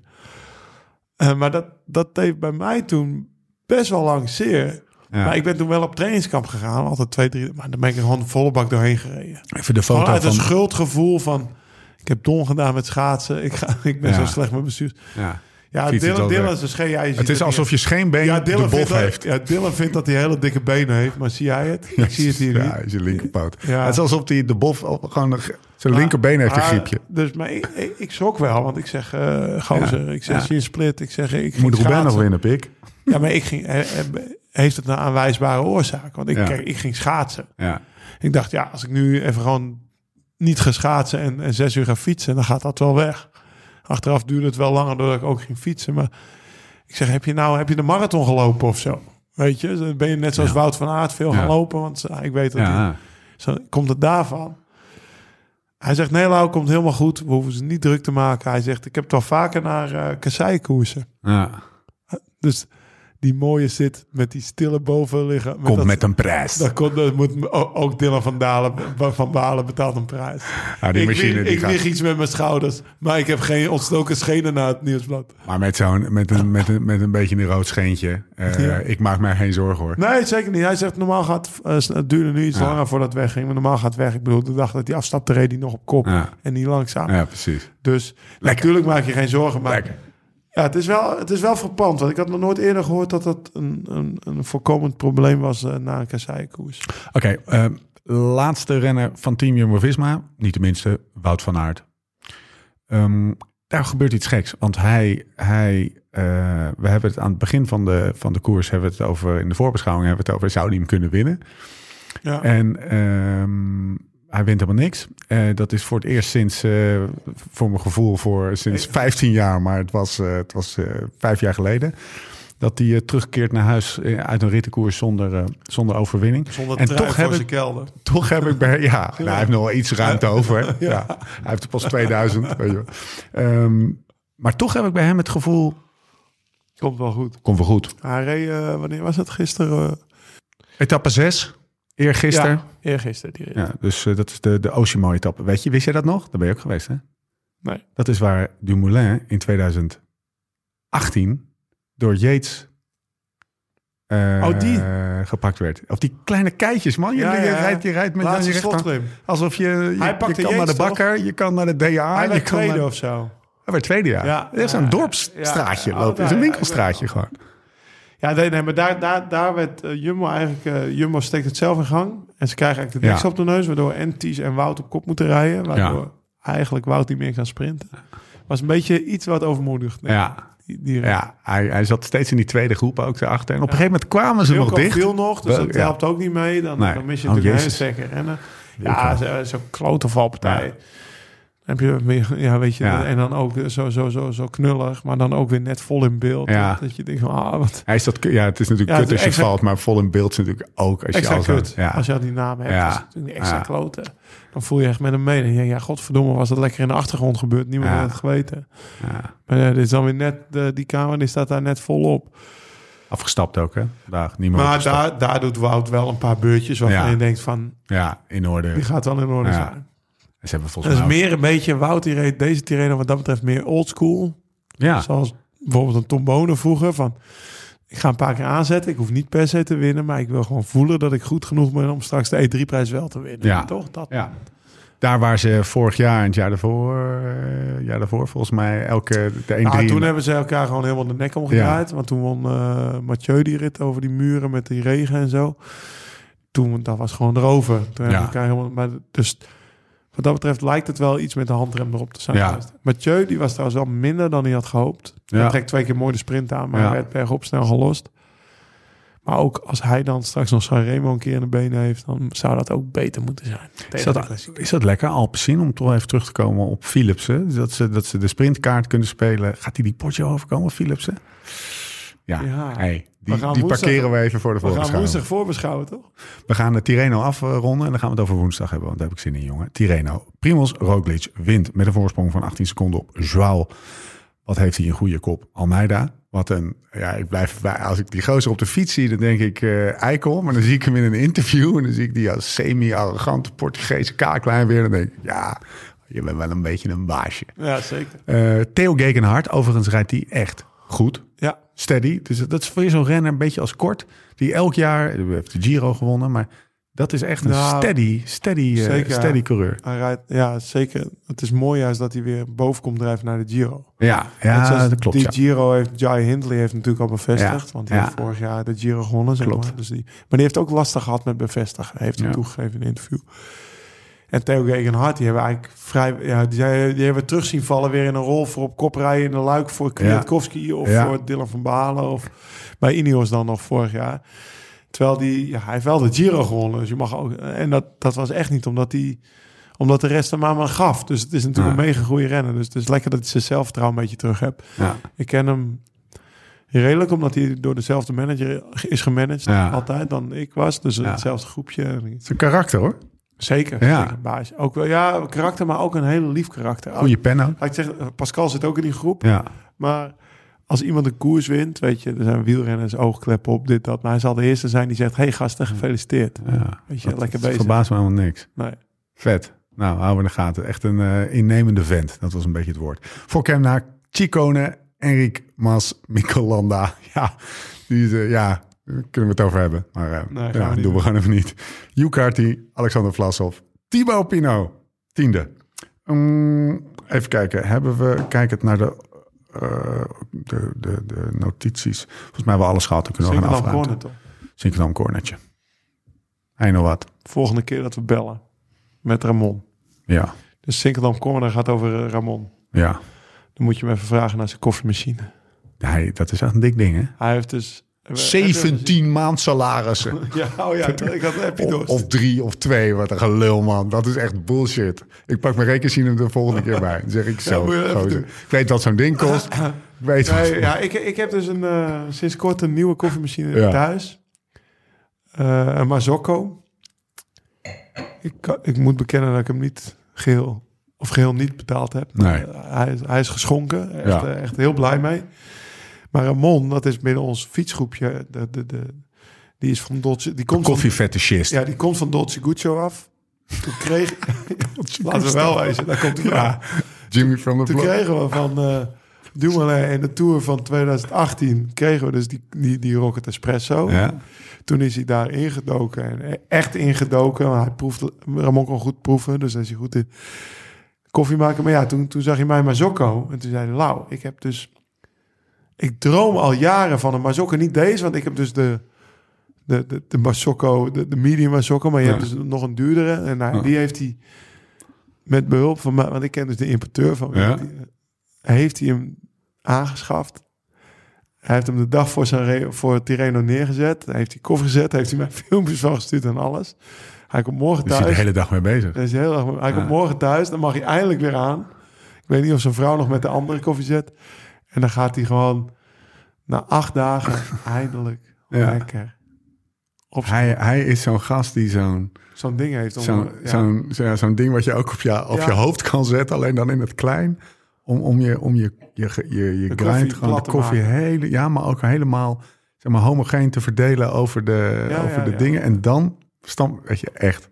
[SPEAKER 3] Eh, maar dat, dat deed bij mij toen best wel lang zeer.
[SPEAKER 1] Ja.
[SPEAKER 3] Maar ik ben toen wel op trainingskamp gegaan, altijd twee, drie. Maar dan ben ik er gewoon volle bak doorheen gereden.
[SPEAKER 1] Even de foto
[SPEAKER 3] uit een
[SPEAKER 1] van...
[SPEAKER 3] schuldgevoel van... Ik heb dom gedaan met schaatsen. Ik, ga, ik ben
[SPEAKER 1] Ja.
[SPEAKER 3] zo slecht met bestuur.
[SPEAKER 1] Ja.
[SPEAKER 3] Ja, Dylan, Dylan is een scheen. Ja,
[SPEAKER 1] Het is alsof je scheenbeen
[SPEAKER 3] ja,
[SPEAKER 1] de
[SPEAKER 3] Dylan
[SPEAKER 1] bof
[SPEAKER 3] vindt dat,
[SPEAKER 1] heeft.
[SPEAKER 3] Ja, Dylan vindt dat hij hele dikke benen heeft. Maar zie jij het? Ik zie het hier
[SPEAKER 1] ja,
[SPEAKER 3] niet.
[SPEAKER 1] is je linkerpoot.
[SPEAKER 3] Ja.
[SPEAKER 1] Het is alsof hij de bof al- gewoon zijn linkerbeen heeft een griepje.
[SPEAKER 3] Dus, maar ik, ik, ik schrok wel, want ik zeg, eh gozer, ik zeg,
[SPEAKER 1] Ja.
[SPEAKER 3] zie je split, ik zeg, ik
[SPEAKER 1] Moet Ruben nog winnen, pik?
[SPEAKER 3] Ja, maar ik ging, eh, eh, heeft het een aanwijsbare oorzaak? Want ik,
[SPEAKER 1] Ja.
[SPEAKER 3] kijk, ik ging schaatsen.
[SPEAKER 1] Ja.
[SPEAKER 3] Ik dacht, ja, als ik nu even gewoon niet ga schaatsen en, en zes uur ga fietsen, dan gaat dat wel weg. Achteraf duurde het wel langer doordat ik ook ging fietsen. Maar ik zeg, heb je nou heb je de marathon gelopen of zo? Weet je, dan ben je net zoals
[SPEAKER 1] Ja.
[SPEAKER 3] Wout van Aert veel gaan lopen. Want ik weet dat hij
[SPEAKER 1] Ja.
[SPEAKER 3] zo, komt het daarvan? Hij zegt, nee Lau, komt helemaal goed. We hoeven ze niet druk te maken. Hij zegt, ik heb wel vaker naar eh kasseikoersen.
[SPEAKER 1] ja.
[SPEAKER 3] Dus die mooie zit met die stille boven liggen.
[SPEAKER 1] Komt
[SPEAKER 3] dat-
[SPEAKER 1] met een prijs.
[SPEAKER 3] Dat, kon, dat moet ook Dylan van, Dalen, van Balen betaalt een prijs.
[SPEAKER 1] Ja, die
[SPEAKER 3] ik
[SPEAKER 1] machine
[SPEAKER 3] wieg,
[SPEAKER 1] die
[SPEAKER 3] ik
[SPEAKER 1] gaat...
[SPEAKER 3] wieg iets met mijn schouders, maar ik heb geen ontstoken schenen na het nieuwsblad.
[SPEAKER 1] Maar met, zo'n, met, een, met, een, met een beetje een rood scheentje. eh,
[SPEAKER 3] Ja.
[SPEAKER 1] Ik maak mij geen zorgen hoor.
[SPEAKER 3] Nee, zeker niet. Hij zegt normaal gaat eh, het duurde nu iets
[SPEAKER 1] Ja.
[SPEAKER 3] langer voordat het wegging, maar normaal gaat het weg. Ik bedoel, de dag dat hij afstapte reed hij nog op kop en niet langzaam.
[SPEAKER 1] Ja, precies.
[SPEAKER 3] Dus natuurlijk maak je geen zorgen, maar
[SPEAKER 1] Lekker.
[SPEAKER 3] Ja, het is wel, het is wel verpand. Want ik had nog nooit eerder gehoord dat dat een, een, een voorkomend probleem was eh, na een kasseikoers.
[SPEAKER 1] Oké, eh, laatste renner van Team Jumbo-Visma. Niet de minste, Wout van Aert. Ehm, daar gebeurt iets geks. Want hij, hij eh, we hebben het aan het begin van de, van de koers... hebben we het over, in de voorbeschouwing hebben we het over... zou hij hem kunnen winnen?
[SPEAKER 3] Ja.
[SPEAKER 1] En ehm, hij wint helemaal niks. Eh, dat is voor het eerst sinds, eh, voor mijn gevoel, voor sinds 15 jaar, maar het was, eh, het was vijf jaar geleden. Dat hij terugkeert naar huis uit een rittenkoers zonder, zonder overwinning.
[SPEAKER 3] Zonder
[SPEAKER 1] en toch heb ik,
[SPEAKER 3] kelder.
[SPEAKER 1] toch heb ik bij, ja, nou, hij heeft nog wel iets ruimte over. Ja. Hij heeft er pas 2000. weet je wel. Ehm, maar toch heb ik bij hem het gevoel,
[SPEAKER 3] Komt wel goed.
[SPEAKER 1] komt wel goed.
[SPEAKER 3] Hij reed, wanneer was het? Gisteren?
[SPEAKER 1] Etappe 6, eergisteren.
[SPEAKER 3] Ja, eergisteren. Die.
[SPEAKER 1] Ja, dus eh, dat is de, de Oshimo-etappe. Weet je, wist jij dat nog? Daar ben je ook geweest, hè?
[SPEAKER 3] Nee.
[SPEAKER 1] Dat is waar Dumoulin in 2018 door Yates eh,
[SPEAKER 3] Oh, die?
[SPEAKER 1] gepakt werd. Of die kleine keitjes, man. Je,
[SPEAKER 3] Ja,
[SPEAKER 1] je
[SPEAKER 3] ja.
[SPEAKER 1] rijdt, je rijdt met je
[SPEAKER 3] Laatste
[SPEAKER 1] rechterhand.
[SPEAKER 3] slotrim.
[SPEAKER 1] Alsof je, je,
[SPEAKER 3] Hij
[SPEAKER 1] je kan naar de bakker, je kan naar de DA.
[SPEAKER 3] Hij
[SPEAKER 1] je
[SPEAKER 3] werd tweede
[SPEAKER 1] naar,
[SPEAKER 3] of zo.
[SPEAKER 1] hij werd tweede, ja.
[SPEAKER 3] Ja.
[SPEAKER 1] Het is een dorpsstraatje
[SPEAKER 3] ja.
[SPEAKER 1] lopen. Het is een winkelstraatje gewoon.
[SPEAKER 3] Ja, nee, nee maar daar, daar, daar werd eh, Jumbo eigenlijk... eh, Jumbo steekt het zelf in gang. En ze krijgen eigenlijk de
[SPEAKER 1] Ja.
[SPEAKER 3] deksel op de neus... waardoor en Ties en Wout op kop moeten rijden. Waardoor eigenlijk Wout niet meer kan sprinten. Was een beetje iets wat overmoedigd.
[SPEAKER 1] Ja,
[SPEAKER 3] Die,
[SPEAKER 1] ja hij, hij zat steeds in die tweede groep ook daarachter. En op een gegeven moment kwamen ze nog dicht.
[SPEAKER 3] viel nog, dus dat helpt ook niet mee. Dan,
[SPEAKER 1] Nee.
[SPEAKER 3] dan mis je
[SPEAKER 1] Oh,
[SPEAKER 3] natuurlijk een hele sterke rennen. Ja, zo- zo'n klote valpartij. Heb je meer, ja, weet je,
[SPEAKER 1] Ja.
[SPEAKER 3] en dan ook zo, zo, zo, zo knullig, maar dan ook weer net vol in beeld.
[SPEAKER 1] Ja.
[SPEAKER 3] Dat je denkt ah, wat
[SPEAKER 1] Hij is dat, ja, het is natuurlijk
[SPEAKER 3] Ja,
[SPEAKER 1] kut als je valt, maar vol in beeld is natuurlijk ook als je al
[SPEAKER 3] kut.
[SPEAKER 1] Ja.
[SPEAKER 3] Als je al die naam hebt,
[SPEAKER 1] Ja.
[SPEAKER 3] is het natuurlijk extra
[SPEAKER 1] Ja.
[SPEAKER 3] kloten. Dan voel je echt met hem mee. Ja, ja, godverdomme, was dat lekker in de achtergrond gebeurd. Niemand had het geweten. Maar ja, dit is dan weer net, de, die camera die staat daar net volop.
[SPEAKER 1] Afgestapt ook, hè? Daar, niet meer
[SPEAKER 3] Maar daar, daar doet Wout wel een paar beurtjes waarvan je denkt van,
[SPEAKER 1] Ja, in orde.
[SPEAKER 3] die gaat wel in orde
[SPEAKER 1] Ja.
[SPEAKER 3] Zijn.
[SPEAKER 1] Ze hebben
[SPEAKER 3] Dat
[SPEAKER 1] volgens
[SPEAKER 3] is
[SPEAKER 1] mij...
[SPEAKER 3] meer een beetje, Wout die reed deze Tirreno wat dat betreft meer oldschool.
[SPEAKER 1] Ja,
[SPEAKER 3] Zoals bijvoorbeeld een Tom Bonen vroeger van... Ik ga een paar keer aanzetten. Ik hoef niet per se te winnen. Maar ik wil gewoon voelen dat ik goed genoeg ben om straks de E3-prijs wel te winnen.
[SPEAKER 1] Ja.
[SPEAKER 3] Toch? Dat.
[SPEAKER 1] ja. Daar waar ze vorig jaar en het jaar daarvoor, eh, jaar daarvoor volgens mij elke de 1
[SPEAKER 3] Nou, toen hebben ze elkaar gewoon helemaal de nek omgedraaid.
[SPEAKER 1] Ja.
[SPEAKER 3] Want toen won eh Mathieu die rit over die muren met die regen en zo. Toen, dat was gewoon erover. Toen hebben
[SPEAKER 1] Ja.
[SPEAKER 3] we elkaar helemaal... Maar dus wat dat betreft lijkt het wel iets met de handrem erop te zijn
[SPEAKER 1] Ja.
[SPEAKER 3] Mathieu die was trouwens wel minder dan hij had gehoopt. Hij
[SPEAKER 1] Ja.
[SPEAKER 3] trekt twee keer mooi de sprint aan, maar
[SPEAKER 1] Ja.
[SPEAKER 3] hij werd bergop snel gelost. Maar ook als hij dan straks nog Sanremo een keer in de benen heeft... dan zou dat ook beter moeten zijn.
[SPEAKER 1] Is dat, is dat lekker, Alpecin, om toch even terug te komen op Philipsen? Dat ze, dat ze de sprintkaart kunnen spelen. Gaat hij die potje overkomen, Philipsen? Ja,
[SPEAKER 3] Ja.
[SPEAKER 1] Hey, die, die
[SPEAKER 3] woensdag-
[SPEAKER 1] parkeren we even voor de
[SPEAKER 3] We gaan woensdag voorbeschouwen, toch?
[SPEAKER 1] We gaan de Tirreno afronden en dan gaan we het over woensdag hebben, want daar heb ik zin in, jongen. Tirreno. Primoz Roglic wint met een voorsprong van 18 seconden op Joao. Wat heeft hij een goede kop? Almeida. Wat een, ja, ik blijf. Als ik die gozer op de fiets zie, dan denk ik eh eikel. Maar dan zie ik hem in een interview en dan zie ik die als semi-arrogante Portugese kaaklijn weer. Dan denk ik, ja, je bent wel een beetje een baasje.
[SPEAKER 3] Ja, zeker.
[SPEAKER 1] Eh, Theo Gegenhardt, overigens rijdt hij echt goed
[SPEAKER 3] Ja,
[SPEAKER 1] steady. Dus dat is voor je zo'n renner een beetje als kort. Die elk jaar, hij heeft de Giro gewonnen, maar dat is echt een
[SPEAKER 3] Nou,
[SPEAKER 1] steady, steady, eh,
[SPEAKER 3] zeker.
[SPEAKER 1] steady coureur.
[SPEAKER 3] hij rijdt, ja, zeker. Het is mooi juist dat hij weer boven komt drijven naar de Giro.
[SPEAKER 1] Ja, ja dat klopt.
[SPEAKER 3] Die
[SPEAKER 1] Ja.
[SPEAKER 3] Giro heeft Jai Hindley heeft natuurlijk al bevestigd.
[SPEAKER 1] Ja,
[SPEAKER 3] Want
[SPEAKER 1] ja.
[SPEAKER 3] heeft vorig jaar de Giro gewonnen. Zeg
[SPEAKER 1] Klopt.
[SPEAKER 3] maar. Dus die, maar die heeft ook lastig gehad met bevestigen. Heeft hij
[SPEAKER 1] Ja.
[SPEAKER 3] toegegeven in een interview. En Theo Gegenhardt, die hebben eigenlijk vrij... Ja, die, die hebben we terug zien vallen weer in een rol voor op kop rijden in de luik voor Kwiatkowski of
[SPEAKER 1] Ja.
[SPEAKER 3] voor Dylan van Balen of bij Ineos dan nog vorig jaar. Terwijl die, ja, hij heeft wel de Giro gewonnen. Dus je mag ook... En dat, dat was echt niet omdat hij omdat de rest hem maar maar gaf. Dus het is natuurlijk een mega goede renner. Dus het is lekker dat hij zijn zelfvertrouwen een beetje terug hebt.
[SPEAKER 1] Ja.
[SPEAKER 3] Ik ken hem redelijk, omdat hij door dezelfde manager is gemanaged altijd dan ik was. Dus hetzelfde groepje.
[SPEAKER 1] Het is een karakter hoor.
[SPEAKER 3] Zeker.
[SPEAKER 1] Ja.
[SPEAKER 3] zeker baas. Ook wel, ja, karakter, maar ook een hele lief karakter.
[SPEAKER 1] Goede pen ook.
[SPEAKER 3] Laat ik zeggen, Pascal zit ook in die groep.
[SPEAKER 1] Ja.
[SPEAKER 3] Maar als iemand een koers wint, weet je, er zijn wielrenners, oogkleppen op, dit, dat. Maar hij zal de eerste zijn die zegt, hey gasten, gefeliciteerd.
[SPEAKER 1] ja.
[SPEAKER 3] Weet je,
[SPEAKER 1] Dat-
[SPEAKER 3] lekker
[SPEAKER 1] dat
[SPEAKER 3] bezig.
[SPEAKER 1] verbaast me helemaal niks.
[SPEAKER 3] Nee.
[SPEAKER 1] Vet. Nou, houden we in de gaten. Echt een eh, innemende vent. Dat was een beetje het woord. Voor Kemna, Chicone, Enric Mas, Michelanda. Ja, die eh, ja, kunnen we het over hebben. Maar eh,
[SPEAKER 3] Nee,
[SPEAKER 1] ja,
[SPEAKER 3] we
[SPEAKER 1] doen we gewoon even niet. Yukarty, Alexander Vlasov, Thibaut Pinot, tiende. Mm, even kijken. Hebben we, kijk het naar de, eh, de, de, de notities. Volgens mij hebben we alles gehad. Dan kunnen we gaan afruimen. Sinkendam Cornetje. Hij nog wat?
[SPEAKER 3] Volgende keer dat we bellen met Ramon.
[SPEAKER 1] Ja,
[SPEAKER 3] Dus Sinkeldam Corner gaat over eh, Ramon.
[SPEAKER 1] ja.
[SPEAKER 3] Dan moet je hem even vragen naar zijn koffiemachine.
[SPEAKER 1] Dat is echt een dik ding, hè?
[SPEAKER 3] Hij heeft dus...
[SPEAKER 1] 17 maand salarissen.
[SPEAKER 3] Ja, oh ja, ik had heb je
[SPEAKER 1] Of,
[SPEAKER 3] door.
[SPEAKER 1] of drie of twee. Wat een gelul, man. Dat is echt bullshit. Ik pak mijn rekening de volgende keer bij. Dan zeg ik zo. Ik weet wat zo'n ding kost. Ik weet wat.
[SPEAKER 3] Nee, ja, ik, ik heb dus een, eh, sinds kort een nieuwe koffiemachine
[SPEAKER 1] Ja.
[SPEAKER 3] thuis. Eh, een Mazzocco. Ik, kan- ik moet bekennen dat ik hem niet geheel of geheel niet betaald heb.
[SPEAKER 1] Nee.
[SPEAKER 3] Eh, hij, is- hij is geschonken. Echt,
[SPEAKER 1] Ja.
[SPEAKER 3] echt heel blij mee. Maar Ramon, dat is binnen ons fietsgroepje. De, de, de, die is van Dolce. Die komt van,
[SPEAKER 1] Koffiefetischist.
[SPEAKER 3] ja, die komt van Dolce Guccio af. Toen kreeg... Laten we wel wezen, daar komt hij
[SPEAKER 1] Ja. Jimmy from the
[SPEAKER 3] toen
[SPEAKER 1] block.
[SPEAKER 3] kregen we van eh Dumoulin in de Tour van 2018... kregen we dus die, die, die Rocket Espresso.
[SPEAKER 1] Ja.
[SPEAKER 3] Toen is hij daar ingedoken. En echt ingedoken. Maar hij proefde, Ramon kon goed proeven. Dus hij is hij goed in koffie maken. Maar ja, toen, toen zag hij mij Mazzocco. En toen zei hij, Lau, ik heb dus... Ik droom al jaren van een Mazzocco. Niet deze, want ik heb dus de... De, de, de Mazzocco, de, de medium Mazzocco. Maar je
[SPEAKER 1] Ja.
[SPEAKER 3] hebt dus nog een duurdere. En hij,
[SPEAKER 1] Ja.
[SPEAKER 3] die heeft hij met behulp van mij... Want ik ken dus de importeur van...
[SPEAKER 1] Ja.
[SPEAKER 3] die, eh, heeft hij hem aangeschaft. Hij heeft hem de dag voor, zijn voor Tireno neergezet. Hij heeft die koffer gezet. Heeft hij mij filmpjes van gestuurd en alles. Hij komt morgen
[SPEAKER 1] Dus je de
[SPEAKER 3] thuis.
[SPEAKER 1] hele dag mee bezig.
[SPEAKER 3] Hij is heel erg, hij komt morgen thuis. Dan mag hij eindelijk weer aan. Ik weet niet of zijn vrouw nog met de andere koffie zet. En dan gaat hij gewoon na acht dagen eindelijk
[SPEAKER 1] Ja.
[SPEAKER 3] lekker
[SPEAKER 1] Hij, hij is zo'n gast die zo'n
[SPEAKER 3] zo'n ding heeft. Om,
[SPEAKER 1] zo'n
[SPEAKER 3] ja.
[SPEAKER 1] zo'n zo- zo'n ding wat je ook op je, op
[SPEAKER 3] Ja.
[SPEAKER 1] je hoofd kan zetten, alleen dan in het klein. Om, om je, om je, je, je, je
[SPEAKER 3] De
[SPEAKER 1] grind, gewoon de koffie hele, ja, maar ook helemaal zeg maar, homogeen te verdelen over de,
[SPEAKER 3] Ja,
[SPEAKER 1] over de dingen. En dan stam, weet je, echt.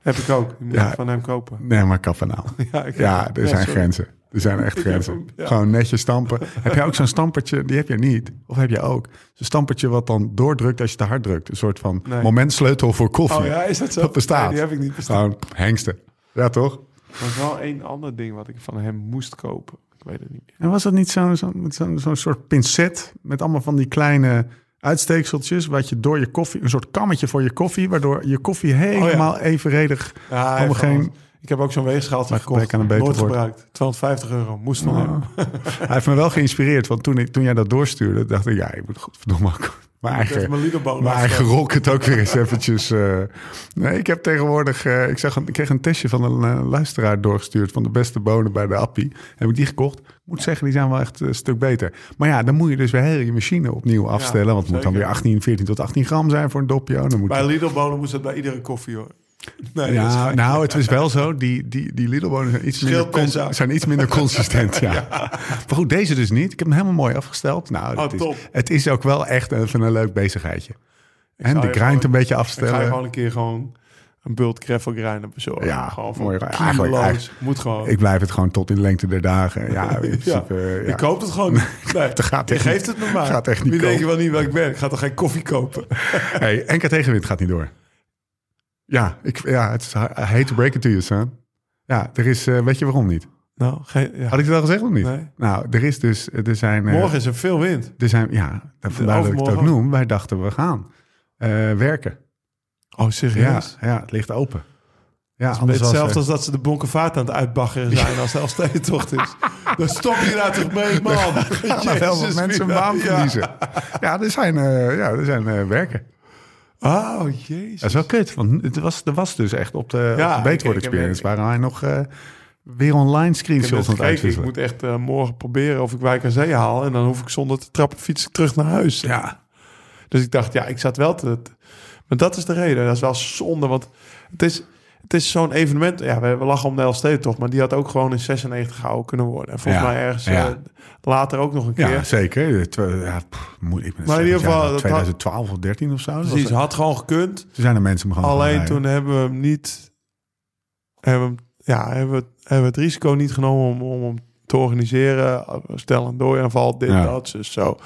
[SPEAKER 3] Heb ik ook. Die moet van hem kopen.
[SPEAKER 1] Nee, maar kap nou.
[SPEAKER 3] Ja, ik-
[SPEAKER 1] Ja, er zijn
[SPEAKER 3] sorry.
[SPEAKER 1] grenzen. Er zijn echt grenzen.
[SPEAKER 3] ja.
[SPEAKER 1] Gewoon netjes stampen. heb je ook zo'n stampertje? Die heb je niet. Of heb je ook? Zo'n stampertje wat dan doordrukt als je te hard drukt. Een soort van
[SPEAKER 3] Nee.
[SPEAKER 1] momentsleutel voor koffie.
[SPEAKER 3] Oh ja, is dat zo?
[SPEAKER 1] Dat bestaat.
[SPEAKER 3] Nee, die heb ik niet bestaan.
[SPEAKER 1] Gewoon hengsten. Ja, toch?
[SPEAKER 3] Er was wel één ander ding wat ik van hem moest kopen. Ik weet het niet meer.
[SPEAKER 1] En was dat niet zo'n zo, zo, zo'n soort pincet met allemaal van die kleine uitsteekseltjes, wat je door je koffie, een soort kammetje voor je koffie, waardoor je koffie helemaal evenredig
[SPEAKER 3] Ja,
[SPEAKER 1] geen-
[SPEAKER 3] Ik heb ook zo'n weegschaaltje
[SPEAKER 1] Maar
[SPEAKER 3] gekocht.
[SPEAKER 1] aan een beter
[SPEAKER 3] Nooit gebruikt. 250 euro. Moest van hem.
[SPEAKER 1] Hij heeft me wel geïnspireerd, want toen, ik, toen jij dat doorstuurde, dacht ik, ja, ik moet godverdomme ook mijn
[SPEAKER 3] heb
[SPEAKER 1] eigen,
[SPEAKER 3] mijn
[SPEAKER 1] eigen
[SPEAKER 3] afgekocht.
[SPEAKER 1] rocket ook weer eens eventjes. eh. nee, ik heb tegenwoordig, eh, ik, zag ik kreeg een testje van een eh, luisteraar doorgestuurd van de beste bonen bij de Appie. Heb ik die gekocht. Moet zeggen, die zijn wel echt een stuk beter. Maar ja, dan moet je dus weer heel je machine opnieuw afstellen, want het moet dan weer 18, 14 tot 18 gram zijn voor een dopje. Dan moet
[SPEAKER 3] Bij Lidl-bonen moest dat bij iedere koffie hoor. Nee, is
[SPEAKER 1] Ja, nou, het is wel zo. Die, die, die Lidl-bonen zijn iets, minder con- zijn iets minder consistent. ja. Maar goed, deze dus niet. Ik heb hem helemaal mooi afgesteld. Nou,
[SPEAKER 3] Oh,
[SPEAKER 1] het, is,
[SPEAKER 3] top.
[SPEAKER 1] het is ook wel echt even een leuk bezigheidje. En de grind
[SPEAKER 3] gewoon-
[SPEAKER 1] een beetje
[SPEAKER 3] Ik ga je
[SPEAKER 1] afstellen.
[SPEAKER 3] gewoon een keer gewoon een bult gravel grinder bezorgen.
[SPEAKER 1] Ja,
[SPEAKER 3] gewoon
[SPEAKER 1] mooi. Eigenlijk- eigenlijk-
[SPEAKER 3] Moet gewoon.
[SPEAKER 1] Ik blijf het gewoon tot in de lengte der dagen. Ja, in
[SPEAKER 3] ja.
[SPEAKER 1] principe, ja.
[SPEAKER 3] Ik koop het gewoon. Nee,
[SPEAKER 1] Dat gaat
[SPEAKER 3] je geeft
[SPEAKER 1] niet.
[SPEAKER 3] het me maar.
[SPEAKER 1] Gaat echt niet
[SPEAKER 3] denk je wel niet waar ik ben? Ik ga toch geen koffie kopen?
[SPEAKER 1] Hey, tegenwind gaat niet door. Ja, ik, ja het is, I hate to break it to you, son. Ja, er is, eh, weet je waarom niet?
[SPEAKER 3] Nou, geen, ja.
[SPEAKER 1] Had ik het al gezegd of niet?
[SPEAKER 3] Nee.
[SPEAKER 1] Nou, er is dus, er zijn... eh,
[SPEAKER 3] Morgen is er veel wind.
[SPEAKER 1] Er zijn, ja, vandaar dat ik het ook noem. Wij dachten, we gaan eh, werken.
[SPEAKER 3] Oh,
[SPEAKER 1] Ja,
[SPEAKER 3] serieus?
[SPEAKER 1] ja, het ligt open. Ja,
[SPEAKER 3] Het is hetzelfde
[SPEAKER 1] er-
[SPEAKER 3] als dat ze de bonkenvaart aan het uitbaggeren zijn als de Elfstedentocht is. Dan stop je daar toch mee, man.
[SPEAKER 1] er wel wat mensen een baan
[SPEAKER 3] Ja.
[SPEAKER 1] verliezen. Ja, er zijn, eh, ja, er zijn eh, werken.
[SPEAKER 3] Oh, jezus.
[SPEAKER 1] Dat is wel kut, want het was, er was dus echt op de,
[SPEAKER 3] Ja,
[SPEAKER 1] op de
[SPEAKER 3] ik-
[SPEAKER 1] Beetwoord
[SPEAKER 3] ik heb-
[SPEAKER 1] Experience...
[SPEAKER 3] ik-
[SPEAKER 1] waren wij nog eh, weer online screenshots aan het
[SPEAKER 3] ik moet echt eh, morgen proberen of ik Wijk aan Zee haal. En dan hoef ik zonder te trappen fiets ik terug naar huis.
[SPEAKER 1] Ja,
[SPEAKER 3] Dus ik dacht, ja, ik zat wel te- Maar dat is de reden. Dat is wel zonde, want het is, het is zo'n evenement. Ja, we, we lachen om de Elfstedentocht, maar die had ook gewoon in 96 gehouden kunnen worden. En volgens
[SPEAKER 1] Ja,
[SPEAKER 3] mij ergens
[SPEAKER 1] ja.
[SPEAKER 3] eh, later ook nog een keer.
[SPEAKER 1] ja zeker. Eh, Ja, pff, moet ik
[SPEAKER 3] Maar in ieder geval, dat had-
[SPEAKER 1] 2012 of 13 of zo. was
[SPEAKER 3] Precies,
[SPEAKER 1] het.
[SPEAKER 3] had gewoon gekund.
[SPEAKER 1] Toen zijn er mensen
[SPEAKER 3] Alleen
[SPEAKER 1] rijden.
[SPEAKER 3] toen hebben we hem niet... Hebben hem- ja, hebben we, hebben we het risico niet genomen om, om hem te organiseren. Stel een dooraanval, dit, dat, dus zo.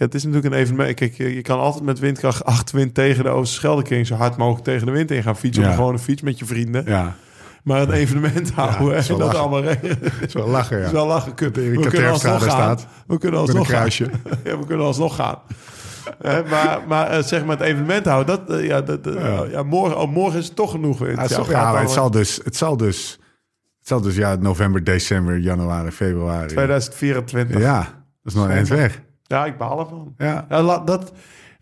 [SPEAKER 3] Ja, het is natuurlijk een evenement. Kijk, je, je kan altijd met windkracht 8 wind tegen de Oosterscheldekring... zo hard mogelijk tegen de wind in gaan fietsen...
[SPEAKER 1] Ja.
[SPEAKER 3] op een gewone fiets met je vrienden.
[SPEAKER 1] Ja,
[SPEAKER 3] Maar een evenement houden en
[SPEAKER 1] wel
[SPEAKER 3] dat
[SPEAKER 1] lachen.
[SPEAKER 3] allemaal regelen...
[SPEAKER 1] is wel lachen, ja.
[SPEAKER 3] is wel lachen.
[SPEAKER 1] Erik
[SPEAKER 3] we kunnen alsnog gaan.
[SPEAKER 1] staat
[SPEAKER 3] We kunnen
[SPEAKER 1] een
[SPEAKER 3] alsnog gaan. Ja, we kunnen alsnog gaan. Hè, maar maar eh, zeg maar het evenement houden, dat, eh, ja, dat, eh,
[SPEAKER 1] Ja.
[SPEAKER 3] ja. morgen, oh, morgen is het toch genoeg.
[SPEAKER 1] Ja, het, zal,
[SPEAKER 3] gaat
[SPEAKER 1] ja, het zal dus, het zal dus, het zal dus ja, november, december, januari, februari.
[SPEAKER 3] 2024. Ja,
[SPEAKER 1] Ja, dat is nog een eind weg.
[SPEAKER 3] Ik baal ervan.
[SPEAKER 1] Ja,
[SPEAKER 3] Ja, dat,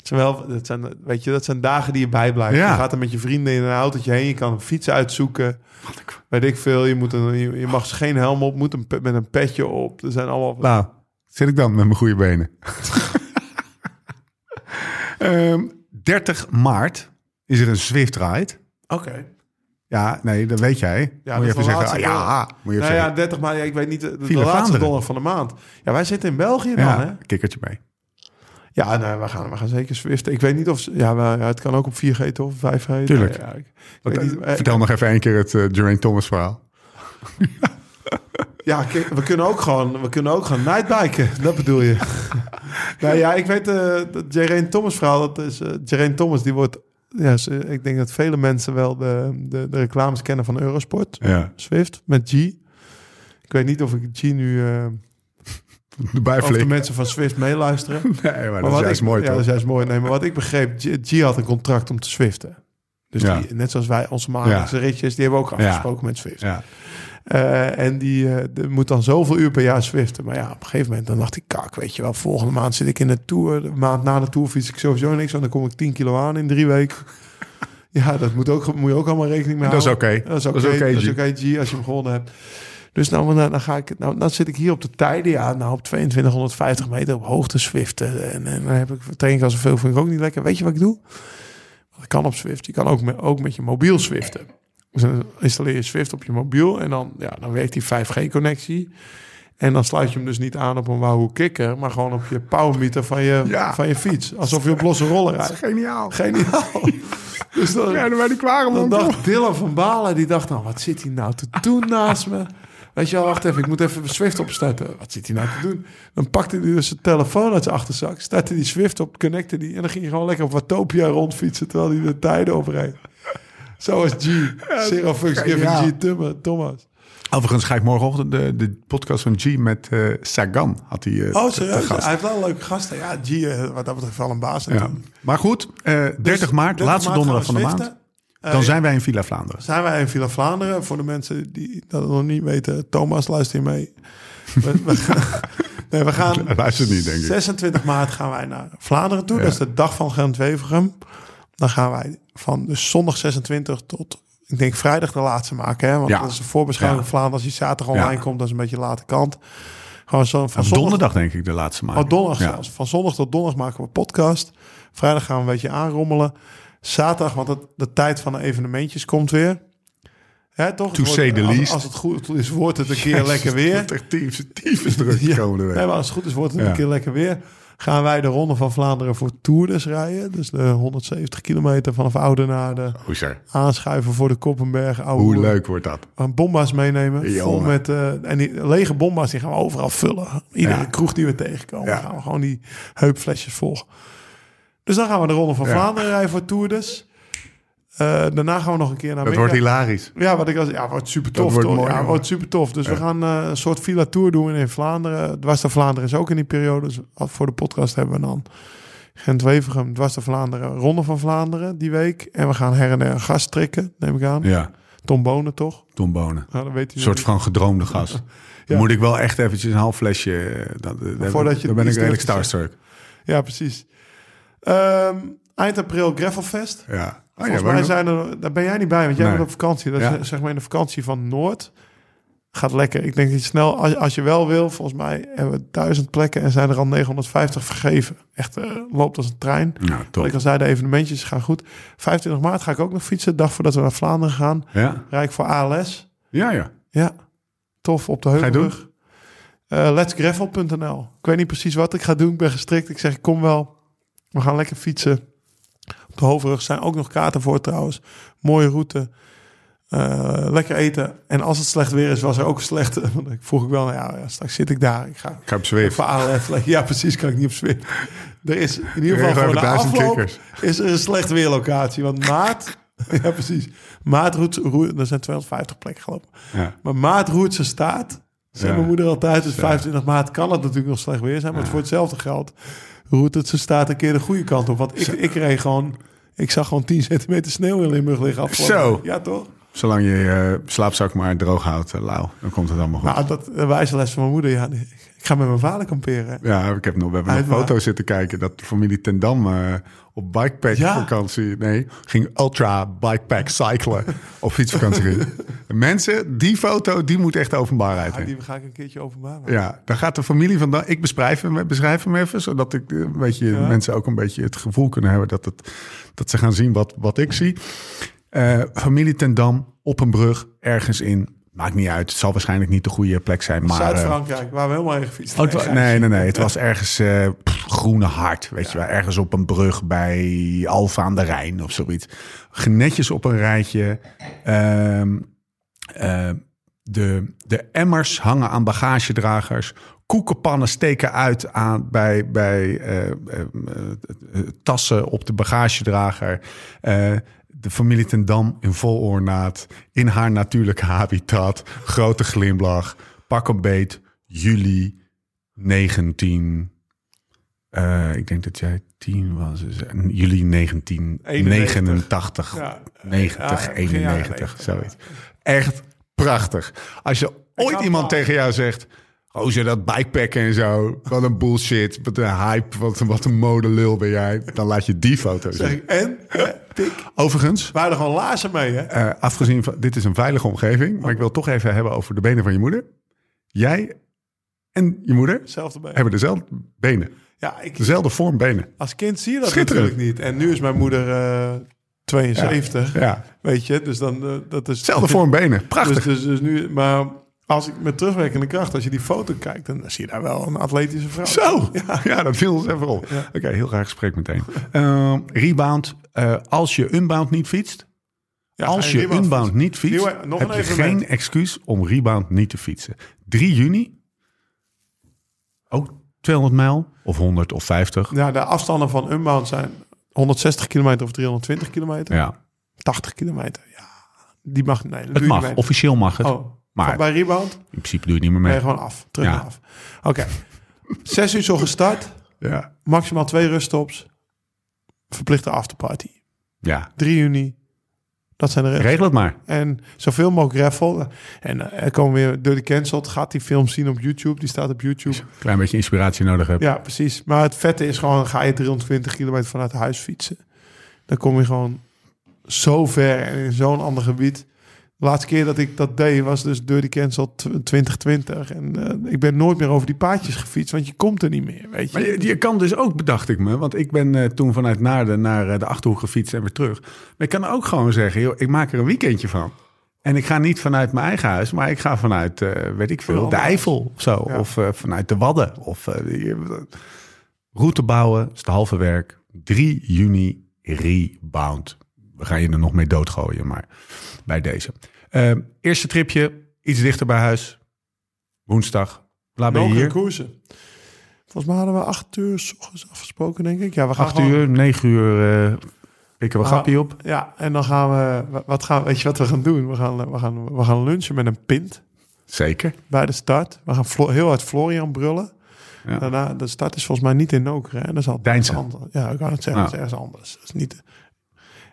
[SPEAKER 3] wel, dat zijn, weet je, dat zijn dagen die je bijblijft.
[SPEAKER 1] Ja.
[SPEAKER 3] Je gaat er met je vrienden in een autootje heen. Je kan een fiets uitzoeken. Weet ik veel. Je, moet een, je, je mag geen helm op. Moet een, met een petje op. Er zijn allemaal...
[SPEAKER 1] nou, zit ik dan met mijn goede benen. Ehm 30 maart is er een Swift Ride.
[SPEAKER 3] Oké.
[SPEAKER 1] Ja, nee, dat weet jij.
[SPEAKER 3] Ja,
[SPEAKER 1] moet je even zeggen, ah, ja, moet je even
[SPEAKER 3] Nou ja,
[SPEAKER 1] zeggen.
[SPEAKER 3] 30 maart. ja, Ik weet niet. De, laatste donderdag van de maand. Ja, wij zitten in België dan, hè?
[SPEAKER 1] Kikkertje mee.
[SPEAKER 3] Ja, nee, we gaan, we gaan zeker Swift. Ik weet niet of... Ja, we- ja, het kan ook op 4G of 5G.
[SPEAKER 1] Tuurlijk.
[SPEAKER 3] Ja, ik,
[SPEAKER 1] Wat,
[SPEAKER 3] niet,
[SPEAKER 1] eh,
[SPEAKER 3] eh,
[SPEAKER 1] vertel nog even één keer het uh, Geraint Thomas verhaal.
[SPEAKER 3] Ja, kijk, we kunnen ook gewoon, we kunnen ook gaan nightbiken. Dat bedoel je. nou ja, ik weet uh, dat Geraint Thomas verhaal. Dat is uh, Geraint Thomas. Die wordt. Ja, ze- ik denk dat vele mensen wel de, de, de reclames kennen van Eurosport.
[SPEAKER 1] Ja,
[SPEAKER 3] Swift met G. Ik weet niet of ik G nu.
[SPEAKER 1] erbij
[SPEAKER 3] of de mensen van Swift meeluisteren.
[SPEAKER 1] Nee, maar, dat is juist
[SPEAKER 3] ik,
[SPEAKER 1] mooi
[SPEAKER 3] ja,
[SPEAKER 1] toch?
[SPEAKER 3] dat is juist mooi. Nee, maar wat ik begreep, G, G had een contract om te swiften. Dus
[SPEAKER 1] Ja.
[SPEAKER 3] die, net zoals wij, onze maandelijkse ritjes, die hebben we ook
[SPEAKER 1] Ja.
[SPEAKER 3] afgesproken met Zwift.
[SPEAKER 1] Ja.
[SPEAKER 3] Eh, en die eh, moet dan zoveel uur per jaar Zwiften. Maar ja, op een gegeven moment dan dacht ik, kak, weet je wel, volgende maand zit ik in de Tour. De maand na de Tour fiets ik sowieso niks, want dan kom ik 10 kilo aan in drie weken. ja, dat moet, ook, moet je ook allemaal rekening mee
[SPEAKER 1] Dat is
[SPEAKER 3] houden. Dat is oké,
[SPEAKER 1] Dat is oké,
[SPEAKER 3] dat is
[SPEAKER 1] G.
[SPEAKER 3] oké, G, als je hem gewonnen hebt. Dus nou, dan, dan ga ik, nou, dan zit ik hier op de tijden, ja, nou op 2250 meter op hoogte Zwiften. En, en dan heb ik train ik al zoveel, vind ik ook niet lekker. Weet je wat ik doe? Dat kan op Zwift. Je kan ook met, ook met je mobiel Zwiften. Dus dan installeer je Swift op je mobiel en dan, ja, dan werkt die 5G-connectie. En dan sluit je hem dus niet aan op een Wahoo Kicker, maar gewoon op je powermeter van je,
[SPEAKER 1] Ja.
[SPEAKER 3] van je fiets. Alsof je op losse rollen
[SPEAKER 1] Dat is
[SPEAKER 3] rijdt.
[SPEAKER 1] geniaal.
[SPEAKER 3] Geniaal. dus dan,
[SPEAKER 1] Ja, dan ben ik klaar
[SPEAKER 3] dan
[SPEAKER 1] om.
[SPEAKER 3] dacht Dylan van Balen, die dacht nou, wat zit hij nou te doen naast me? Weet je wel, wacht even, ik moet even Swift opstarten. Wat zit hij nou te doen? Dan pakte hij dus zijn telefoon uit zijn achterzak, startte die Swift op, connecte die en dan ging hij gewoon lekker op Watopia rondfietsen terwijl hij de tijden opreed. Zo is G. Zero fucks giving. G Thomas.
[SPEAKER 1] Overigens ga ik morgenochtend de, de podcast van G met eh, Sagan. Had hij, eh,
[SPEAKER 3] Oh, serieus?
[SPEAKER 1] gast.
[SPEAKER 3] Hij heeft wel een leuke gasten. Ja, G, eh, wat dat betreft wel een baas
[SPEAKER 1] Ja. Maar goed, eh, 30
[SPEAKER 3] Dus
[SPEAKER 1] maart,
[SPEAKER 3] 30
[SPEAKER 1] laatste
[SPEAKER 3] maart
[SPEAKER 1] donderdag van de maand. Dan zijn wij in Villa Vlaanderen.
[SPEAKER 3] zijn wij in Villa Vlaanderen. Voor de mensen die dat nog niet weten, Thomas, luister je mee. We, we gaan, nee, we gaan
[SPEAKER 1] niet, denk ik.
[SPEAKER 3] 26 maart gaan wij naar Vlaanderen toe.
[SPEAKER 1] Ja.
[SPEAKER 3] Dat is de dag van Gent-Wevergem. Dan gaan wij van dus zondag 26 tot, ik denk vrijdag de laatste maken. Hè? Want
[SPEAKER 1] Ja.
[SPEAKER 3] dat is de voorbeschouwing
[SPEAKER 1] Ja.
[SPEAKER 3] Vlaanderen. Als die zaterdag online
[SPEAKER 1] Ja.
[SPEAKER 3] komt, dat is een beetje de late kant. Gewoon zo van zondag
[SPEAKER 1] donderdag denk ik de laatste maand.
[SPEAKER 3] Oh, donderdag zelfs. Van zondag tot donderdag maken we podcast. Vrijdag gaan we een beetje aanrommelen. Zaterdag, want het, de tijd van de evenementjes komt weer. Hè, toch? Het
[SPEAKER 1] To say the least.
[SPEAKER 3] Als het goed is, wordt het een keer lekker weer.
[SPEAKER 1] Het echt tyfus druk
[SPEAKER 3] Ja.
[SPEAKER 1] komende week.
[SPEAKER 3] Nee, maar als het goed is, wordt het een keer lekker weer. Gaan wij de Ronde van Vlaanderen voor Tours rijden. Dus de 170 kilometer vanaf Oudenaarde. Aanschuiven voor de Koppenberg. Oude
[SPEAKER 1] Hoe leuk wordt dat?
[SPEAKER 3] Een bomba's meenemen. Vol met, eh, en die lege bomba's die gaan we overal vullen. Iedere
[SPEAKER 1] Ja.
[SPEAKER 3] kroeg die we tegenkomen,
[SPEAKER 1] Ja.
[SPEAKER 3] gaan we gewoon die heupflesjes vol. Dus dan gaan we de Ronde van. Vlaanderen rijden voor Tours. Eh, daarna gaan we nog een keer naar
[SPEAKER 1] Dat
[SPEAKER 3] Mekka.
[SPEAKER 1] wordt hilarisch.
[SPEAKER 3] Ja, wat ik als ja, wordt super tof.
[SPEAKER 1] wordt
[SPEAKER 3] toch?
[SPEAKER 1] mooi,
[SPEAKER 3] ja, wordt super tof. Dus we gaan eh, een soort villa tour doen in Vlaanderen. Dwars door Vlaanderen is ook in die periode. Dus voor de podcast hebben we dan Gent-Wevergem, Dwars door Vlaanderen, Ronde van Vlaanderen die week. En we gaan her en een gast trekken, neem ik aan.
[SPEAKER 1] Ja,
[SPEAKER 3] Tom Bonen toch?
[SPEAKER 1] Tom Bonen.
[SPEAKER 3] Nou, dan weet
[SPEAKER 1] Een soort van gedroomde gas. Dan
[SPEAKER 3] Ja.
[SPEAKER 1] moet ik wel echt eventjes een half flesje... eh, dat,
[SPEAKER 3] Voordat je
[SPEAKER 1] dan ben ik redelijk starstruck.
[SPEAKER 3] Ja, precies. Ehm, eind april Gravelfest.
[SPEAKER 1] Ja. Oh,
[SPEAKER 3] Volgens mij zijn er, daar ben jij niet bij, want jij
[SPEAKER 1] Nee.
[SPEAKER 3] bent op vakantie. Dat is zeg maar in de vakantie van Noord. Gaat lekker. Ik denk dat je snel, als, als je wel wil, volgens mij hebben we duizend plekken en zijn er al 950 vergeven. Echt eh, loopt als een trein.
[SPEAKER 1] Nou, top.
[SPEAKER 3] ik al zei, de evenementjes gaan goed. 25 maart ga ik ook nog fietsen. De dag voordat we naar Vlaanderen gaan.
[SPEAKER 1] Ja?
[SPEAKER 3] Rijd ik voor ALS.
[SPEAKER 1] Ja, ja.
[SPEAKER 3] Ja, tof op de Heuvelrug. Eh letsgravel.nl. Ik weet niet precies wat ik ga doen. Ik ben gestrikt. Ik zeg, ik kom wel. We gaan lekker fietsen. Hoofdrug zijn ook nog kaarten voor trouwens. Mooie route. Eh, lekker eten. En als het slecht weer is, was er ook slecht. Want ik vroeg ik wel, nou ja, straks zit ik daar. Ik ga
[SPEAKER 1] Ik ga op.
[SPEAKER 3] Ja, precies. Kan ik niet op Zwift. Er is in ieder geval voor de afloop is er een slecht weerlocatie. Want maart... ja, precies. Roet, er zijn 250 plekken geloof ik.
[SPEAKER 1] Ja.
[SPEAKER 3] Maar roert zijn staat. Zei
[SPEAKER 1] Ja.
[SPEAKER 3] mijn moeder altijd. Dus
[SPEAKER 1] Ja.
[SPEAKER 3] 25 maart kan het natuurlijk nog slecht weer zijn. Maar het voor hetzelfde geld roert het zijn staat een keer de goede kant op. Want ik, ik reed gewoon... Ik zag gewoon 10 centimeter sneeuw in Limburg liggen afgelopen.
[SPEAKER 1] Zo.
[SPEAKER 3] Ja, toch?
[SPEAKER 1] Zolang je je slaapzak maar droog houdt, eh, Lau, dan komt het allemaal goed.
[SPEAKER 3] Nou, dat wijze les van mijn moeder. Ja, ik ga met mijn vader kamperen.
[SPEAKER 1] Ja, ik heb nog, we hebben nog
[SPEAKER 3] waar?
[SPEAKER 1] foto's zitten kijken dat de familie Ten Dam eh, op bikepack
[SPEAKER 3] Ja.
[SPEAKER 1] vakantie, nee, ging ultra bikepack cyclen op fietsvakantie. Mensen, die foto, die moet echt openbaarheid
[SPEAKER 3] Ja,
[SPEAKER 1] in.
[SPEAKER 3] die ga ik een keertje openbaren.
[SPEAKER 1] Ja, dan gaat de familie van... Ik beschrijf hem, beschrijf hem even, zodat ik eh, een beetje,
[SPEAKER 3] Ja.
[SPEAKER 1] mensen ook een beetje het gevoel kunnen hebben... dat, het, dat ze gaan zien wat, wat ik zie. Eh, familie Ten Dam, op een brug, ergens in. Maakt niet uit, het zal waarschijnlijk niet de goede plek zijn. Maar, eh,
[SPEAKER 3] Zuid-Frankrijk, waar we helemaal heen gefietst
[SPEAKER 1] Oh, nee, nee, nee. Het was ergens eh, pff, Groene Hart, weet je wel. Ergens op een brug bij Alfa aan de Rijn of zoiets. Netjes op een rijtje. Ehm, eh, de, de emmers hangen aan bagagedragers. Koekenpannen steken uit aan, bij, bij tassen op de bagagedrager. De familie Ten Dam in vol ornaat. In haar natuurlijke habitat. Grote glimlach. Pak een beet. Juli 19... Eh, ik denk dat jij tien was. Dus, eh, juli 1989.
[SPEAKER 3] Ja.
[SPEAKER 1] 90,
[SPEAKER 3] Ja, begin jaren
[SPEAKER 1] 91,
[SPEAKER 3] 90,
[SPEAKER 1] zoiets. Echt prachtig. Als je ooit iemand tegen jou zegt... Oh, zo dat bikepacken en zo. Wat een bullshit. Wat een hype. Wat, wat een modelul ben jij. Dan laat je die foto zien.
[SPEAKER 3] en? Tik.
[SPEAKER 1] Overigens,
[SPEAKER 3] Waren er gewoon laarzen mee, hè?
[SPEAKER 1] eh, afgezien van... Dit is een veilige omgeving. Maar ik wil toch even hebben over de benen van je moeder. Jij en je moeder hebben dezelfde benen.
[SPEAKER 3] Ja, ik,
[SPEAKER 1] Dezelfde vorm benen.
[SPEAKER 3] als kind zie je dat natuurlijk niet. En nu is mijn moeder eh 72,
[SPEAKER 1] Ja.
[SPEAKER 3] weet je. Dus dan, eh, dat is...
[SPEAKER 1] Dezelfde vorm benen.
[SPEAKER 3] Dus,
[SPEAKER 1] Prachtig.
[SPEAKER 3] dus, dus nu, maar als ik met terugwerkende kracht, als je die foto kijkt, dan zie je daar wel een atletische vrouw.
[SPEAKER 1] Zo, ja, dat viel ons even op. Oké, heel graag gesprek meteen. Ehm, rebound, eh, als je unbound niet fietst,
[SPEAKER 3] Ja,
[SPEAKER 1] als je
[SPEAKER 3] rebound
[SPEAKER 1] unbound
[SPEAKER 3] fietsen.
[SPEAKER 1] niet fietst,
[SPEAKER 3] Nieuwe-
[SPEAKER 1] heb je geen excuus om rebound niet te fietsen. 3 juni, ook 200 mijl of 100 of 50.
[SPEAKER 3] Ja, de afstanden van Unbound zijn 160 kilometer of 320 kilometer.
[SPEAKER 1] Ja,
[SPEAKER 3] 80 kilometer. Ja, die mag... Nee,
[SPEAKER 1] het mag, officieel mag het.
[SPEAKER 3] Oh,
[SPEAKER 1] maar
[SPEAKER 3] bij Rebound
[SPEAKER 1] in principe doe je het niet meer
[SPEAKER 3] ben je
[SPEAKER 1] mee.
[SPEAKER 3] gewoon af. Terug
[SPEAKER 1] Ja.
[SPEAKER 3] naar af. Oké. Zes uur zo gestart.
[SPEAKER 1] Ja.
[SPEAKER 3] Maximaal twee ruststops. Verplichte afterparty.
[SPEAKER 1] ja,
[SPEAKER 3] 3 juni. Dat zijn de regels.
[SPEAKER 1] regel het maar.
[SPEAKER 3] En zoveel mogelijk raffle. En eh, er komen weer Dirty Cancelled. Gaat die film zien op YouTube. Die staat op YouTube.
[SPEAKER 1] Klein beetje inspiratie nodig heb.
[SPEAKER 3] Ja, precies. Maar het vette is gewoon... ga je 320 kilometer vanuit huis fietsen. Dan kom je gewoon zo ver en in zo'n ander gebied. De laatste keer dat ik dat deed was dus Dirty Cancelled tw- 2020. En eh, ik ben nooit meer over die paadjes gefietst. Want je komt er niet meer, weet je.
[SPEAKER 1] Maar je, je kan dus ook, bedacht ik me, want ik ben eh, toen vanuit Naarden naar eh, de Achterhoek gefietst en weer terug. Maar ik kan ook gewoon zeggen, joh, ik maak er een weekendje van. En ik ga niet vanuit mijn eigen huis, maar ik ga vanuit, weet ik veel, de Eifel of zo.
[SPEAKER 3] Ja.
[SPEAKER 1] Of vanuit de Wadden. Of route bouwen, is het halve werk. 3 juni, rebound. We gaan je er nog mee doodgooien, maar bij deze. Eh, eerste tripje, iets dichter bij huis. Woensdag. Laat ben je hier.
[SPEAKER 3] koersen. Volgens mij hadden we acht uur 's ochtends afgesproken, denk ik. Ja, we gaan
[SPEAKER 1] 8
[SPEAKER 3] gewoon-
[SPEAKER 1] uur, 9 uur eh pikken we
[SPEAKER 3] Ah.
[SPEAKER 1] grappie op.
[SPEAKER 3] Ja, en dan gaan we... wa- Wat gaan, weet je wat we gaan doen? We gaan, we gaan, we gaan lunchen met een pint
[SPEAKER 1] Zeker.
[SPEAKER 3] bij de start. We gaan heel hard Florian brullen.
[SPEAKER 1] Ja.
[SPEAKER 3] Daarna, de start is volgens mij niet in Nokeren. Dat is anders. Ja, ik kan het zeggen.
[SPEAKER 1] Ja.
[SPEAKER 3] Dat is ergens anders. Dat is niet...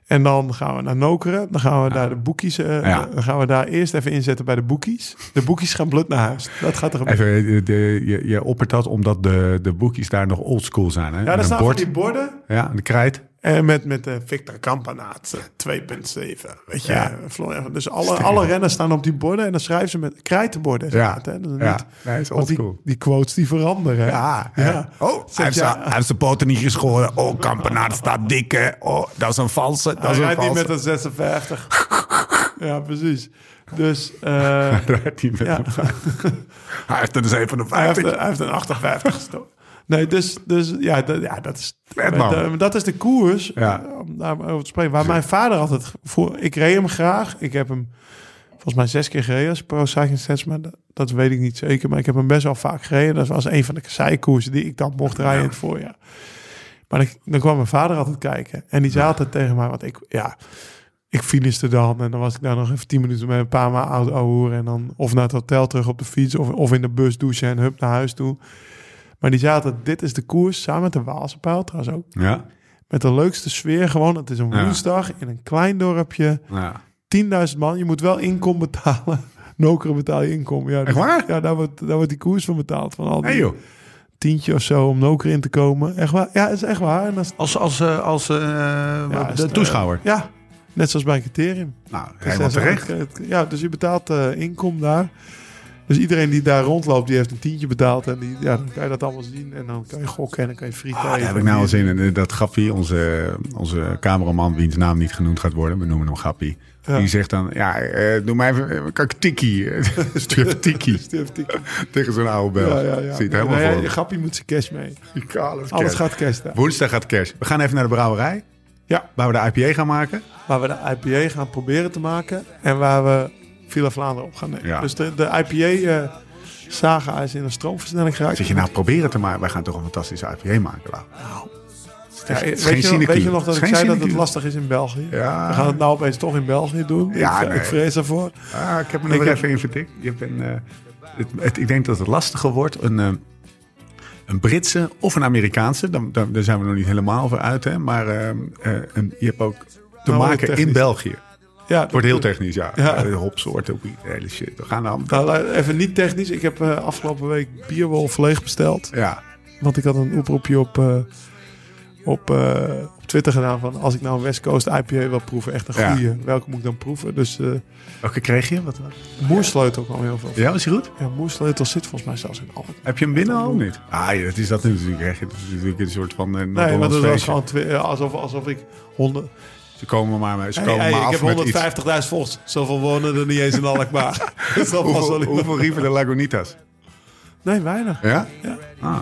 [SPEAKER 3] En dan gaan we naar Nokeren. Dan gaan we daar de boekies... eh,
[SPEAKER 1] Ja.
[SPEAKER 3] Dan gaan we daar eerst even inzetten bij de boekies. De boekies gaan blut naar huis. Dat gaat er gebeuren.
[SPEAKER 1] Even, eh, de, je, je oppert dat omdat de, de boekjes daar nog oldschool zijn. Hè?
[SPEAKER 3] Ja, daar
[SPEAKER 1] een
[SPEAKER 3] staan
[SPEAKER 1] bord.
[SPEAKER 3] van die borden.
[SPEAKER 1] Ja, de krijt.
[SPEAKER 3] En met, met de Victor Campanaat eh, 2.7. Weet je,
[SPEAKER 1] Ja.
[SPEAKER 3] eh, Florian. Dus alle, alle renners staan op die borden. En dan schrijven ze met krijtenborden.
[SPEAKER 1] Ja,
[SPEAKER 3] hè? Dat is
[SPEAKER 1] ja.
[SPEAKER 3] niet-
[SPEAKER 1] Nee, is
[SPEAKER 3] want die, quotes die veranderen.
[SPEAKER 1] Ja,
[SPEAKER 3] ja.
[SPEAKER 1] ja. Oh, hij heeft,
[SPEAKER 3] ja.
[SPEAKER 1] zijn- hij heeft zijn poten niet geschoren. Oh, Kampenaar staat dikke. Oh, dat is een valse. Dat
[SPEAKER 3] Hij
[SPEAKER 1] is een
[SPEAKER 3] rijdt niet met een 56. ja, precies. Dus eh,
[SPEAKER 1] Hij rijdt niet met Hij heeft er een
[SPEAKER 3] hij, heeft,
[SPEAKER 1] 57.
[SPEAKER 3] hij heeft een 58 gestoken. Nee, dus, dus ja, dat, ja, dat is,
[SPEAKER 1] Vet, man.
[SPEAKER 3] dat, is de koers.
[SPEAKER 1] Ja.
[SPEAKER 3] Om daarover te spreken. Waar mijn vader altijd voor. Ik reed hem graag. Ik heb hem volgens mij zes keer gereden als Pro Cycling Stats, maar dat, dat weet ik niet zeker. Maar ik heb hem best wel vaak gereden. Dat was een van de zijkoersen die ik dan mocht rijden in het voorjaar. Maar dan, dan kwam mijn vader altijd kijken. En die zei altijd tegen mij, want ik, ja, ik finiste dan. En dan was ik daar nog even tien minuten met een paar maal oud ouwe En dan of naar het hotel terug op de fiets. Of, of in de bus douchen en hup naar huis toe. Maar die altijd, dit is de koers, samen met de Waalse pijl trouwens ook.
[SPEAKER 1] Ja,
[SPEAKER 3] Met de leukste sfeer gewoon. Het is een woensdag in een klein dorpje.
[SPEAKER 1] ja.
[SPEAKER 3] 10.000 man. Je moet wel inkom betalen. Nokeren betaal je inkom. Ja,
[SPEAKER 1] Echt waar?
[SPEAKER 3] Ja, daar wordt, daar wordt die koers van betaald. Van al die
[SPEAKER 1] Hey joh.
[SPEAKER 3] tientje of zo om Nokeren in te komen. Echt waar? Ja, is echt waar. En
[SPEAKER 1] Als, als, eh, als eh,
[SPEAKER 3] ja, is
[SPEAKER 1] de
[SPEAKER 3] het,
[SPEAKER 1] toeschouwer.
[SPEAKER 3] eh, ja, net zoals bij een criterium.
[SPEAKER 1] nou,
[SPEAKER 3] Dus
[SPEAKER 1] helemaal terecht.
[SPEAKER 3] Ja, dus je betaalt eh inkom daar. Dus iedereen die daar rondloopt, die heeft een tientje betaald. En die, ja, dan kan je dat allemaal zien. En dan kan je gokken en dan kan je frieten
[SPEAKER 1] Ah, daar heb ik nou al zin in. Eh, Dat Gappie, onze, onze cameraman, wiens naam niet genoemd gaat worden. We noemen hem Gappie.
[SPEAKER 3] Ja.
[SPEAKER 1] Die zegt dan, ja, eh, doe mij even, eh, kan ik tikkie? Stuur even tikkie tegen zo'n oude bel.
[SPEAKER 3] Ja, ja.
[SPEAKER 1] Ziet helemaal
[SPEAKER 3] Nee,
[SPEAKER 1] voor.
[SPEAKER 3] je grappie moet zijn cash mee.
[SPEAKER 1] me. Alles
[SPEAKER 3] Alles gaat cash daar.
[SPEAKER 1] Woensdag gaat kerst. We gaan even naar de brouwerij.
[SPEAKER 3] Ja.
[SPEAKER 1] Waar we de IPA gaan maken.
[SPEAKER 3] Waar we de IPA gaan proberen te maken. En waar we Villa Vlaanderen op gaan nemen.
[SPEAKER 1] Ja.
[SPEAKER 3] Dus de, de IPA saga is in een stroomversnelling geraakt.
[SPEAKER 1] Zeg je nou proberen te maken? Wij gaan toch een fantastische IPA maken, Lau.
[SPEAKER 3] Ja,
[SPEAKER 1] het is
[SPEAKER 3] weet, je, nog-
[SPEAKER 1] sinecure.
[SPEAKER 3] weet je nog dat ik zei dat het lastig is in België?
[SPEAKER 1] Ja.
[SPEAKER 3] We gaan het nou opeens toch in België doen.
[SPEAKER 1] Ja,
[SPEAKER 3] ik,
[SPEAKER 1] nee.
[SPEAKER 3] ik vrees daarvoor.
[SPEAKER 1] Ah, ik heb me er
[SPEAKER 3] Ik heb-
[SPEAKER 1] even in verdikt. Je hebt een, eh, het, het- ik denk dat het lastiger wordt. Een, eh, een Britse of een Amerikaanse. Dan, dan, daar zijn we nog niet helemaal over uit. Hè? Maar eh, een, je hebt ook te
[SPEAKER 3] Nou,
[SPEAKER 1] maken in. België.
[SPEAKER 3] Ja,
[SPEAKER 1] Het wordt heel technisch, ja.
[SPEAKER 3] Ja.
[SPEAKER 1] Eh, Hopsoorten, hele shit. We gaan dan...
[SPEAKER 3] Nou, even niet technisch. Ik heb eh, afgelopen week Bierwolf leeg besteld.
[SPEAKER 1] Ja,
[SPEAKER 3] Want ik had een oproepje op, eh, op, op Twitter gedaan van... als ik nou een West Coast IPA wil proeven, echt een
[SPEAKER 1] Ja.
[SPEAKER 3] goede. Welke moet ik dan proeven? Dus
[SPEAKER 1] welke kreeg je? Wat,
[SPEAKER 3] moersleutel kwam heel veel.
[SPEAKER 1] Ja, was die goed?
[SPEAKER 3] Ja, moersleutel zit volgens mij zelfs in Albert.
[SPEAKER 1] Heb je hem binnen al niet? Ah, ja, dat is dat natuurlijk. Je, dat is natuurlijk een soort van...
[SPEAKER 3] Nee, maar dat was gewoon alsof, alsof ik honderd...
[SPEAKER 1] Ze komen maar, mee- ze
[SPEAKER 3] Hey,
[SPEAKER 1] komen
[SPEAKER 3] hey,
[SPEAKER 1] maar
[SPEAKER 3] ik
[SPEAKER 1] af met iets.
[SPEAKER 3] heb 150.000 volgers. Zoveel wonen er niet eens in Alkmaar.
[SPEAKER 1] Hoeveel, hoeveel rieven de Lagunitas?
[SPEAKER 3] Nee, weinig.
[SPEAKER 1] Ja?
[SPEAKER 3] Ja.
[SPEAKER 1] Ah,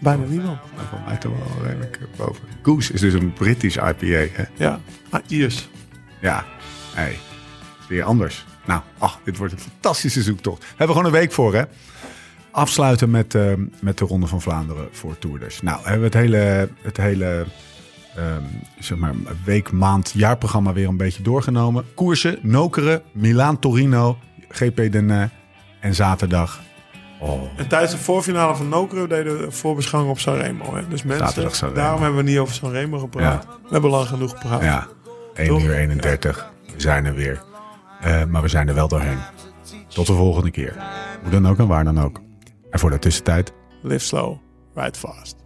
[SPEAKER 3] Bijna niemand.
[SPEAKER 1] dat valt mij toch wel redelijk eh, boven. Goose is dus een British IPA, hè?
[SPEAKER 3] Ja, ah, Iers.
[SPEAKER 1] Ja, hey, is weer anders. Nou, ach, dit wordt een fantastische zoektocht. We hebben gewoon een week voor, hè? Afsluiten met, eh, met de Ronde van Vlaanderen voor Tourders. Nou, hebben we het hele, het hele ehm, zeg maar, week, maand, jaarprogramma weer een beetje doorgenomen. Koersen, Nokeren, Milaan, Torino, GP Den en zaterdag. Oh,
[SPEAKER 3] En tijdens de voorfinale van Nokere deden we voorbeschouwing op Sanremo. Hè? Dus mensen,
[SPEAKER 1] Sanremo.
[SPEAKER 3] daarom hebben we niet over Sanremo gepraat. We hebben lang genoeg gepraat.
[SPEAKER 1] ja, 1
[SPEAKER 3] Toch?
[SPEAKER 1] uur 31. We zijn er weer. Eh, maar we zijn er wel doorheen. Tot de volgende keer. Hoe dan ook en waar dan ook. En voor de tussentijd,
[SPEAKER 3] Live slow, ride fast.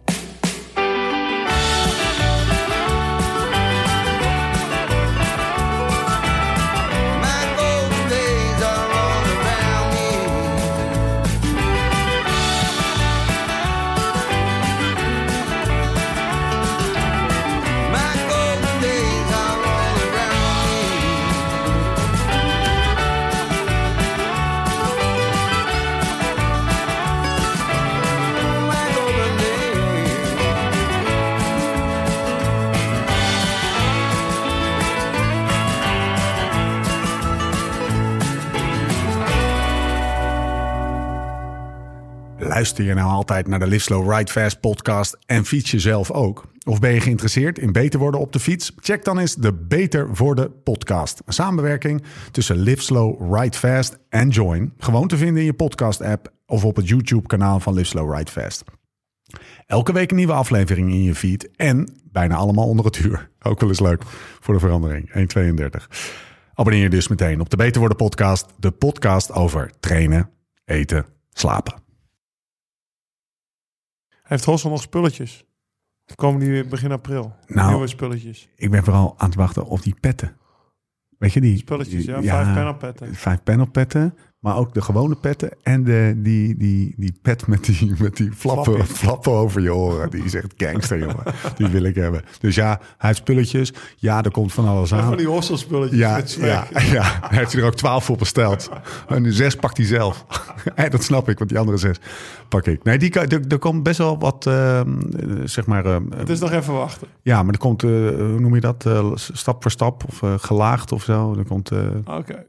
[SPEAKER 1] Luister je nou altijd naar de Live Slow Ride Fast podcast en fiets je zelf ook? Of ben je geïnteresseerd in beter worden op de fiets? Check dan eens de Beter Worden podcast. Een samenwerking tussen Live Slow Ride Fast en Join. Gewoon te vinden in je podcast app of op het YouTube kanaal van Live Slow Ride Fast. Elke week een nieuwe aflevering in je feed en bijna allemaal onder het uur. Ook wel eens leuk voor de verandering. 1,32. Abonneer je dus meteen op de Beter Worden podcast. De podcast over trainen, eten, slapen.
[SPEAKER 3] Heeft Hossel nog spulletjes? Of komen die weer begin april?
[SPEAKER 1] Nou,
[SPEAKER 3] Nieuwe spulletjes.
[SPEAKER 1] Ik ben vooral aan het wachten op die petten. Weet je die?
[SPEAKER 3] Spulletjes, ja. Vijf panelpetten.
[SPEAKER 1] Vijf panelpetten. Maar ook de gewone petten. En de, die, die, die pet met die, met die flappen,
[SPEAKER 3] Flappie.
[SPEAKER 1] flappen over je oren. Die is echt gangster, jongen. Die wil ik hebben. Dus ja, hij heeft spulletjes. Ja, er komt van alles aan.
[SPEAKER 3] Van die Hossel spulletjes
[SPEAKER 1] Ja, ja, ja, hij heeft er ook twaalf voor besteld. En de zes pakt hij zelf. En dat snap ik, want die andere zes pak ik. Nee, die, er, er komt best wel wat, ehm, eh, zeg maar... ehm,
[SPEAKER 3] Het is nog even wachten.
[SPEAKER 1] ja, maar er komt, eh, hoe noem je dat, Eh, stap voor stap of eh, gelaagd of zo. Er komt,
[SPEAKER 3] Oké.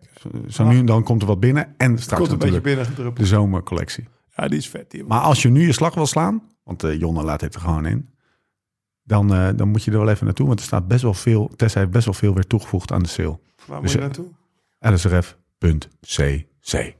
[SPEAKER 1] Zo nu en dan komt er wat binnen. En straks
[SPEAKER 3] Komt een beetje
[SPEAKER 1] natuurlijk
[SPEAKER 3] binnengedruppeld.
[SPEAKER 1] de zomercollectie.
[SPEAKER 3] Ja, die is vet. Die
[SPEAKER 1] Maar als je nu je slag wil slaan, want eh Jonne laat het er gewoon in. Dan, eh, dan moet je er wel even naartoe, want er staat best wel veel, Tessa heeft best wel veel weer toegevoegd aan de sale.
[SPEAKER 3] Waar moet
[SPEAKER 1] dus,
[SPEAKER 3] je
[SPEAKER 1] eh,
[SPEAKER 3] naartoe?
[SPEAKER 1] lsrf.cc